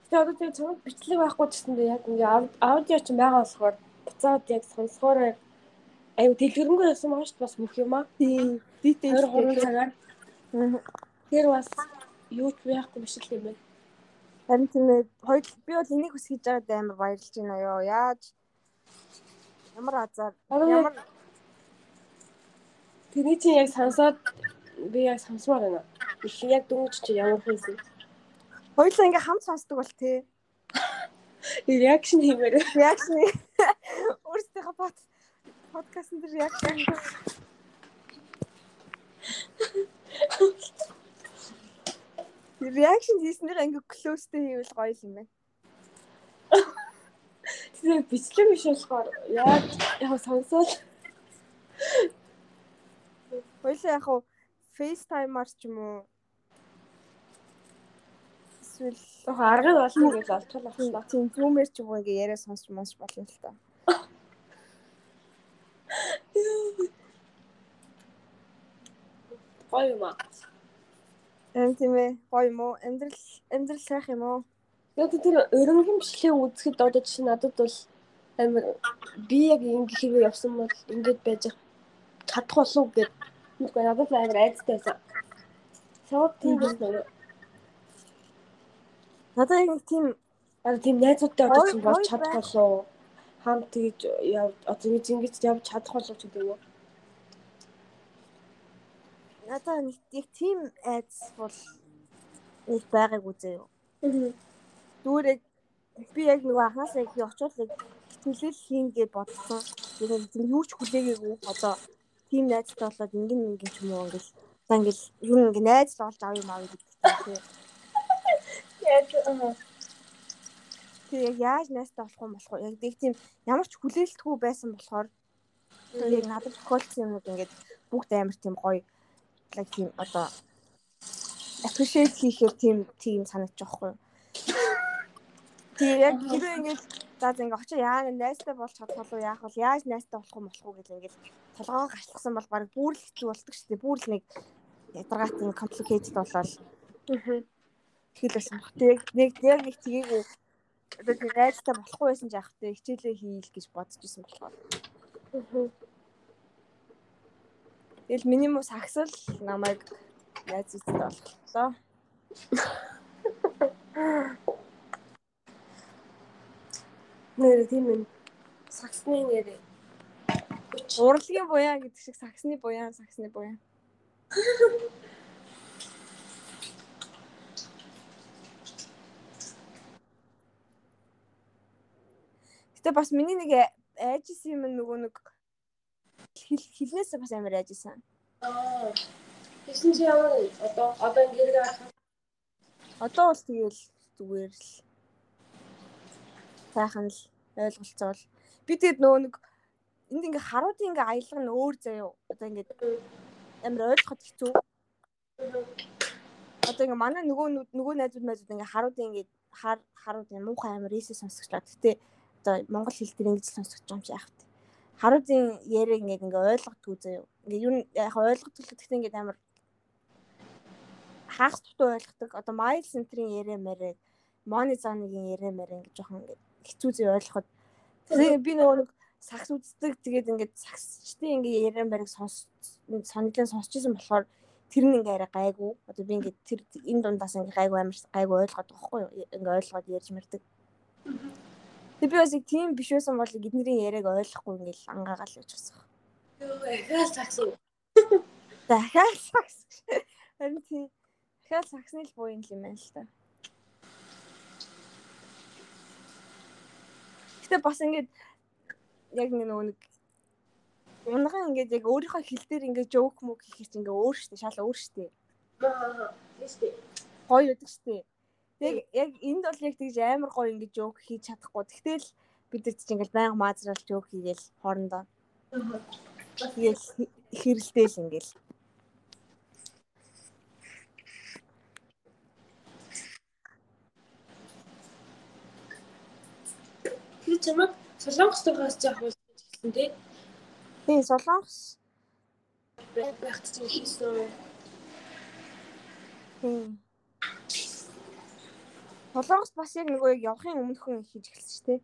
Тэгээ одоо тэгээ цог бичлэг байхгүй ч гэсэн яг ингээ аудио ч байгаа болохоор буцаад яг сонсохоор аюу дэлгэрэнгүй байсан маш бас мөх юм аа. Тийм. Дитейл 23 цагаар. Тэр бас юу ч байхгүй биш л юм байна. Харин тийм ээ хоёр би бол энийг хүсэж байгаад амар баярлж байна ёо. Яаж ямар азар ямар Тэрний чинь яг сонсоод би яг сонсмоор байна. Их яг дүнж чи ямар хийсэн. хоёулаа ингээ хамт сонсдог бол тээ. Реакшн хиймээр. Реакшн өөрсдийнхөө бот подкастн дээр реакшн Реакшн хийснээр ингээ клоустэй хийвэл гоё юм байна. Тэгээ бичлэг биш болохоор яг яг сонсоод Хоёулаа яг хуу FaceTime-аар ч юм уу эсвэл яг аргыг олно гэж олчихлоо байна. тийм Zoom-ээр ч юм уу ингээ яриа сонсч сонсч болно л та. Гоё юм аа. Эм тийм ээ гоё юм уу? Амьдрал амьдрал сайх юм уу? Яг тэр өрөнгөн бичлэг үзэхэд одоо жишээ надад бол амар би яг ингэ хэрэг явсан бол ингэж байж чадах болов гэд үгүй надад амар айцтай байсан. Савд тийм байна. Надад яг тийм Аа тийм найзуудтай одоо чинь болж чадах болов хамт тэгж яв одоо ингэж ингэж явж чадах болов ч гэдэг үү. Надад нэг яг тийм айц бол нэг байгааг үзээ юу. Дүүрэг би яг нөгөө анхаасаа их очиулыг төлөөл хийн гэж бодсон. Тэгээд тийм юу ч хүлээгээгүй одоо тийм найзтай болоод ингэн ингэн ч юм уу ингээл за ингээл юу ингэ найз л олж авъя маа гэдэг тийм. Яг яг яаж найзтай болох юм болох вэ? Яг нэг тийм ямар ч хүлээлтгүй байсан болохоор яг надад тохиолдсон юмнууд ингээд бүгд амар тийм гоё талыг тийм одоо appreciate хийхээр тийм тийм санагдаж байгаа юм. Тэгээ яг хэрэв ингэж за за ингээ очоо яа найстай болж чадвал уу яах вэ? Яаж найстай болох юм болох уу гэж ингээл толгоо гарчлсан бол баг бүр л хэцүү болдог шүү дээ. Бүр л нэг ядаргаат ин complicated болол. Тэгэл бас баг тэг нэг яг нэг тгийгүү одоо найстай болохгүй байсан жаах тэг хичээлээ хийл гэж бодож исэн болохоор. Аа Тэгэл минимум сагсал намайг найз үзтэй болохлоо. Нэр тийм юм. Саксны нэр. Урлагийн буян гэдэг шиг саксны буян, саксны буян. Гэтэ бас миний нэг айжсэн юм нөгөө нэг хилнээс бас амар айжсэн. Аа. Тэсэн чи ямар одоо одоо ингэ хэрэг Одоо бол тэгэл зүгээр л сайхан л ойлголцоол. Би тэгэд нөгөө нэг энд ингээ харуудын ингээ аялга нь өөр заяо. Одоо ингээ амар ойлгоход хэцүү. Одоо ингээ манай нөгөө нөгөө найзууд найзууд ингээ харуудын ингээ хар харуудын муухай амар эсэ сонсогчлаа. Гэтэ одоо монгол хэл дээр ингэж сонсогч юм чи яах вэ? Харуудын яриаг ингээ ингээ ойлгохгүй заяо. Ингээ юу яг ойлгохгүй гэхдээ ингээ амар хагас тутуу ойлгодог. Одоо Майл центрийн яриа мэрэг, Мони цааныгийн яриа мэрэг ингэ жоохон ингэ хэцүү зүй ойлгоход. Би нөгөө нэг сагс үздэг тэгээд ингээд сагсчдын ингээд яриан бариг сонс сониглон сонсч ирсэн болохоор тэр нь ингээ арай гайгүй. Одоо би ингээ тэр энэ дундаас ингээ гайгүй амар гайгүй ойлгоод байгаа хгүй юу? Ингээ ойлгоод ярьж мэрдэг. Тэг би бас яг тийм биш байсан бол эднэрийн яриаг ойлгохгүй ингээл ангаагаал байгаа. Йоо, ахаал сакс уу. Дахиад сакс. Харин тийм дахиад саксны л буу юм байна л та. Гэтэ бас ингээд яг нөгөө нэг унган ингээд яг өөрийнхөө хэл дээр ингээд жоок мөг хийх чинь ингээд өөр штэ шал өөр штэ. Аа, тийштэй. Гоё өгдөг штэ. Яг яг энд бол яг тэгж амар гоё ингээд жоок хийж чадахгүй. Тэгтэл бид нар чинь ингээд байнга маазрал жоок хийгээл хоорондоо. Тэгэл хэрэлдээл ингээл. Тэр чамаг солонгостойгоос жоох болж хэлсэн тий. Тийм солонгос Багт чинь хийсэн. тийм. Солонгос бас яг нөгөө яг явахын өмнөхөн хийж эхэлсэн шүү дээ.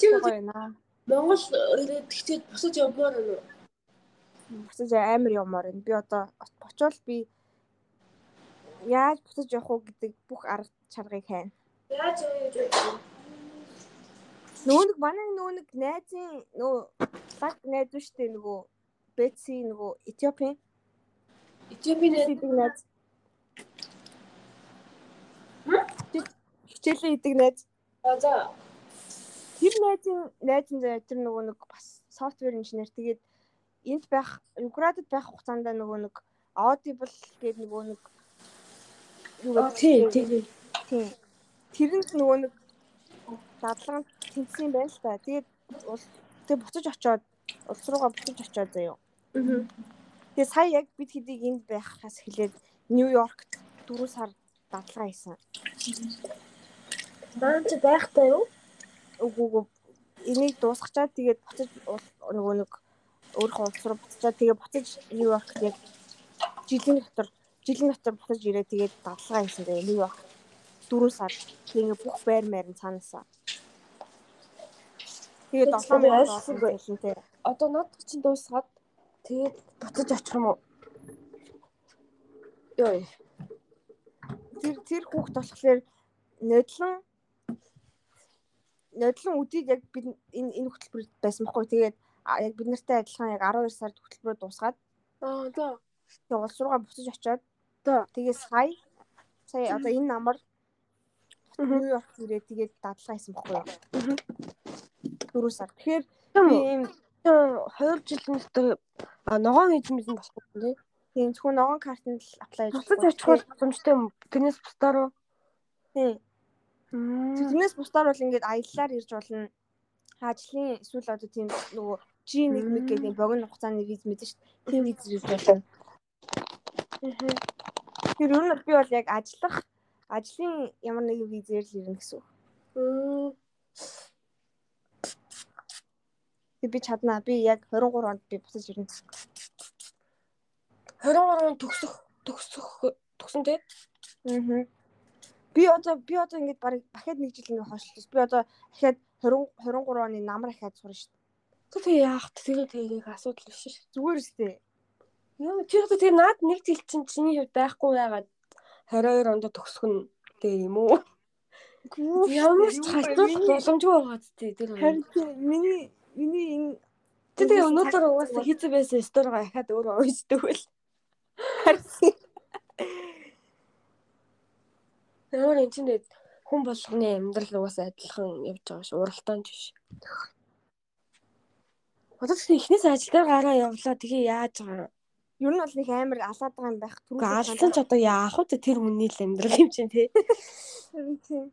Тэр Гоё наа. Монгол ирээд тэгчээд босож явмаар байна уу? буцаж амар явмаар байна. Би одоо очивол би яаж буцаж явах уу гэдэг бүх арга чаргыг хайна. Яаж яаж яаж Нөгөө нэг манай нөгөө нэг найзын нөгөө баг найз биш үү нөгөө Бетси нөгөө Этиопийн Этиопийн найз. Хичээлээ хийдэг найз. За Тэр найзын найз нь тэр нөгөө нэг бас софтвер инженер тэгээд энд байх Украинд байх хугацаанд нөгөө нэг Audible гэдэг нөгөө нэг юу А, гэдэг тий, чинь- тий, тий. Тийм. Тэрэнд нөгөө нэг дадлаганд тэнцсэн юм байна л та. Тэгээд тэгээд буцаж очоод улс руугаа буцаж очоод заяа. Мгм. Тэгээд сая яг бид хэдийг энд байхаас эхлээд Нью-Йоркт 4 сар дадлага хийсэн. Маань ч байхтай юу? Үгүй үгүй. Энийг дуусгачаад тэгээд буцаж нөгөө нэг өөрийнхөө улс руу буцаад тэгээд буцаж Нью-Йоркт яг жилийн дотор жилийн дотор буцаж ирээ тэгээд дадлага хийсэн Нью-Йорк 4 сар. Тэгээд бүх байр маяр нь цаанаасаа. Тэгээд Тэгээд 7 мянга ойлгосон болсон байлэнтэй. Одоо над чинь дуусгаад тэгээд буцаж очих юм уу? Йой. тэр тэр хүүхд болохоор нодлон нодлон үдийг яг бид энэ энэ хөтөлбөрөд байсан байхгүй тэгээд яг бид нартай адилхан яг 12 сард хөтөлбөрөө дуусгаад Аа за. тэгээд улс руугаа буцаж очиод тэгээд сая сая одоо энэ намар. Нью-Йорк ирээ тэгээд дадлага хийсэн байхгүй юу? Мгм. 4 сар. Тэгэхээр би ийм 2 жилийн дотор ногоон хийж мэдэн болохгүй тий. тийм зөвхөн ногоон картанд л аплай хийж Буцаж очих бол боломжтой юм. Тэрнээс бусдаар уу? Тийм. Мм. Тэрнээс бусдаар бол ингээд аяллаар ирж болно. Ажлын эсвэл одоо тийм нөгөө G1 мэг гэдэг богино хугацааны виз мэдэн шүү дээ. Тийм виз ирж болно. Тэр ер нь би бол яг ажиллах ажлын ямар нэгэн визээр л ирнэ гэсэн үг. Би чаднаа. Би яг 23 онд би буцаж ирнэ. 23 төгсөх төгсөх төгсөн тий. Аа. Би одоо би одоо ингээд баг дахиад нэг жил ингээд хойшлуулж. Би одоо дахиад 20 23 оны намар ахаад сурна шүү дээ. Тэг яах тэр тэрийг асуудал биш ш. Зүгээр үстэй. Яа чи одоо тэр наад нэг жил чинь чиний хувьд байхгүй яагаад 22 онд төгсөх нь дээр юм уу? Ямар ч халтуул боломжгүй байгаа зү тэр. Харин миний миний энэ Тэ тэгээ өнөөдөр угаасаа хийцэн байсан сторого ахаад өөрөө уншдаг байл. харин Ямар энэ чинь хүн болгоны амьдрал угаасаа адилхан явж байгаа ш уралдаан биш. Тэгсэн эхнээс ажил дээр гараа явлаа тэгээ яаж байгаа. ер нь бол нэг амар алаад байгаа юм байх. Үгүй алсан ч одоо яах вэ тэр хүний л амьдрал юм чинь тий. Тийм.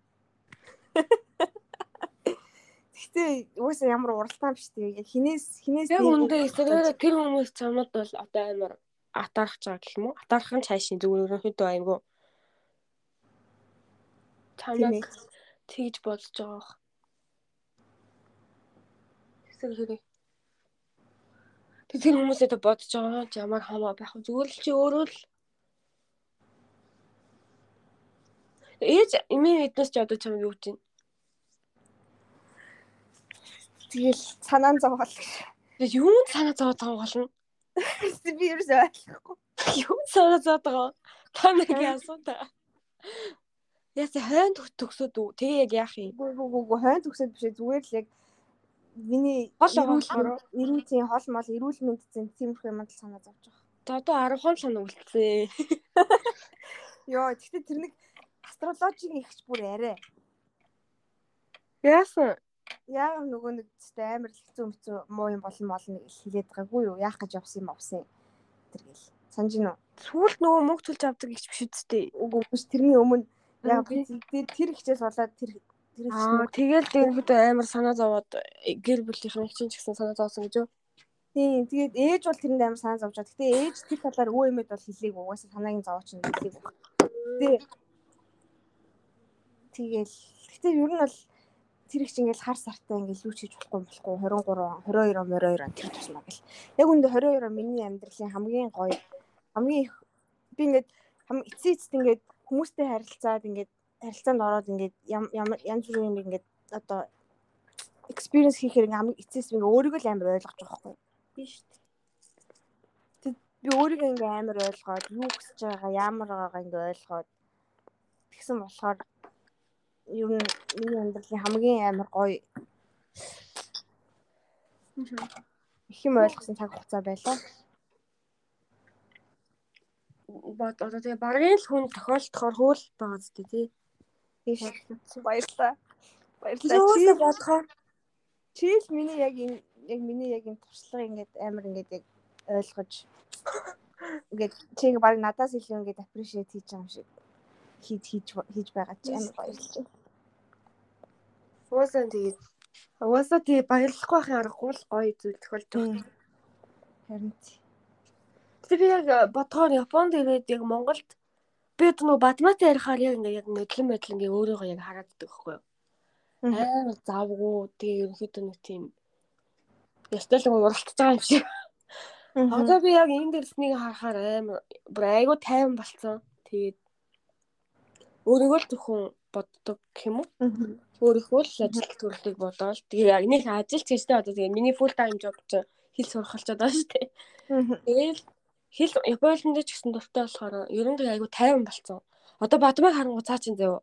Гэтэ уусаа ямар уралдаан биш тийм. Яг хинээс хинээс Яг үндэ эсрэг тэр хүмүүс чамд бол одоо амар атаарах байгаа гэх юм уу? Атаарах нь цаашийн зүгээр ерөнхийдөө аймгүй. Чамд тэгж болж байгаа бох. Эсрэг хэрэг. Тэг тэр хүмүүсээ тэ бодож байгаа ч ямар хамаа байх вэ? Зүгээр л чи өөрөө л Ээж эмээ эднээс ч одоо чам юу гэж байна? Тэгэл санаан зовгол гэж. Тэг юунд санаа зовоод байгаа болно? Би ерөөс ойлгохгүй. Юу санаа зовоод байгаа? Та нэг асуута. Яса хойн төгсөөд үү? Тэгээ яг яах юм? Гү гү гү хойн төгсөд биш зүгээр л яг миний байгаа эрүүл зүйн хол мол эрүүл мэнд зэн тиймэрхүү юмд л санаа зовж байгаа. Та одоо 10 хон санаа үлдсэн. Йоо, гэхдээ тэр нэг астрологийн ихч бүр арай. Яасан? Яг нөгөө нэг тест амар л хэцүү хэцүү муу юм болон молно гэж хэлээд байгаагүй юу? Яах гэж явсан юм авсан тэр гэл. Санаж үү? Сүүлд нөгөө мөнгө төлж авдаг гэж биш үсттэй. Үгүй биш тэрний өмнө яг тэр ихчээс болоод тэр тэр Аа тэгэл дэрхэд амар санаа зовоод гэр бүлийнхэн чинь ч гэсэн санаа зовсон гэж юу? Тийм тэгээд ээж бол тэрэнд амар санаа зовж байгаа. Гэтэ ээж тэр талаар өө эмэд бол хэлээг угаасаа санаагийн зовооч нь хэлээг баг. Тэ Тэгэл гэтээ ер нь бол тэр их ингээл хар сартай ингээл юу ч хийж болохгүй болохгүй 23 22 22 он тэр тусмаа гэл. Яг үндэ 22 он миний амьдралын хамгийн гоё хамгийн их би ингээд эцсийн эцэст ингээд хүмүүстэй харилцаад ингээд харилцаанд ороод ингээд ямар янз бүрийн ингээд одоо experience хийхээр ингээд хамгийн эцсээс ингээд өөрийгөө л амар ойлгож байгаа байхгүй. Би шүү дээ. Би өөрийгөө ингээд амар ойлгоод юу хүсэж байгаа ямар байгаагаа ингээд ойлгоод тэгсэн болохоор ер нь миний амьдралын хамгийн амар гоё их юм ойлгосон цаг хугацаа байлаа. бод одоо тэгээ багын л хүн тохиолдохоор хөөл байгаа зү тий. Тийш баярлаа. Баярлалаа. Чи бодохоор чи л миний яг энэ яг миний яг энэ туршлага ингээд амар ингээд яг ойлгож ингээд чи баг надаас илүү ингээд appreciate хийж байгаа юм шиг хийж хийж хийж байгаа чи амар баярлж байна. Уусаа тэгээд уусаа тий баярлахгүй байхын аргагүй л гоё зүйл тохиолдож байна. Харин Тэгээ би яг бодохоор Японд ирээд яг Монголд би одоо нөгөө Бадмат ярихаар яг ингээ яг мэдлэн мэдлэн ингээ өөрийгөө яг хараад байхгүй юу? Амар завгүй тэгээ ерөнхийдөө нэг тийм ястай л уралдаж байгаа юм шиг. Одоо би яг энэ дэрснийг харахаар амар бүр айгүй тайван болцсон. Тэгээд өөрийгөө л зөвхөн боддог юм уу? Өөрийнхөө л ажил төрлийг бодоод тэгээ яг нэг ажилч гэжтэй одоо тэгээ миний full time job чинь хэл сурах болчиход байгаа шүү дээ. Тэгээл хэл Японд ч гэсэн дуртай болохоор ер нь айгүй тайван болцсон. Одоо Бадмаг харангуй цаа чин зөө.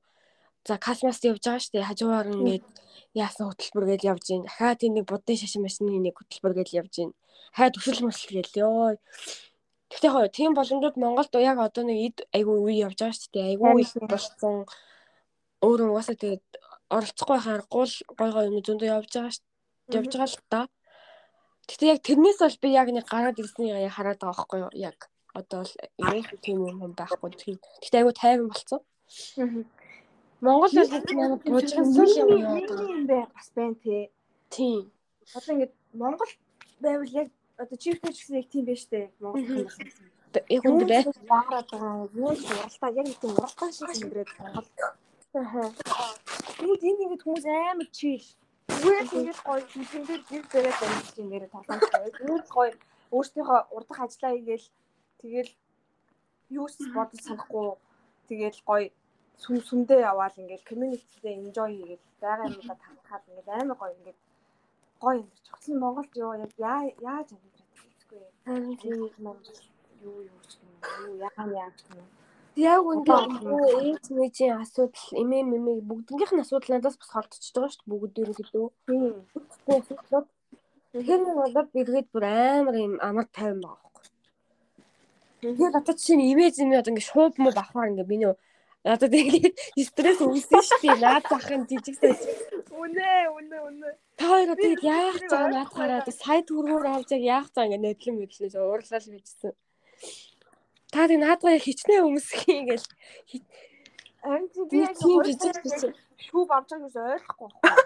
За касмас явж байгаа шүү дээ. Хажуугаар ингээд яасан хөтөлбөр гэж явж гин. Дахиад тийм нэг будын шашин машины нэг хөтөлбөр гэж явж гин. Хаа төсөл мөсөл гээл ёо. Тэгтээ хоо тийм боломжууд Монголд яг одоо нэг эд айгүй үе явж байгаа шүү дээ. Айгүй их болсон. Өөрөө угаасаа тэгээд оролцохгүй байхаар гол гой гой юм зөндөө явж байгаа шүү. Явж байгаа л та. Гэтэ яг тэрнээс бол би яг нэг гараад ирснийг яг хараад байгаа байхгүй юу? Яг одоо л яг тийм юм байхгүй. Гэтэ айгүй тайван болцсон. Монгол бол нэг буужгансан юм яваад байгаа юм бэ бас байна тий. Тийм. Одоо ингээд Монгол байвал яг одоо чифтэй ч гэсэн яг тийм байж тээ Монгол хүмүүс. Яг үндэ бай. Баараад байгаа юу ч уралдаа яг тийм уралдаа шиг ингээд Монгол. Аа. Тэгвэл энд ингээд хүмүүс амар чийл. Зүгээр ингээд гоё дээр гэр дээрээ барьж юм нэрээ тоглоомжтой. Зүгээр гоё өөртөөхөө урдах ажиллаа хийгээл тэгэл юу ч бодож санахгүй тэгэл гоё сүм сүмдээ яваал ингээл community-тэй enjoy хийгээд байгаа юмудаа танихад ингээд амар гоё ингээд гоё юм. Тэгсэн Монголд юу яг яаж амьдраад хэлэхгүй. Харин тийм Монгол юу юу ч юм уу ягаан яаж юм. Яг үндэ ээж мэжийн асуудал эмээ мэмээ бүгднгийнх нь асуудал надаас бас холдчихж байгаа шүү дээ бүгд ерөнхийдөө. Тэгэхээр нэг болоод бэргээд бүр амар юм амар тайван байгаа байхгүй. Тэгэхээр одоо чинь имэж юм одоо ингэ шууд муу бахаар ингэ миний одоо тэгээд стресс үүснэ шүү дээ. Наад захын жижиг сайж. Үнэ үнэ үнэ. Хоёр тэгээд яах гэж байгаа наадахаараа сая төгрөгөөр авч яах цаа ингэ нэдлэн мэдлээс уурлал бичсэн. Та тэг наадгаа хичнээн өмсгий гэл. Харин би яг жижиг шүүв авч байгааг ус ойлгохгүй байна.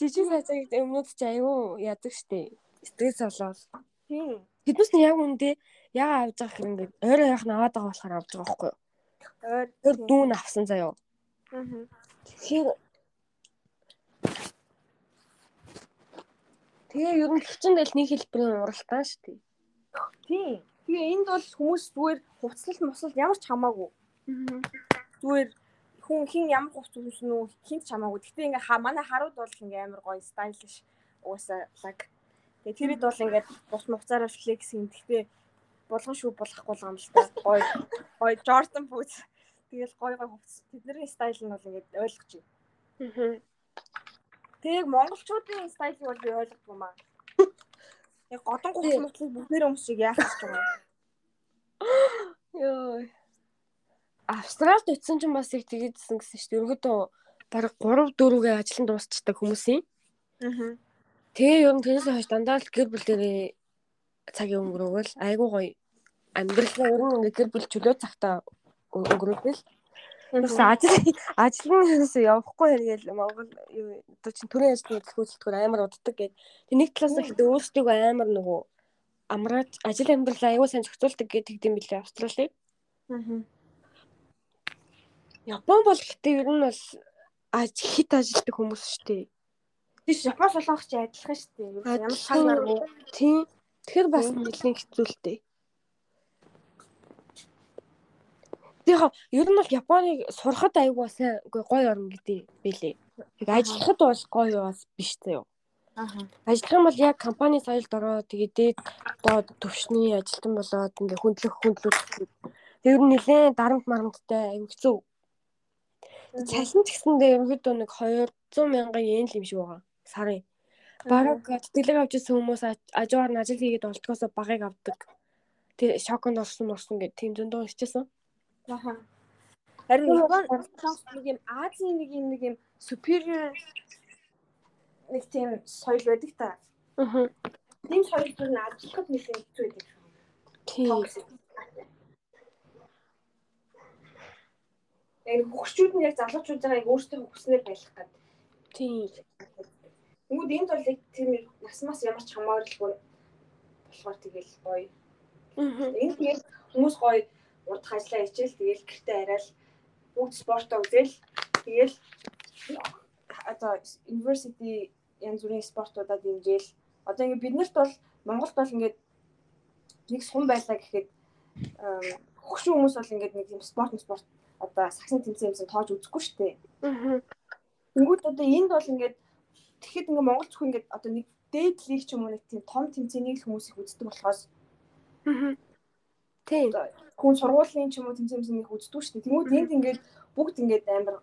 Жижиг сайжаг өмнөд ч аюу ядаг штэ. Стресс болоод. Тийм. Тэднээс нь яг үндэ яа авч байгаа хэрэг ингээд ойроо яах нь аваад байгаа болохоор авч байгаа байхгүй юу? Ойр Тэр дүүн авсан заяо. Аа. Тэгэхээр Тэгээ ер нь хичээнд л нэг хэлбэрийн уралдаан дээ. Тийм. Тэгээ энд бол хүмүүс зүгээр хувцлалт муцлалт ямар ч хамаагүй. Зүгээр хүн хин ямар хувц үүснэ үү хинт ч хамаагүй. Гэтэ ингээ ха манай харууд бол ингээ амар гоё стайлиш уусаа лаг. Тэгээ тэрэд бол ингээ бус муцаараа флекс юм. Гэтэ булган шүү болохгүй юм л та. Гоё гоё Jordan boots. Тэгэл гоё гоё хувц. Тэдний стайл нь бол ингээ ойлгож байна. Тэг монголчуудын стайлыг бол би ойлгохгүй маа. Яг годон гуц мутлыг бүгдээр өмсөж яах гэж байгаа. Йоо. Австралид утсан ч бас их тэгээдсэн гэсэн шүү дээ. Ерөнхийдөө баг 3 4-гээ ажлын дуусчдаг хүмүүсийн. Аа. Тэгээ ер нь тэрнээс хойш дандаа л гэр бүлэрээ цагийн өнгөрөөгөл айгуу гоё амьдралаа ер нь ингээ гэр бүл чөлөө цагтаа өнгөрөөгөл Бас ажил ажлын явахгүй хэрэгэл Монгол юу одоо чинь төрийн ажлын хөдөлгөөр амар уддаг гэд. Тэг нэг талаас нь ихтэй өөрсдөө амар нөгөө амраад ажил амьдралаа аягүй сайн зохицуулдаг гэдэг юм билээ Австралиг. Аа. Япон бол гэхдээ ер нь бол аж хит ажилтдаг хүмүүс шүү дээ. Тийш Япон солонгос чи адилхан шүү дээ. Ямар шааргүй. Тийм. Тэгэхээр бас нэлийн хэцүүлтэй. Тэгэхээр ер нь бол Японыг сурахад аягүй сайн гоё орн гэдэг билээ. Тэг ажиллахад бол гоё бас биш заяа. Аа. Ажиллах юм бол яг компани соёлд ороод тэгээд дээд одоо төвшний ажилтан болоод ингээ хүндлэх хүндлүүлэх. Тэр нь нэлээд дарамт марамттай аягүй хэцүү. Цалин ч гэсэндээ ерөнхийдөө нэг 200 мянган йен л юм шиг байгаа. Сарын. Бараг тэтгэлэг авч ирсэн хүмүүс ажгаар нь ажил хийгээд олдгоосоо багыг авдаг. Тэр шоконд орсон морсон гэдэг тийм зөндөө хичээсэн. Аа. Харин Япон нэг юм Азийн нэг юм нэг юм superior нэг тийм соёл байдаг та. Аа. Тийм соёл зүр нь ажиллахад нэг юм хэцүү байдаг. Тийм. Яг хөгчүүд нь яг залуучуудаа яг өөрсдөө хүснээр байлгах гэдэг. Тийм. Тэгмүүд энд бол яг тийм насмаас ямар ч хамааралгүй болохоор тэгэл гоё. Аа. Энд тэгээд хүмүүс гоё урд хажлаа хичээл тэгэл гэртээ арай л бүгд спортоо үзэл тэгэл одоо university янз бүрийн спортуудад дэмжээл одоо ингээд биднэрт бол Монголд бол ингээд нэг сум байлаа гэхэд хөгшин хүмүүс бол ингээд нэг юм спорт спорт одоо сагсан тэмцээн юмсан тоож үзэхгүй шүү дээ. Аа. Тэнгүүд одоо энд бол ингээд тэгэхэд ингээд Монгол зөвхөн ингээд одоо нэг дээд лиг ч юм уу нэг тийм том тэмцээнийг л хүмүүс их үздэг болохоос. Тийм. хүн сургуулийн ч юм уу тэмцээн их үздэг шүү дээ. Тэнгүүд энд ингээд бүгд ингээд амар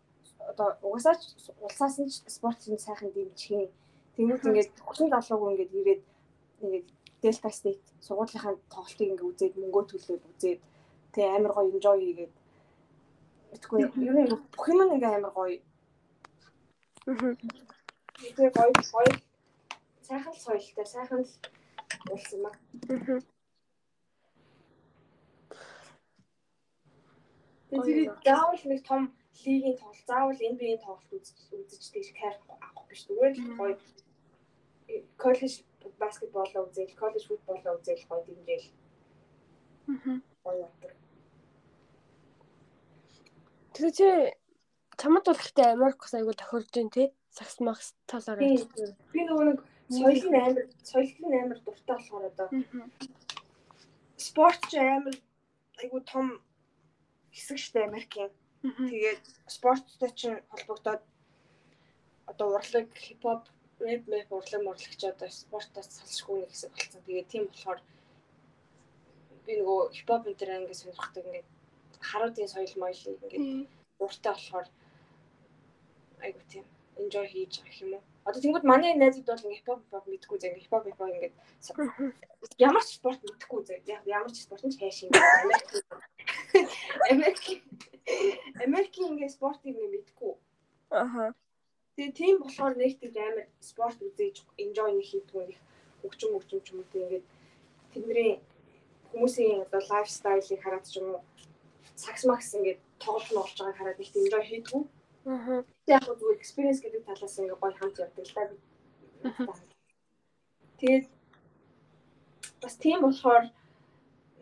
одоо угаасаа ч улсаас нь спортын сайхан дэмжих юм. Тэнгүүд ингээд хүчин залууг ингээд ирээд ингээд Delta State сургуулийнхаа тоглолтыг ингээд үзээд мөнгөө төлөөд үзээд тэг амар гоё enjoy хийгээд Тэгэхгүй ер нь бүх юм ингээ амар гоё. Тэгээ гоё гоё сайхан л соёлтой, сайхан л болсон юм аа. Аа. Тэгээд заавал нэг том лигийн тоглолт, заавал NBA-ийн тоглолт үзэж тийш кайф авах биш. Зүгээр л гоё коллеж баскетболоо үзэл, коллеж футболоо үзэл гоё дэмжээл. Аа. Гоё явдаг. Тэгээ чи чамд бол ихтэй Америкс айгу тохиолж дээ тий? Сакс макс талаараа. Би нөгөө нэг соёл нь амар соёл нь амар дуртай болохоор одоо спорт ч амар айгу том хэсэг штэ Америкийн. Тэгээд спорттой ч холбогдоод одоо урлаг, хипхоп, рэп, мэп урлаг мурлагч одоо спортоос салшгүй нэг хэсэг болсон. Тэгээд тийм болохоор би нөгөө хипхоп энэ төр ингэ сонирхдаг ингээд харуудын соёл моёл ингээд дуртай болохоор айгу тийм enjoy хийж байгаа юм уу. Одоо тэгвэл манай найзууд бол ингээ хипхоп хипхоп мэдгүй зэ ингээ хипхоп хипхоп ингээ ямар ч спорт мэдгүй зэ ямар ч спорт нь хайш ингээ Америк Америк ингээ спортыг ингээ мэдгүй. Аха. Тэгээ тийм болохоор нэг тийм амар спорт үзээж enjoy нэг хийдгүү нэг хөгжим хөгжим ч юм уу тэгээд тэдний хүмүүсийн одоо лайфстайлыг хараад ч юм уу сакс макс ингээд тоглолт нь болж байгааг хараад их enjoy хийдгүү. Аа. Яг зүгээр experience гэдэг талаас ингээ гоё хамт явдаг л да. Тэгээд бас тийм болохоор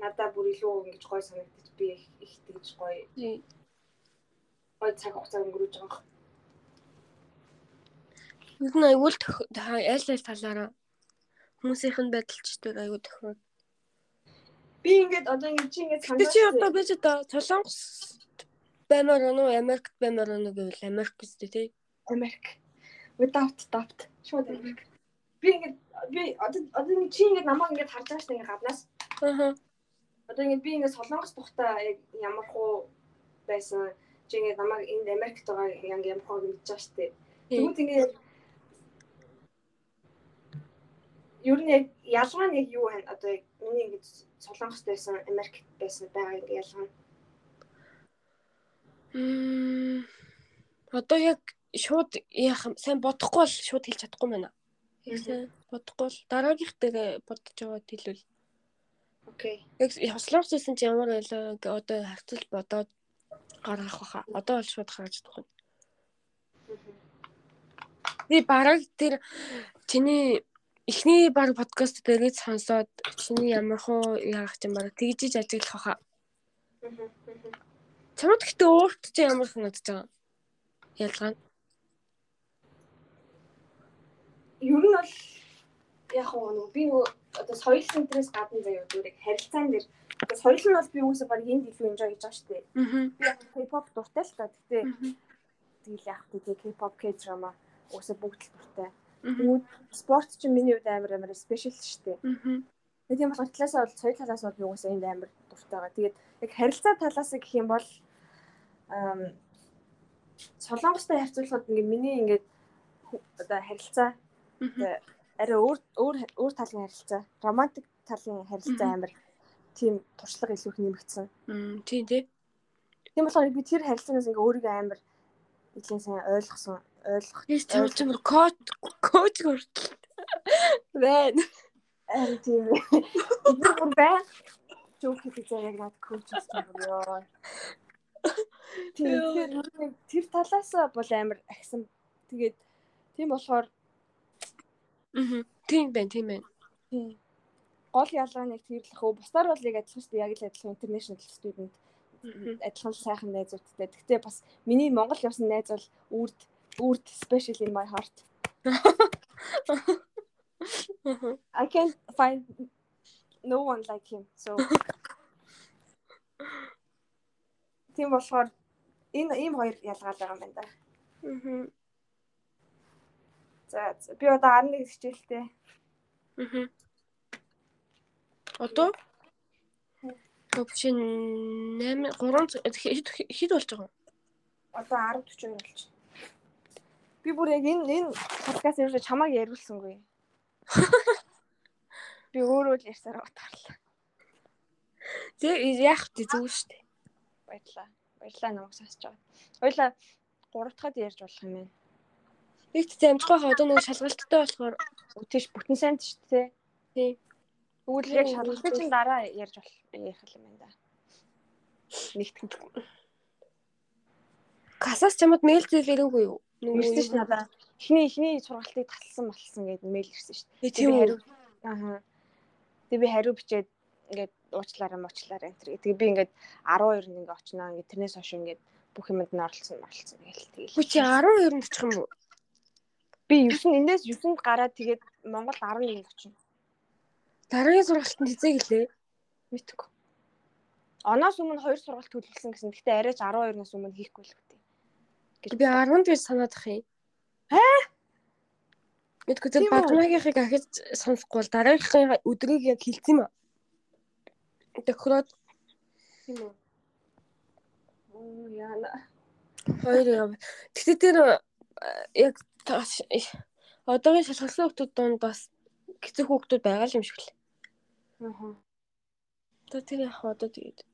надад бүр илүү ингэж гоё санагдаж би их тэгж гоё. Гоё цаг хугацаа өнгөрөөж байгаа. Юу нэг айгуул аль аль талаараа Хүмүүсийнх нь байдалчдаг айгуу тохироод. Би ингээд одоо ингээд чи ингээд Тэ чи одоо байж одоо Солонгос баймаар уу Америкт баймаар уу гэвэл Америк үстэй тий. Америк. Without doubt. Шууд Америк. Би ингээд би одоо одоо ингээд чи ингээд намайг ингээд харж байгаа дээ ингээд гаднаас. Аа. Одоо ингээд би ингээд Солонгос тухтаа яг ямар хуу байсан. Чи ингээд намайг энд Америкт байгаа яг ямар хуу мэдчихэж байгаа шүү дээ. Тэгвэл ингээд ер нь яг ялгаа нь яг юу вэ? Одоо яг миний ингээд Солонгост байсан, Америкт байсан байгаа ингээд ялгаа нь. Одоо яг шууд яах юм сайн бодохгүй бол шууд хэлж чадахгүй байна. Яг сайн бодохгүй бол дараагийнх дээр бодож аваад хэлвэл. Окей. Яг Солонгос байсан чи ямар байлаа гэ одоо хавцал бодоод гаргах баха. Одоо бол шууд гаргаж чадах юм. Би бараг тэр чиний эхний баг подкаст дээрээ сонсоод чиний ямар хуу яах юм бараг тэгжиж ажиглах баха. Чамд гэхдээ өөрт чи ямар санагдаж байгаа? Ялгаа нь. Ер нь бол яг уу би нөгөө одоо соёл центрээс гадна заяа зүгээр харилцаан дээр соёл нь бол би хүмүүсээ баг энд илүү enjoy хийж байгаа шүү дээ. Би яг K-pop дуртай л та. Гэтэ тэгэл яг тэгээ K-pop K-drama уусаа бүгд л дуртай. Тэгвэл спорт чинь миний хувьд амар амар спешиал шүү дээ. Аа. Тэгээд тийм болохоор талаасаа бол соёл талаас бол би уусаа энд амар дуртай байгаа. Тэгээд яг харилцаа талаас гэх юм бол Солонгостой харьцуулахад ингээ миний ингээд одоо харилцаа арай өөр өөр өөр талын харилцаа, романтик талын харилцаа амар тийм туршлага илүү их нэмэгдсэн. Тийм тий. Тийм болохоор би тэр харилцаанаас ингээ өөрийгөө амар нэлийн сайн ойлгосон, ойлгох. Тийм ч коуч коуч хүртэл байна. Аа тийм. Бүр бай. Жок хийх яг над коуч гэсэн ёо. Тэгэхээр тэр талаас бол амар агсан. Тэгээд тийм болохоор Аа. Тийм байна, тийм байна. тийм гол ялгаа нь яг тэрлэх үү. Бусдаар бол яг адилхан шүү дээ. Яг л адилхан international student адилхан сайхан найзуудтай. Гэхдээ бас миний Монгол явсан найз бол үрд үрд special in my heart. I can't find no one like him. So Тийм болохоор энэ ийм хоёр ялгаа л байгаа юм байна да. Аа. За би одоо 11 хичээлтэй. Аа. Одоо Төвчин 8 3 хэд болж байгаа юм? Одоо 10 40 болж. Би бүр яг энэ энэ подкаст ерөөсө чамааг яриулсангүй. Би өөрөө л ярьсаар утгаарлаа. Тэг яах вэ зүг шүү дээ. Баярлаа. Баярлаа намайг сонсож байгаа. Хоёлаа 3 дахад ярьж болох юм байна. Нэг ч амжихгүй хаа одоо нэг шалгалттай болохоор Үтэж бүтэн сайнд шүү дээ. тий. Тэгвэл яг шалгалтын чинь дараа ярьж болох ярих юм байна да. Нэгтгэн. Касас чамд мэйл зээл ирээгүй юу? Ирсэн ш надаа. Эхний эхний сургалтыг талсан болсон гэдэг мэйл ирсэн ш. Э, Тийм үү? Аа. Тэгээ би хариу бичээд ингээд уучлаарай муучлаарай энэ. Тэгээ би ингээд 12-нд ингээд очноо ингээд тэрнээс хойш ингээд бүх юмд нь оролцсон оролцсон гээл тэгээ. Хүү чи 12 очих юм уу? Би 9 эндээс 9-нд гараад тэгээд Монгол 11-нд очив. Дараагийн сургалтанд хизээ гэлээ. Мэдгүй. Оноос өмнө хоёр сургалт төлөвлөсөн гэсэн. Гэхдээ арайч 12-наас өмнө хийхгүй л үгүй. Би 10-нд гэж санаад ах юм. Аа? Мэдгүй үү? багнаагийнхыг ахиж сонсохгүй бол дараагийнхын өдрийг яг хэлсэн юм аа. Тохироод Тийм үү. Оо яана. хоёр яв. Тэгтээ тэр э, яг одоогийн шалгалсан хүмүүс донд бас хэцүү хүмүүс байгаа л юм шиг л. Аа. Одоо тэр яг одоо тэгээд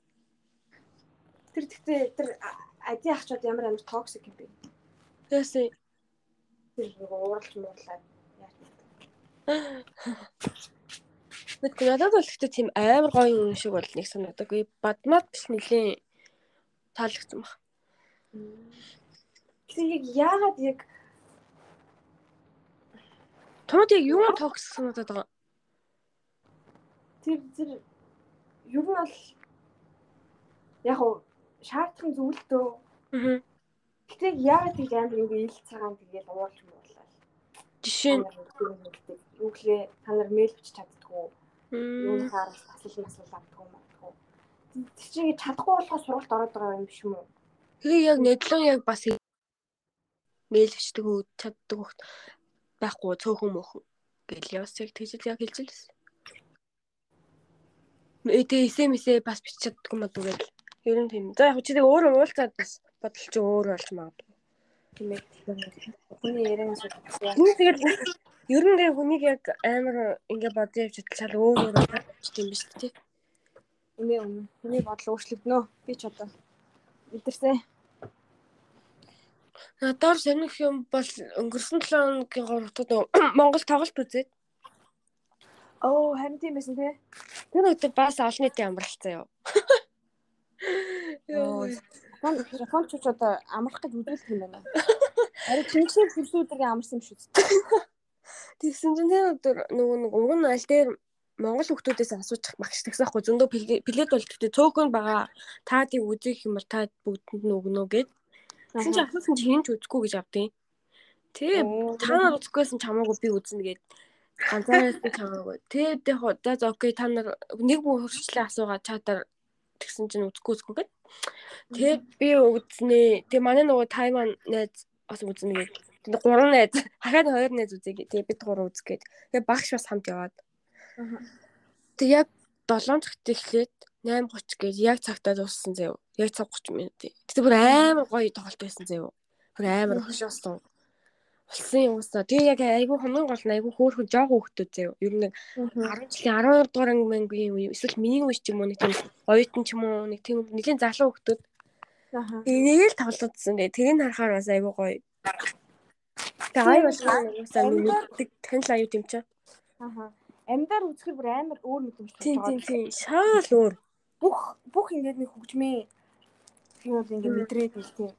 Тэр гэхдээ тэр ади ахчууд ямар амар токсик юм бэ? тэгээс Тэр ууралж муурлаад яаж мэдгүй надад бол ихтэй тийм амар гоё юм шиг бол нэг санагдаггүй. Бадмат л нэлийн таалагдсан баг. Тэгэхээр яг яагаад яг Томд яг юу токсик санагдаад байгаа? тэр тэр ер нь бол яг уу шаардхан зүйл дөө. Аа. Гэтэ яагаад тийм амар ингэ ил цагаан тэгээл уурж муурлаа. Жишээ нь юу гэлээ та нар мэйл бичиж чаддгүй м, юунахаар таслал маслал авдгүй магадгүй. Тэр чинь чадахгүй болохоос сургалт ороод байгаа юм биш юм уу? Тэгээ яг нэдлэн яг бас мэйл бичдэг үү чаддаг хөх байхгүй цөөхөн мөхөн гэл яваас яг тэгжэл яг хэлж лээс. Тэгээ эсэмэсээ бас бичиж чаддаг юм аа түгээд. Ер нь тийм. За яг чи тэгээ өөрөө уулзаад бас бодол чи өөр болж магадгүй. Тийм ээ. Хүний үгүй. Хүн тэгэл ер нь тэгээ хүнийг яг амар ингээ бодож явж чал өөр өөр болж тийм биш үү? Үнэ үнэ. Хүний бодол өөрчлөгдөнө. Би ч одоо мэдэрсэн. Надаар сонирх юм бол өнгөрсөн 7 хоногийн 3 дахь Монгол тоглолт үзээд Оо, харин тийм байсан тий. тэр өдөр бас олон нийтийн амралцсан юу. Оо, Япон Японч ч одоо амрах гэж үзүүлдэг юм байна. Ари чингисийн хөрсөн өдрийн амарсан юм шүү дээ. Тэгсэн чинь тэр өдөр нөгөө нэг уг нь аль дээр Монгол хүмүүсээс асуучих багш тэгсэн хгүй зөндөө плед бол гэхдээ цөөхөн байгаа та тийг үзэх юм бол та бүгдэнд нь өгнө гэд. Тэгсэн чинь асуусан чинь хинч үзэхгүй гэж авдیں۔ Тэгээ та нар үзэхгүйсэн чамаагүй би үзнэ гэд ганцаараа би чамаагүй. Тэгээд яг за за окей та нар нэг бүх хурцлаа асуугаад чатаар тэгсэн чинь үзэхгүй үзэхгүй гэд. Тэгээд би үзнэ. Тэгээ манай нөгөө Тайван найз бас үзнэ гэд. Тэгээд гурван найз хахад хоёр найз үзье. Тэгээ бид гурав үзэх гээд. Тэгээ багш бас хамт яваад. Тэг яг 7 цагт эхлээд 8:30 гээд яг цагтаа дууссан заяа. Яг цаг 30 минут. Тэгтээ бүр амар гоё тоглолт байсан заяа. Бүр амар хошоосон. Болсон юм уусаа. Тэгээ яг айгүй хамгийн гол нь айгүй хөөхөн жоог хөөхтөө заяа. Ер нь 10 жилийн 12 дугаар ангийн үе эсвэл миний үе ч юм уу нэг тийм оюутан ч юм уу нэг тийм нэлийн залуу хөөхтөө. Аха. Энийг л тоглоодсэн. Тэгээ тэрийг харахаар бас айгүй гоё. Тэгээ ай бол уусаа мэддэг танил аюу юм чи. Аха. Амьдаар үзэхээр бүр амар өөр мэдрэмж Тийм тийм тийм. Шаал өөр. Бүх бүх ингээд нэг хөгжмийн юм бол ингээд мэдрээд нэг тийм.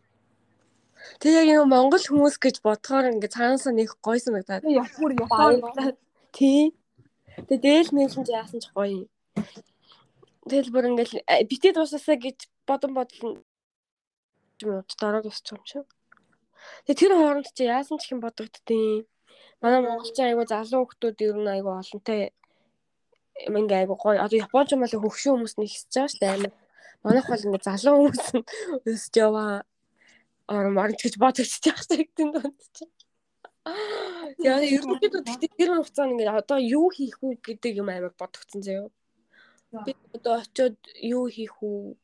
Тэг яг юм Монгол хүмүүс гэж бодохоор ингээ цаанаасаа нэг гоё санагдаад. Тэгээ Япон Тий. Тэг дээл мэлэн яасан ч гоё. Тэгэл бүр ингээл битээ дуусаасаа гэж бодон бодлоо юм дараа дуусчих юм шиг. Тэг тэр хооронд чи яасан ч их юм бодогддیں۔ Манай монголчин айгу залуу хүмүүс ер нь айгу олонтой ингээ айгу гоё. Одоо японч юм бол хөвшин хүмүүс нэг ихсэж байгаа шүү дээ амар. Манайх бол ингээ залуу хүмүүс нь өсөж яваа орон орж гэж шүү дээ дунд чи. Яа ерөнхийдөө тэгтээ тэр хугацаанд ингээ одоо юу хийх үү гэдэг юм амар бодогдсон заяа. Би одоо очиод юу хийх үү?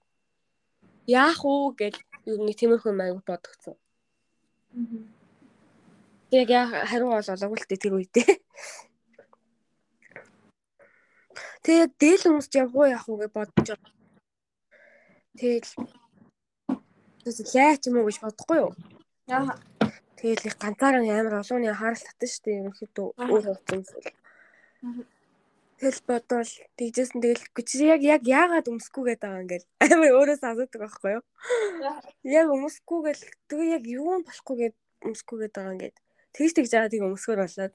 Яах уу гэж ер нь тиймэрхүү аяг бодогдсон. Яг хариу бол олоогүй л тэр үедээ. Тэгээд дээл хүмүүст явгуу яах уу гэж бодож байгаа. Тэгэл лай ч юм уу гэж бодохгүй юу? Аа. Тэгэл их ганцаараа амар олооны харал татсан шүү дээ ерөнхийдөө өөр хувцсан. Тэгэл бодвол тэгжсэн. Тэгэл чи яг яг яагаад өмсөхгүй гэдэг байгаа ингээл амар өөрөөс асуудаг байхгүй юу? Яг өмсөхгүй гэл тэгээ яг юу нь болохгүй гэд өмсөхгүй гэдэг байгаа ингээд тэгж тэгж байгаа тийг өмсгөр болоод?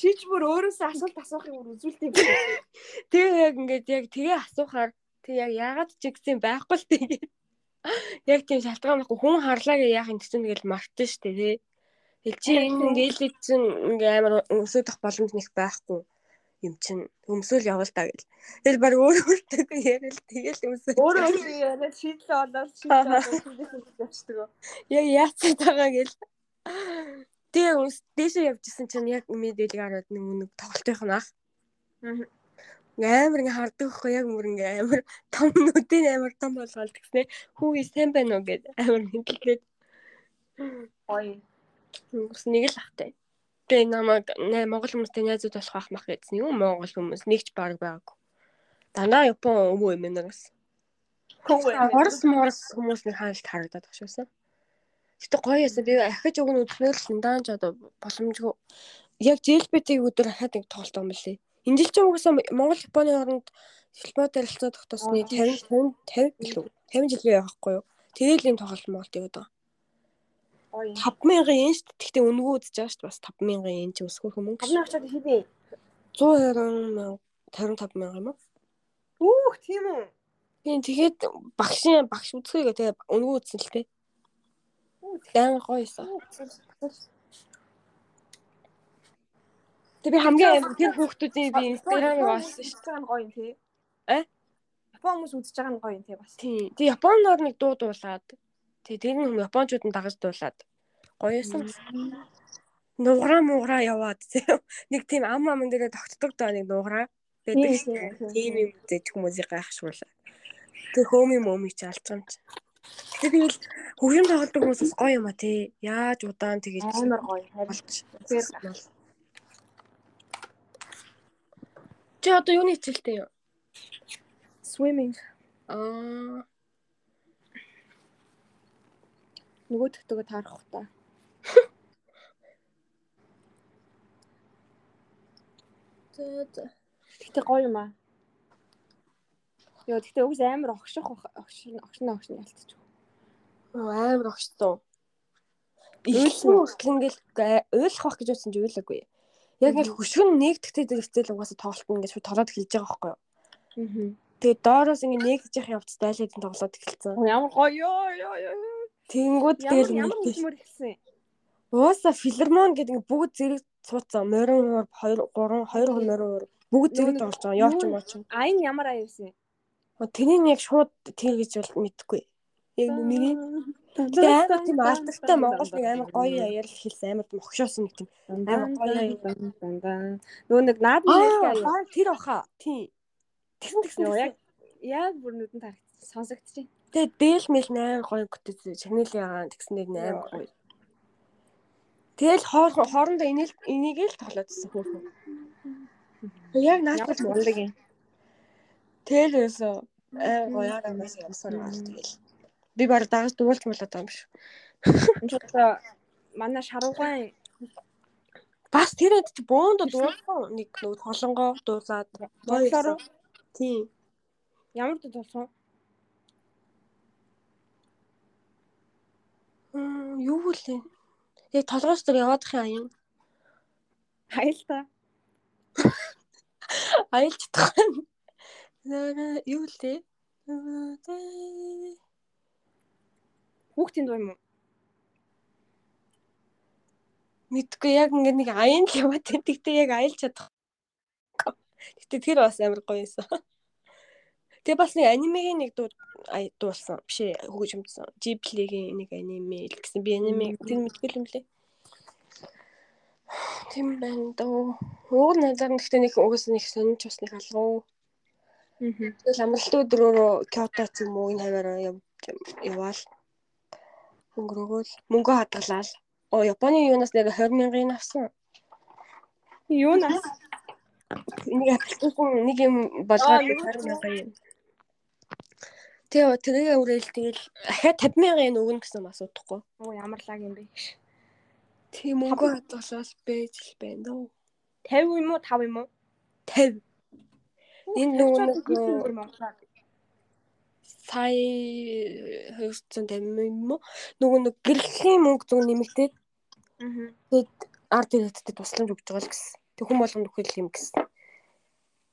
Чи ч бүр өөрөөсөө асуулт асуухыг бүр үзүүлдэг юм. тэгээ яг ингээд яг тэгээ асуухаар тэг яг яагаад ч гэсэн байхгүй л тэгээ яг тийм шалтгаан байхгүй. Хүн харлаа гэж яах юм гэсэн тэгэл мартсан шүү дээ. Тэгэл чи энэ ингээл чинь ингээ амар өсөдөх боломж нэг байхгүй юм чин өмсөөл явал та гэл. Тэгэл баг өөр өөртөө яриад тэгэл өмсөөл. Өөрөө өөрөө яриад шийдлээ олоод шийдлээ явчихдаг. Яг яацсан тагаа гэл. Тэгээ өмс дээшээ явжсэн чинь яг мэдээлэг хараад нэг нэг тоглолтынх нь ах. Амар ингээ хардаг хгүй яг мөр ингээ амар том нүдийн амар том болгоод тэгснэ. Хүүгээ сайн байна уу гэд амар мэдлээд. Ой. Өнгөрс нэг л ахтай. Тэгээ намайг Монгол хүмүүстэй найзууд болох ах мах гэсэн юм Монгол хүмүүс нэгч баг байгаагүй. Дандаа Япон өмөө юм нэрс. Орос морос хүмүүс нэг хаалт харагдаад багшаасан. Гэтэ гоё ясаа би ахиж өгнө үзснээр л шиндаан ч одоо боломжгүй. Яг JLPT өдөр хахад нэг тоглолт юм лээ. Энэ жил ч угаасаа Монгол Японы хооронд дипломат ярилцлага тогтоосны 50 50 50 билүү 50 жилийн явахгүй юу. Тэгээл юм тоглолт Монголд яваад байгаа. 5000 yen шүү дээ. Гэхдээ үнэгүй үзэж байгаа шүү дээ. Бас 5000 yen чи өсгөх юм мөнгө. 5000 очоод хийдэ. 120 мянга 55 мянга юм уу? Үүх тийм үү? Тийм тэгээд багшийн багш үзхийгээ тэгээ үнэгүй үзсэн л тээ. Дан гоёсон. Тэг би хамгийн амар тэр хүүхдүүдийн би инстаграмыг олсон шүү. нь гоё юм тий. Э? Япон хүмүүс үзэж байгаа нь гоё юм тий бас. Тийм. Тэг Японоор нэг дуу дуулаад. Тэг тэр нь Япончууд нь дагаж дуулаад. Гоё юмсан. Нуграа муграа яваад зөө. Нэг тийм ам ам дээрээ тогтдог доо нэг нуграа. байдаг шүү. Тийм юм зэж хүмүүсийг гайхшруулаа. Тэг хөөми мөми ч юм чи. Тэгэл хөвгөн тоглодог хүмүүсээс гоё юм а тий. Яаж удаан тэгэж Амар гоё. Болж. Чи одоо юуны хичээлтэй юу? swimming Аа, нөгөө төгтөгөө таарах та. за. Гэтэ гоё юм аа. Йоо гэтэ угс амар огших огшин огшин огшин ялцчих. Оо, амар огшсон. Уу? хүртэл ингээл бах гэж бодсон чи уйлаагүй. Яг ингээл хөшгөн нэгдэхтэй зэрэгцэл угаасаа тоглолтно гэж шууд тоглоод эхэлж байгаа байхгүй юу? Аа. Тэгээ доороос ингээ нэгдэж явах явц дайлаад тоглоод эхэлсэн. Ямар гоё ёо ёо ёо. Тэнгүүд тэгэл ямар нэг хөдөлмөр ихсэн. Ууса филармон гэдэг бүгд зэрэг цууцсан. Морин хуур 2 3 2 морин хуур бүгд зэрэг нэг- тоглож байгаа. Яач юм аач. А энэ ямар аяа юусэн? Тэнийг яг шууд тэр гэж бол мэдэхгүй. Яг миний амар тийм ардагтай Монгол нэг амар гоё аяар хэлсэн амар мохшоосон нэг тийм амар гоё аяар. Нөгөө нэг аяа. хаа, тэр баха. Тийм. Тэгсэн тэгсэн яг Яг бүр нүдэн тарагц сонсогдчих. Тэгээ дээл мэл амар гоё гүтээ чагнал ягаан тэгсэн нэг амар гоё. Тэгэл хоор хоорондоо энийг энийг л тоглоодсэн хөөхөн. Яг наадмал ч мундаг юм. Тэгэл ерөөсөө амар гоё араас явсан байна тэгэл. Би баг дагаж дуулж болоод байгаа юм биш. Энэ ч одоо манай шарууган Бас тэр эд чи бөөндө дуулсан нэг нөгөө толонгоо дуулаад уу? Тийм. ямар дуу болсон? Мм юу вэ? Яг толгоос дээр яваад их аян. Хайл та. Аялж чадах. Наа юу лээ? Хүүхдийн дуу юм уу? Мэдгүй яг ингээд нэг аян л яваад. Тэгтээ яг аялж чадах. Тэгтээ тэр бас амар гоё юмсан. Тэгээ бас нэг анимегийн нэг дуу дуулсан. Биш ээ хөгжимдсэн. Ghibli-гийн нэг аниме л гэсэн. Би аниме тэр мэдгүй юм лээ. Тийм байна дөө. Уур надад гэхдээ нэг угаас нэг сонирч бас нэг алгуу. Аа. Тэгэл амралтын өдрөөрөө Кёто ч юм уу энэ хаваараа яваал. Өнгөрөөгөл мөнгө хадгалаад. Оо Японы юунаас нэг 20 мянган авсан. Юу наа? Нэг аппликейшн нэг юм болгоод Аа, юу 20 мянган юм. Тэгээ тэргээ үрэл тэгэл ахаа 50 мянган өгнө гэсэн асуудахгүй. Оо ямар лаг юм бэ? Тийм мөнгө хадгалаад байж л байна дөө. 50 юм уу 5 юм уу? 50. Энэ нэг сая 250 юм уу? Нөгөө нэг гэрлийн мөнгө зөв нэмэгдээд Аа. тэгээд ард ирээдтэй тусламж өгч байгаа л гэсэн. Тэг хүн болгонд өгөх юм гэсэн.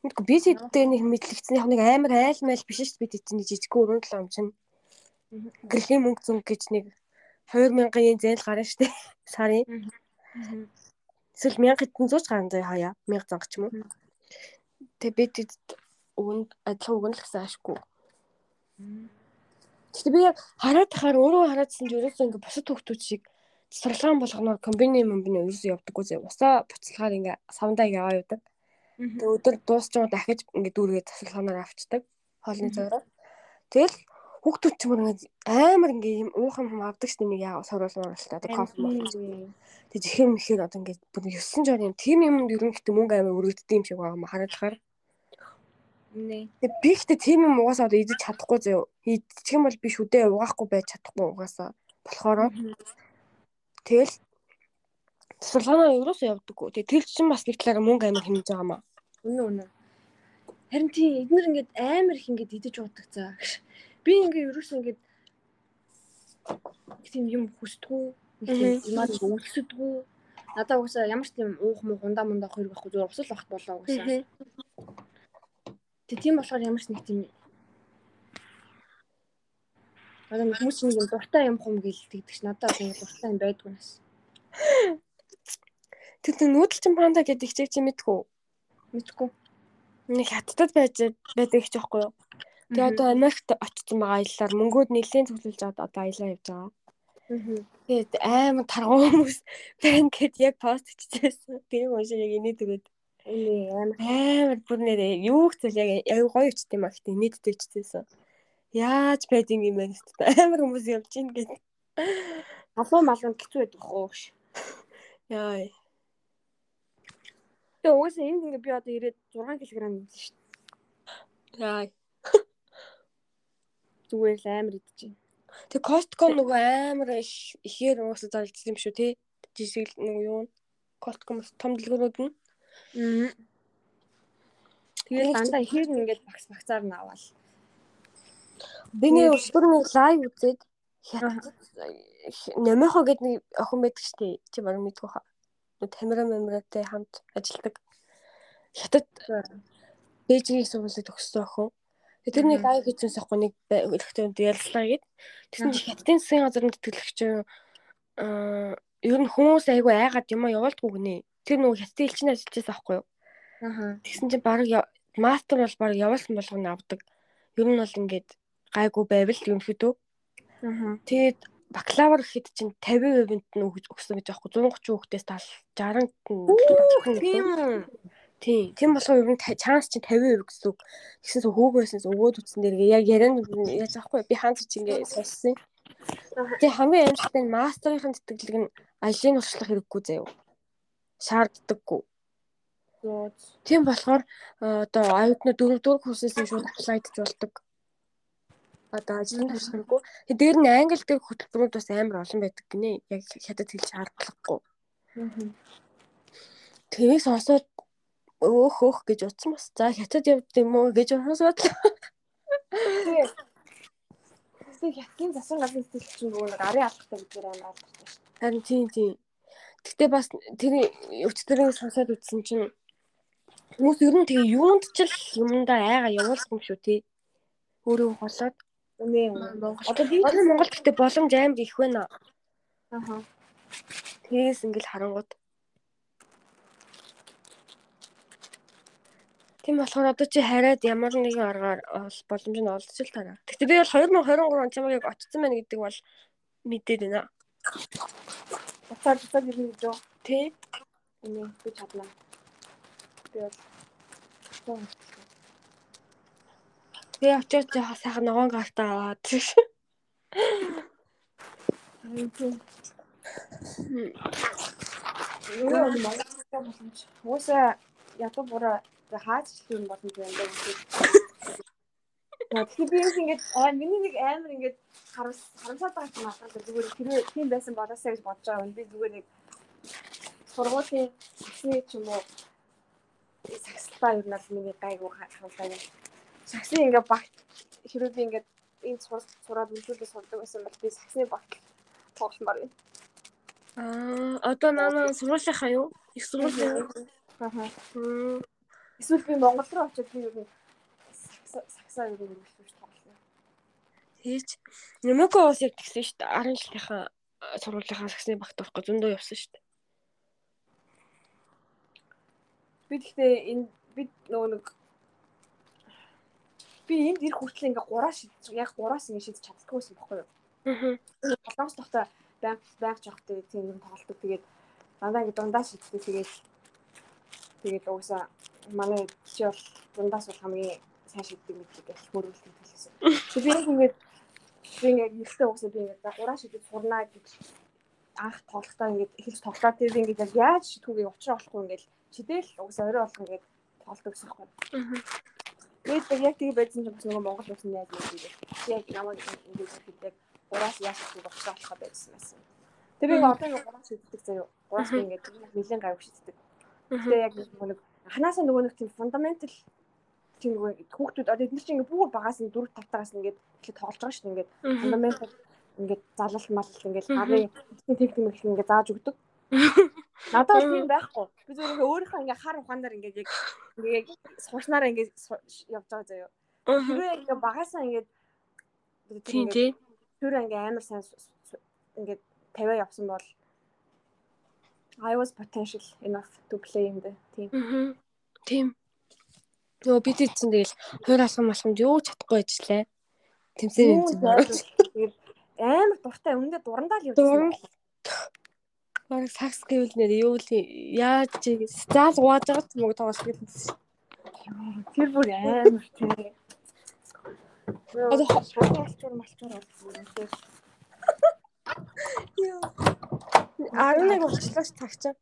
Мэдгүй би зэдтэй нэг мэдлэгцэн яг нэг амар айл майл биш шүү дээ бид чинь жижиг өрөөнд л ам чинь. Гэрлийн мөнгө зүг гэж нэг 2000 yen зээл гарна шүү дээ. Сарын. Эсвэл 1700 гарна заяа хаяа. 1000 занг ч юм уу. Тэг бид өгөнд адилхан өгнө л гэсэн ашгүй. Гэхдээ би яг хараад тахаар өөрөө хараадсан ч ерөөсөө ингээ босод хөвгтүүд шиг сурлагаан болгоноор комбини мөнгөний ерөөсөө явдаггүй зэ. Усаа буцалгаар ингээ савндаа яваа юудаг. Тэг өдөр дуусч байгаа дахиж ингээ дүүргээ засалгаанаар авчдаг. Хоолны зөөрөө. Тэгэл хүүхдүүд ч мөр ингээ амар ингээ юм уухан юм авдаг дээ нэг яа сорвол моролтой одоо кофе морол. Тэг зэхэм мэхээр одоо ингээ бүр 9 жор юм тим юмд ерөнхийдөө мөнгө амар өргөддөг юм шиг байгаа юм хараад тахаар. Нэ. Тэг би ихтэй тим юм угаасаа одоо идэж чадахгүй зөө. Идчих юм бол би шүдээ угаахгүй байж чадахгүй угаасаа. Болохоор тэгэл сурлаганаа ерөөсөө явдаггүй. Тэг тэр чинь бас нэг талаараа мөнгө амар хэмнэж байгаа маа. Үнэ үнэ. Харин тийм эднэр ингээд амар их ингээд идэж уудаг цаа. Би ингээд ерөөсөө ингээд тийм юм хүсдэггүй. Нэг юм аа өлсөдгүү. Надаа уусаа ямар ч тийм уух муу хундаа мундаа хоёр байхгүй зүгээр усал багт болоо уусаа. Тэг тийм болохоор ямар ч нэг тийм Одоо хүмүүс нэг юм дуртай юм хум гэлдэг ч надад нэг дуртай юм байдгүй нас. Тэр нүүдэлчин панда гэдэг хичээг чи мэдгүй. Мэдгүй. Нэг хаттад байж байдаг ч байхгүй юу? Тэгээ одоо Америкт очсон байгаа аяллаар мөнгөд нэлээд аваад одоо аялаа явж байгаа. Тэгээд амар таргуу хүмүүс байна гэд яг пост хийчихсэн. Тэр уншаа яг инээд өгөөд. Амар бүр нэрээ юу chcэл яг аюу гоё ч тийм аа гэхдээ инээдтэй чижсэн. Яаж байдин юм бэ гэдэг амар хүмүүс явж ийн гэдэг. халуун малганд хэцүү байдаг хөө. Яа. Тэгээ угаасаа энд ингээ би одоо ирээд 6 кг нэмсэн шүү дээ. Яа. Зүгээр л амар байна. Тэг Costco нөгөө амар их- ихээр уусаа зарлагдсан юм шүү тий. Жишээл нөгөө юу? Costco мас том дэлгүүрүүд нь. Тэгээд дандаа ихээр нь ингээд багс багцаар нь аваад. Би нэг нэг лайв үзээд Нямихо гэдэг нэг охин байдаг штеп. Чи баг мэдгүй хаа. Нэг камера мемратай хамт ажилладаг. Хятад Бээжингийн сургуулийг төгссөн охин. Тэр нэг лайв хийчихсэн ахгүй нэг өрхтөнд ярилцлаа гээд. Тэгсэн чи хятадын засгийн газрын тэтгэлэгч аа ер нь хүмүүс айгүй айгаад юм явуулдгүй гинэ. Тэр нөгөө хятадын элчин ажиллаж байсан ахгүй юу? Аа. Тэгсэн чинь баг мастер бол баг явуулсан болгоно авдаг. Ер нь бол ингээд гайгүй байвал ерөнхийдөө. Аа. Тэгээд бакалавр гэхэд чинь 50%-нд нь өгж өгсөн гэж аахгүй 130 хүүхдээс 70 60-д Тийм үү? Тийм. Тийм болохоор ер нь чанс чинь 50% гэсэн үг. Тэгсээс хөөгөөснөөс өгөөд үтсэн дээр яг ярианд яаж аахгүй би хаанч чи ингээ сонссон. Тэгээ хамгийн аимшигтай нь мастерын тэтгэлэг нь аялын туршлага хэрэггүй заяа. Шаарддаггүй. Тийм болохоор э, одоо аюутны дөрөв дөрөв курсээс нь шууд аплайдж болдог. Одоо туршлагагүй. Тэгээ дээр нь англи дээр хөтөлбөрүүд бас амар олон байдаг гинэ. Яг хятад хэл шаардлагагүй. Аа. Тэрийг сонсоод өөх өөх гэж утсан бас. За хятад явд юм уу гэж сонсоод Тэгээ. Тэгээ хятадын засгийн газрын сэтгэл чинь нөгөө нэг арын алхахтай гэдгээр амар алхахтай шүү. харин тийм тийм. Гэхдээ бас тэр өчтөрийн сонсоод үзсэн чинь хүмүүс ер нь тэгээ юунд ч л юмдаа айгаа явуулсан юм шүү тий. Өөрөө холоод Үнэ Монгол. Одоо би Одоо Монголд гэхдээ боломж амар их байна. Аа. Тэгээс ингээл харангууд. Тийм болохоор одоо чи хараад ямар нэгэн аргаар ол боломж нь олдож л таараа. Гэхдээ би бол 2023 он чамайг яг очсон байна гэдэг бол мэдээд байна. буцаад ирнэ гэж юу? Тэ? Үнэ би чадлаа. Би бол Би очоод яхаа сайхан ногоон гартаа аваад. Юу юм Монгол боломж. Уусаа ядуу буруу за хаач ч юм боломж байна даа. Тэгэхээр би яг ингэж аа миний нэг амар ингэж харамс харамсаад байгаа юм аа. Зүгээр тэр тийм байсан болоосаа гэж бодож байгаа юм. Би зүгээр нэг сургуулийн саксны ч юм уу ер нь бол миний гайгүй харамсаа юм. Саксны ингээ багт хэрвээ би ингээ энэ сурал сураад үлдүүлээ сурдаг байсан бол би саксны багт тогломоор байна. Аа, одоо нана сургуулийнхаа юу? Их сургуулийн. Аа. Эсвэл би Монгол руу очиод би сакса- саксаа нь үлдүүлж тоглоно. Тийч. Нэмэко бас яг тэгсэн шүү дээ. 10 жилийнхаа сургуулийнхаа сагсны багт авахгүй зөндөө явсан шүү дээ. Би гэхдээ энэ би нөгөө нэг би энд ирэх хүртэл ингээ гураа шид яг гураас ингээ шидэж чаддаггүй байсан байхгүй юу? Аа. Солонгос тогтоо байг байг жоохтой тийм юм тоглолдог. Тэгээд дандаа ингээ дундаа шиддэг. Тэгээд тэгээд угсаа манай чи бол дундаас бол хамгийн сайн шиддэг мэт гэх хөрвөлт хэлсэн. Тэгээд би яг ингээ би ингээ ихтэй угсаа би ингээ гураа шидэж сурнаа гэж анх тоглохтаа ингээ эхэлж тоглоод тэгээд ингээ яг яаж шидхүүгээ учраа болохгүй ингээ чидэл угсаа орой болох ингээ тоглолдог гэсэн юм байна. Тэгээд яг тэгээ байсан чинь бас нөгөө Монгол улсын найз найз гэдэг. Яг намайг ингэж хэлдэг гураас яасан гэж болчихлоо болохоо байсан байсан. Тэр би одоо нэг гураас шийддэг заяа. Гураас би ингэж нэлийн гайв шийддэг. Тэгээ яг нэг ханаасаа нөгөө нэг тийм фундаментал тийм нөгөө хүүхдүүд одоо эдгээр чинь ингээ бүр багаас нь 4 5 тагаас ингээд эхлээд тоглож байгаа шүү дээ ингээд фундаментал ингээд залал мал ингээд гарын техник техник ингээд зааж өгдөг. Надад бол тийм байхгүй. Би зөвхөн ингээ өөрийнхөө ингээ хар ухаанаар ингээ яг ингээ сууснараа ингээ явж байгаа заяа. Хэрвээ ингээ багасаа ингээ Тийм тий. тэр ингээ амар сайн ингээ тавиа явсан бол I was potential enough to play in the team. Аа. Тийм. Йоо бид ийдсэн тэгэл хоёр алхам малхамд юу чадахгүй ажиллаа. Зайлшгүй. Тэгээд амар дуртай өмнөдөө дурандаа л явуулсан. Бараг сакс гэвэл нэр юу л яаж чи заал угааж байгаа ч мөг тоглох гэсэн. Тэр бүр амар тий. Одоо малчуур малчуур болсон. 11 болчихлоо ч тагчаа.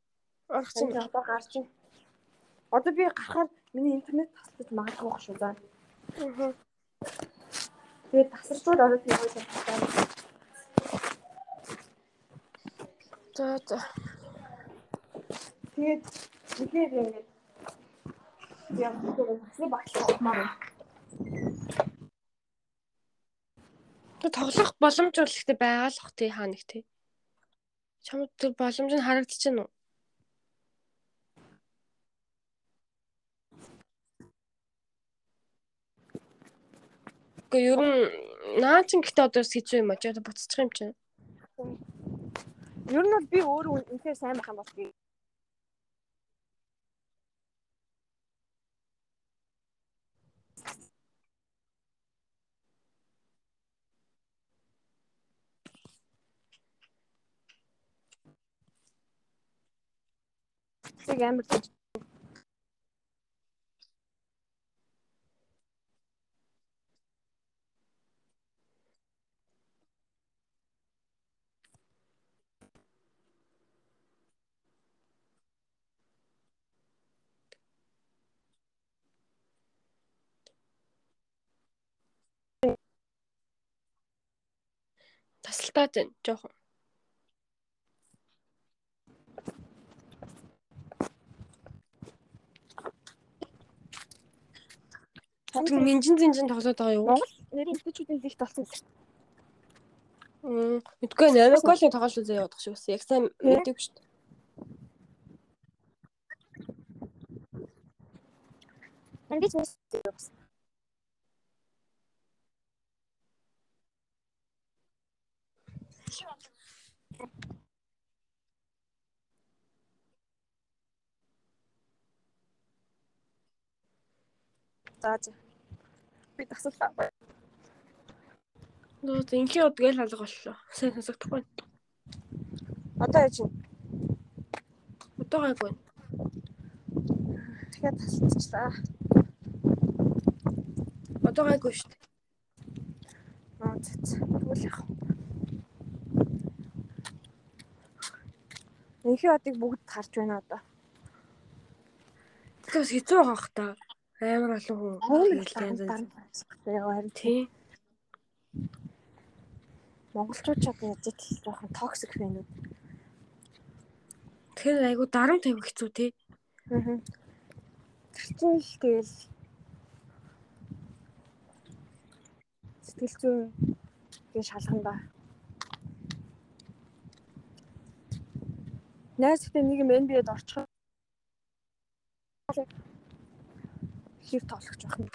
Орох чинь одоо гарч байна. Одоо би гарахаар миний интернет таслаж магадгүй байх шүү заа. Тэгээд тасарчуул одоо тийм ойлоо байна. За за. Тэгээд тэгэхээр ингээд яг таслыг багшлах маар. Тэг тоглох боломж бол ихтэй байгаа л бах тий хаа нэг тий. Чамд тэр боломж нь харагдаж байна уу? Гэхдээ ер нь наа чин гэхдээ одоо хэцүү юм аа. Одоо буцчих юм чинь. Ер нь бол би өөрөө үнэхээр сайн байх юм бол би Тэг амар гэж Тасалтаад байна жоохон. Тэр минжин зинжин тоглоод байгаа юу? Нэрийн эмэгтэйчүүдийн лигт болсон юм. Мм. Мэдгүй нэ. Голын тоглож үзээ явах шиг байсан. Яг сайн мэдээгүй шүү дээ. Энд би За за. Би тасаллаа. Нөө инхи удгээл алга боллоо. Сайн сонсогдохгүй. Одоо яж юм. Одоо гайгүй. Тэгэхээр тасалчлаа. Одоо гайгүй шүү дээ. Аа за. Тэгвэл яах вэ? Энхи одыг бүгд харж байна одоо. Тэгэхээр бас хэцүү байгаа хта. Амар олон хүн. Яа харин Тий. монголчууд ч одоо ч жоохон токсик байна уу? Тэгэхээр айгу дарам тавих хэцүү тий. Аа. Тэрчин л тэгэл сэтгэл зүйн гээ шалганда. Найс ихтэй нэг юм NBA-д орчих. Хэр тоглох жоох юм.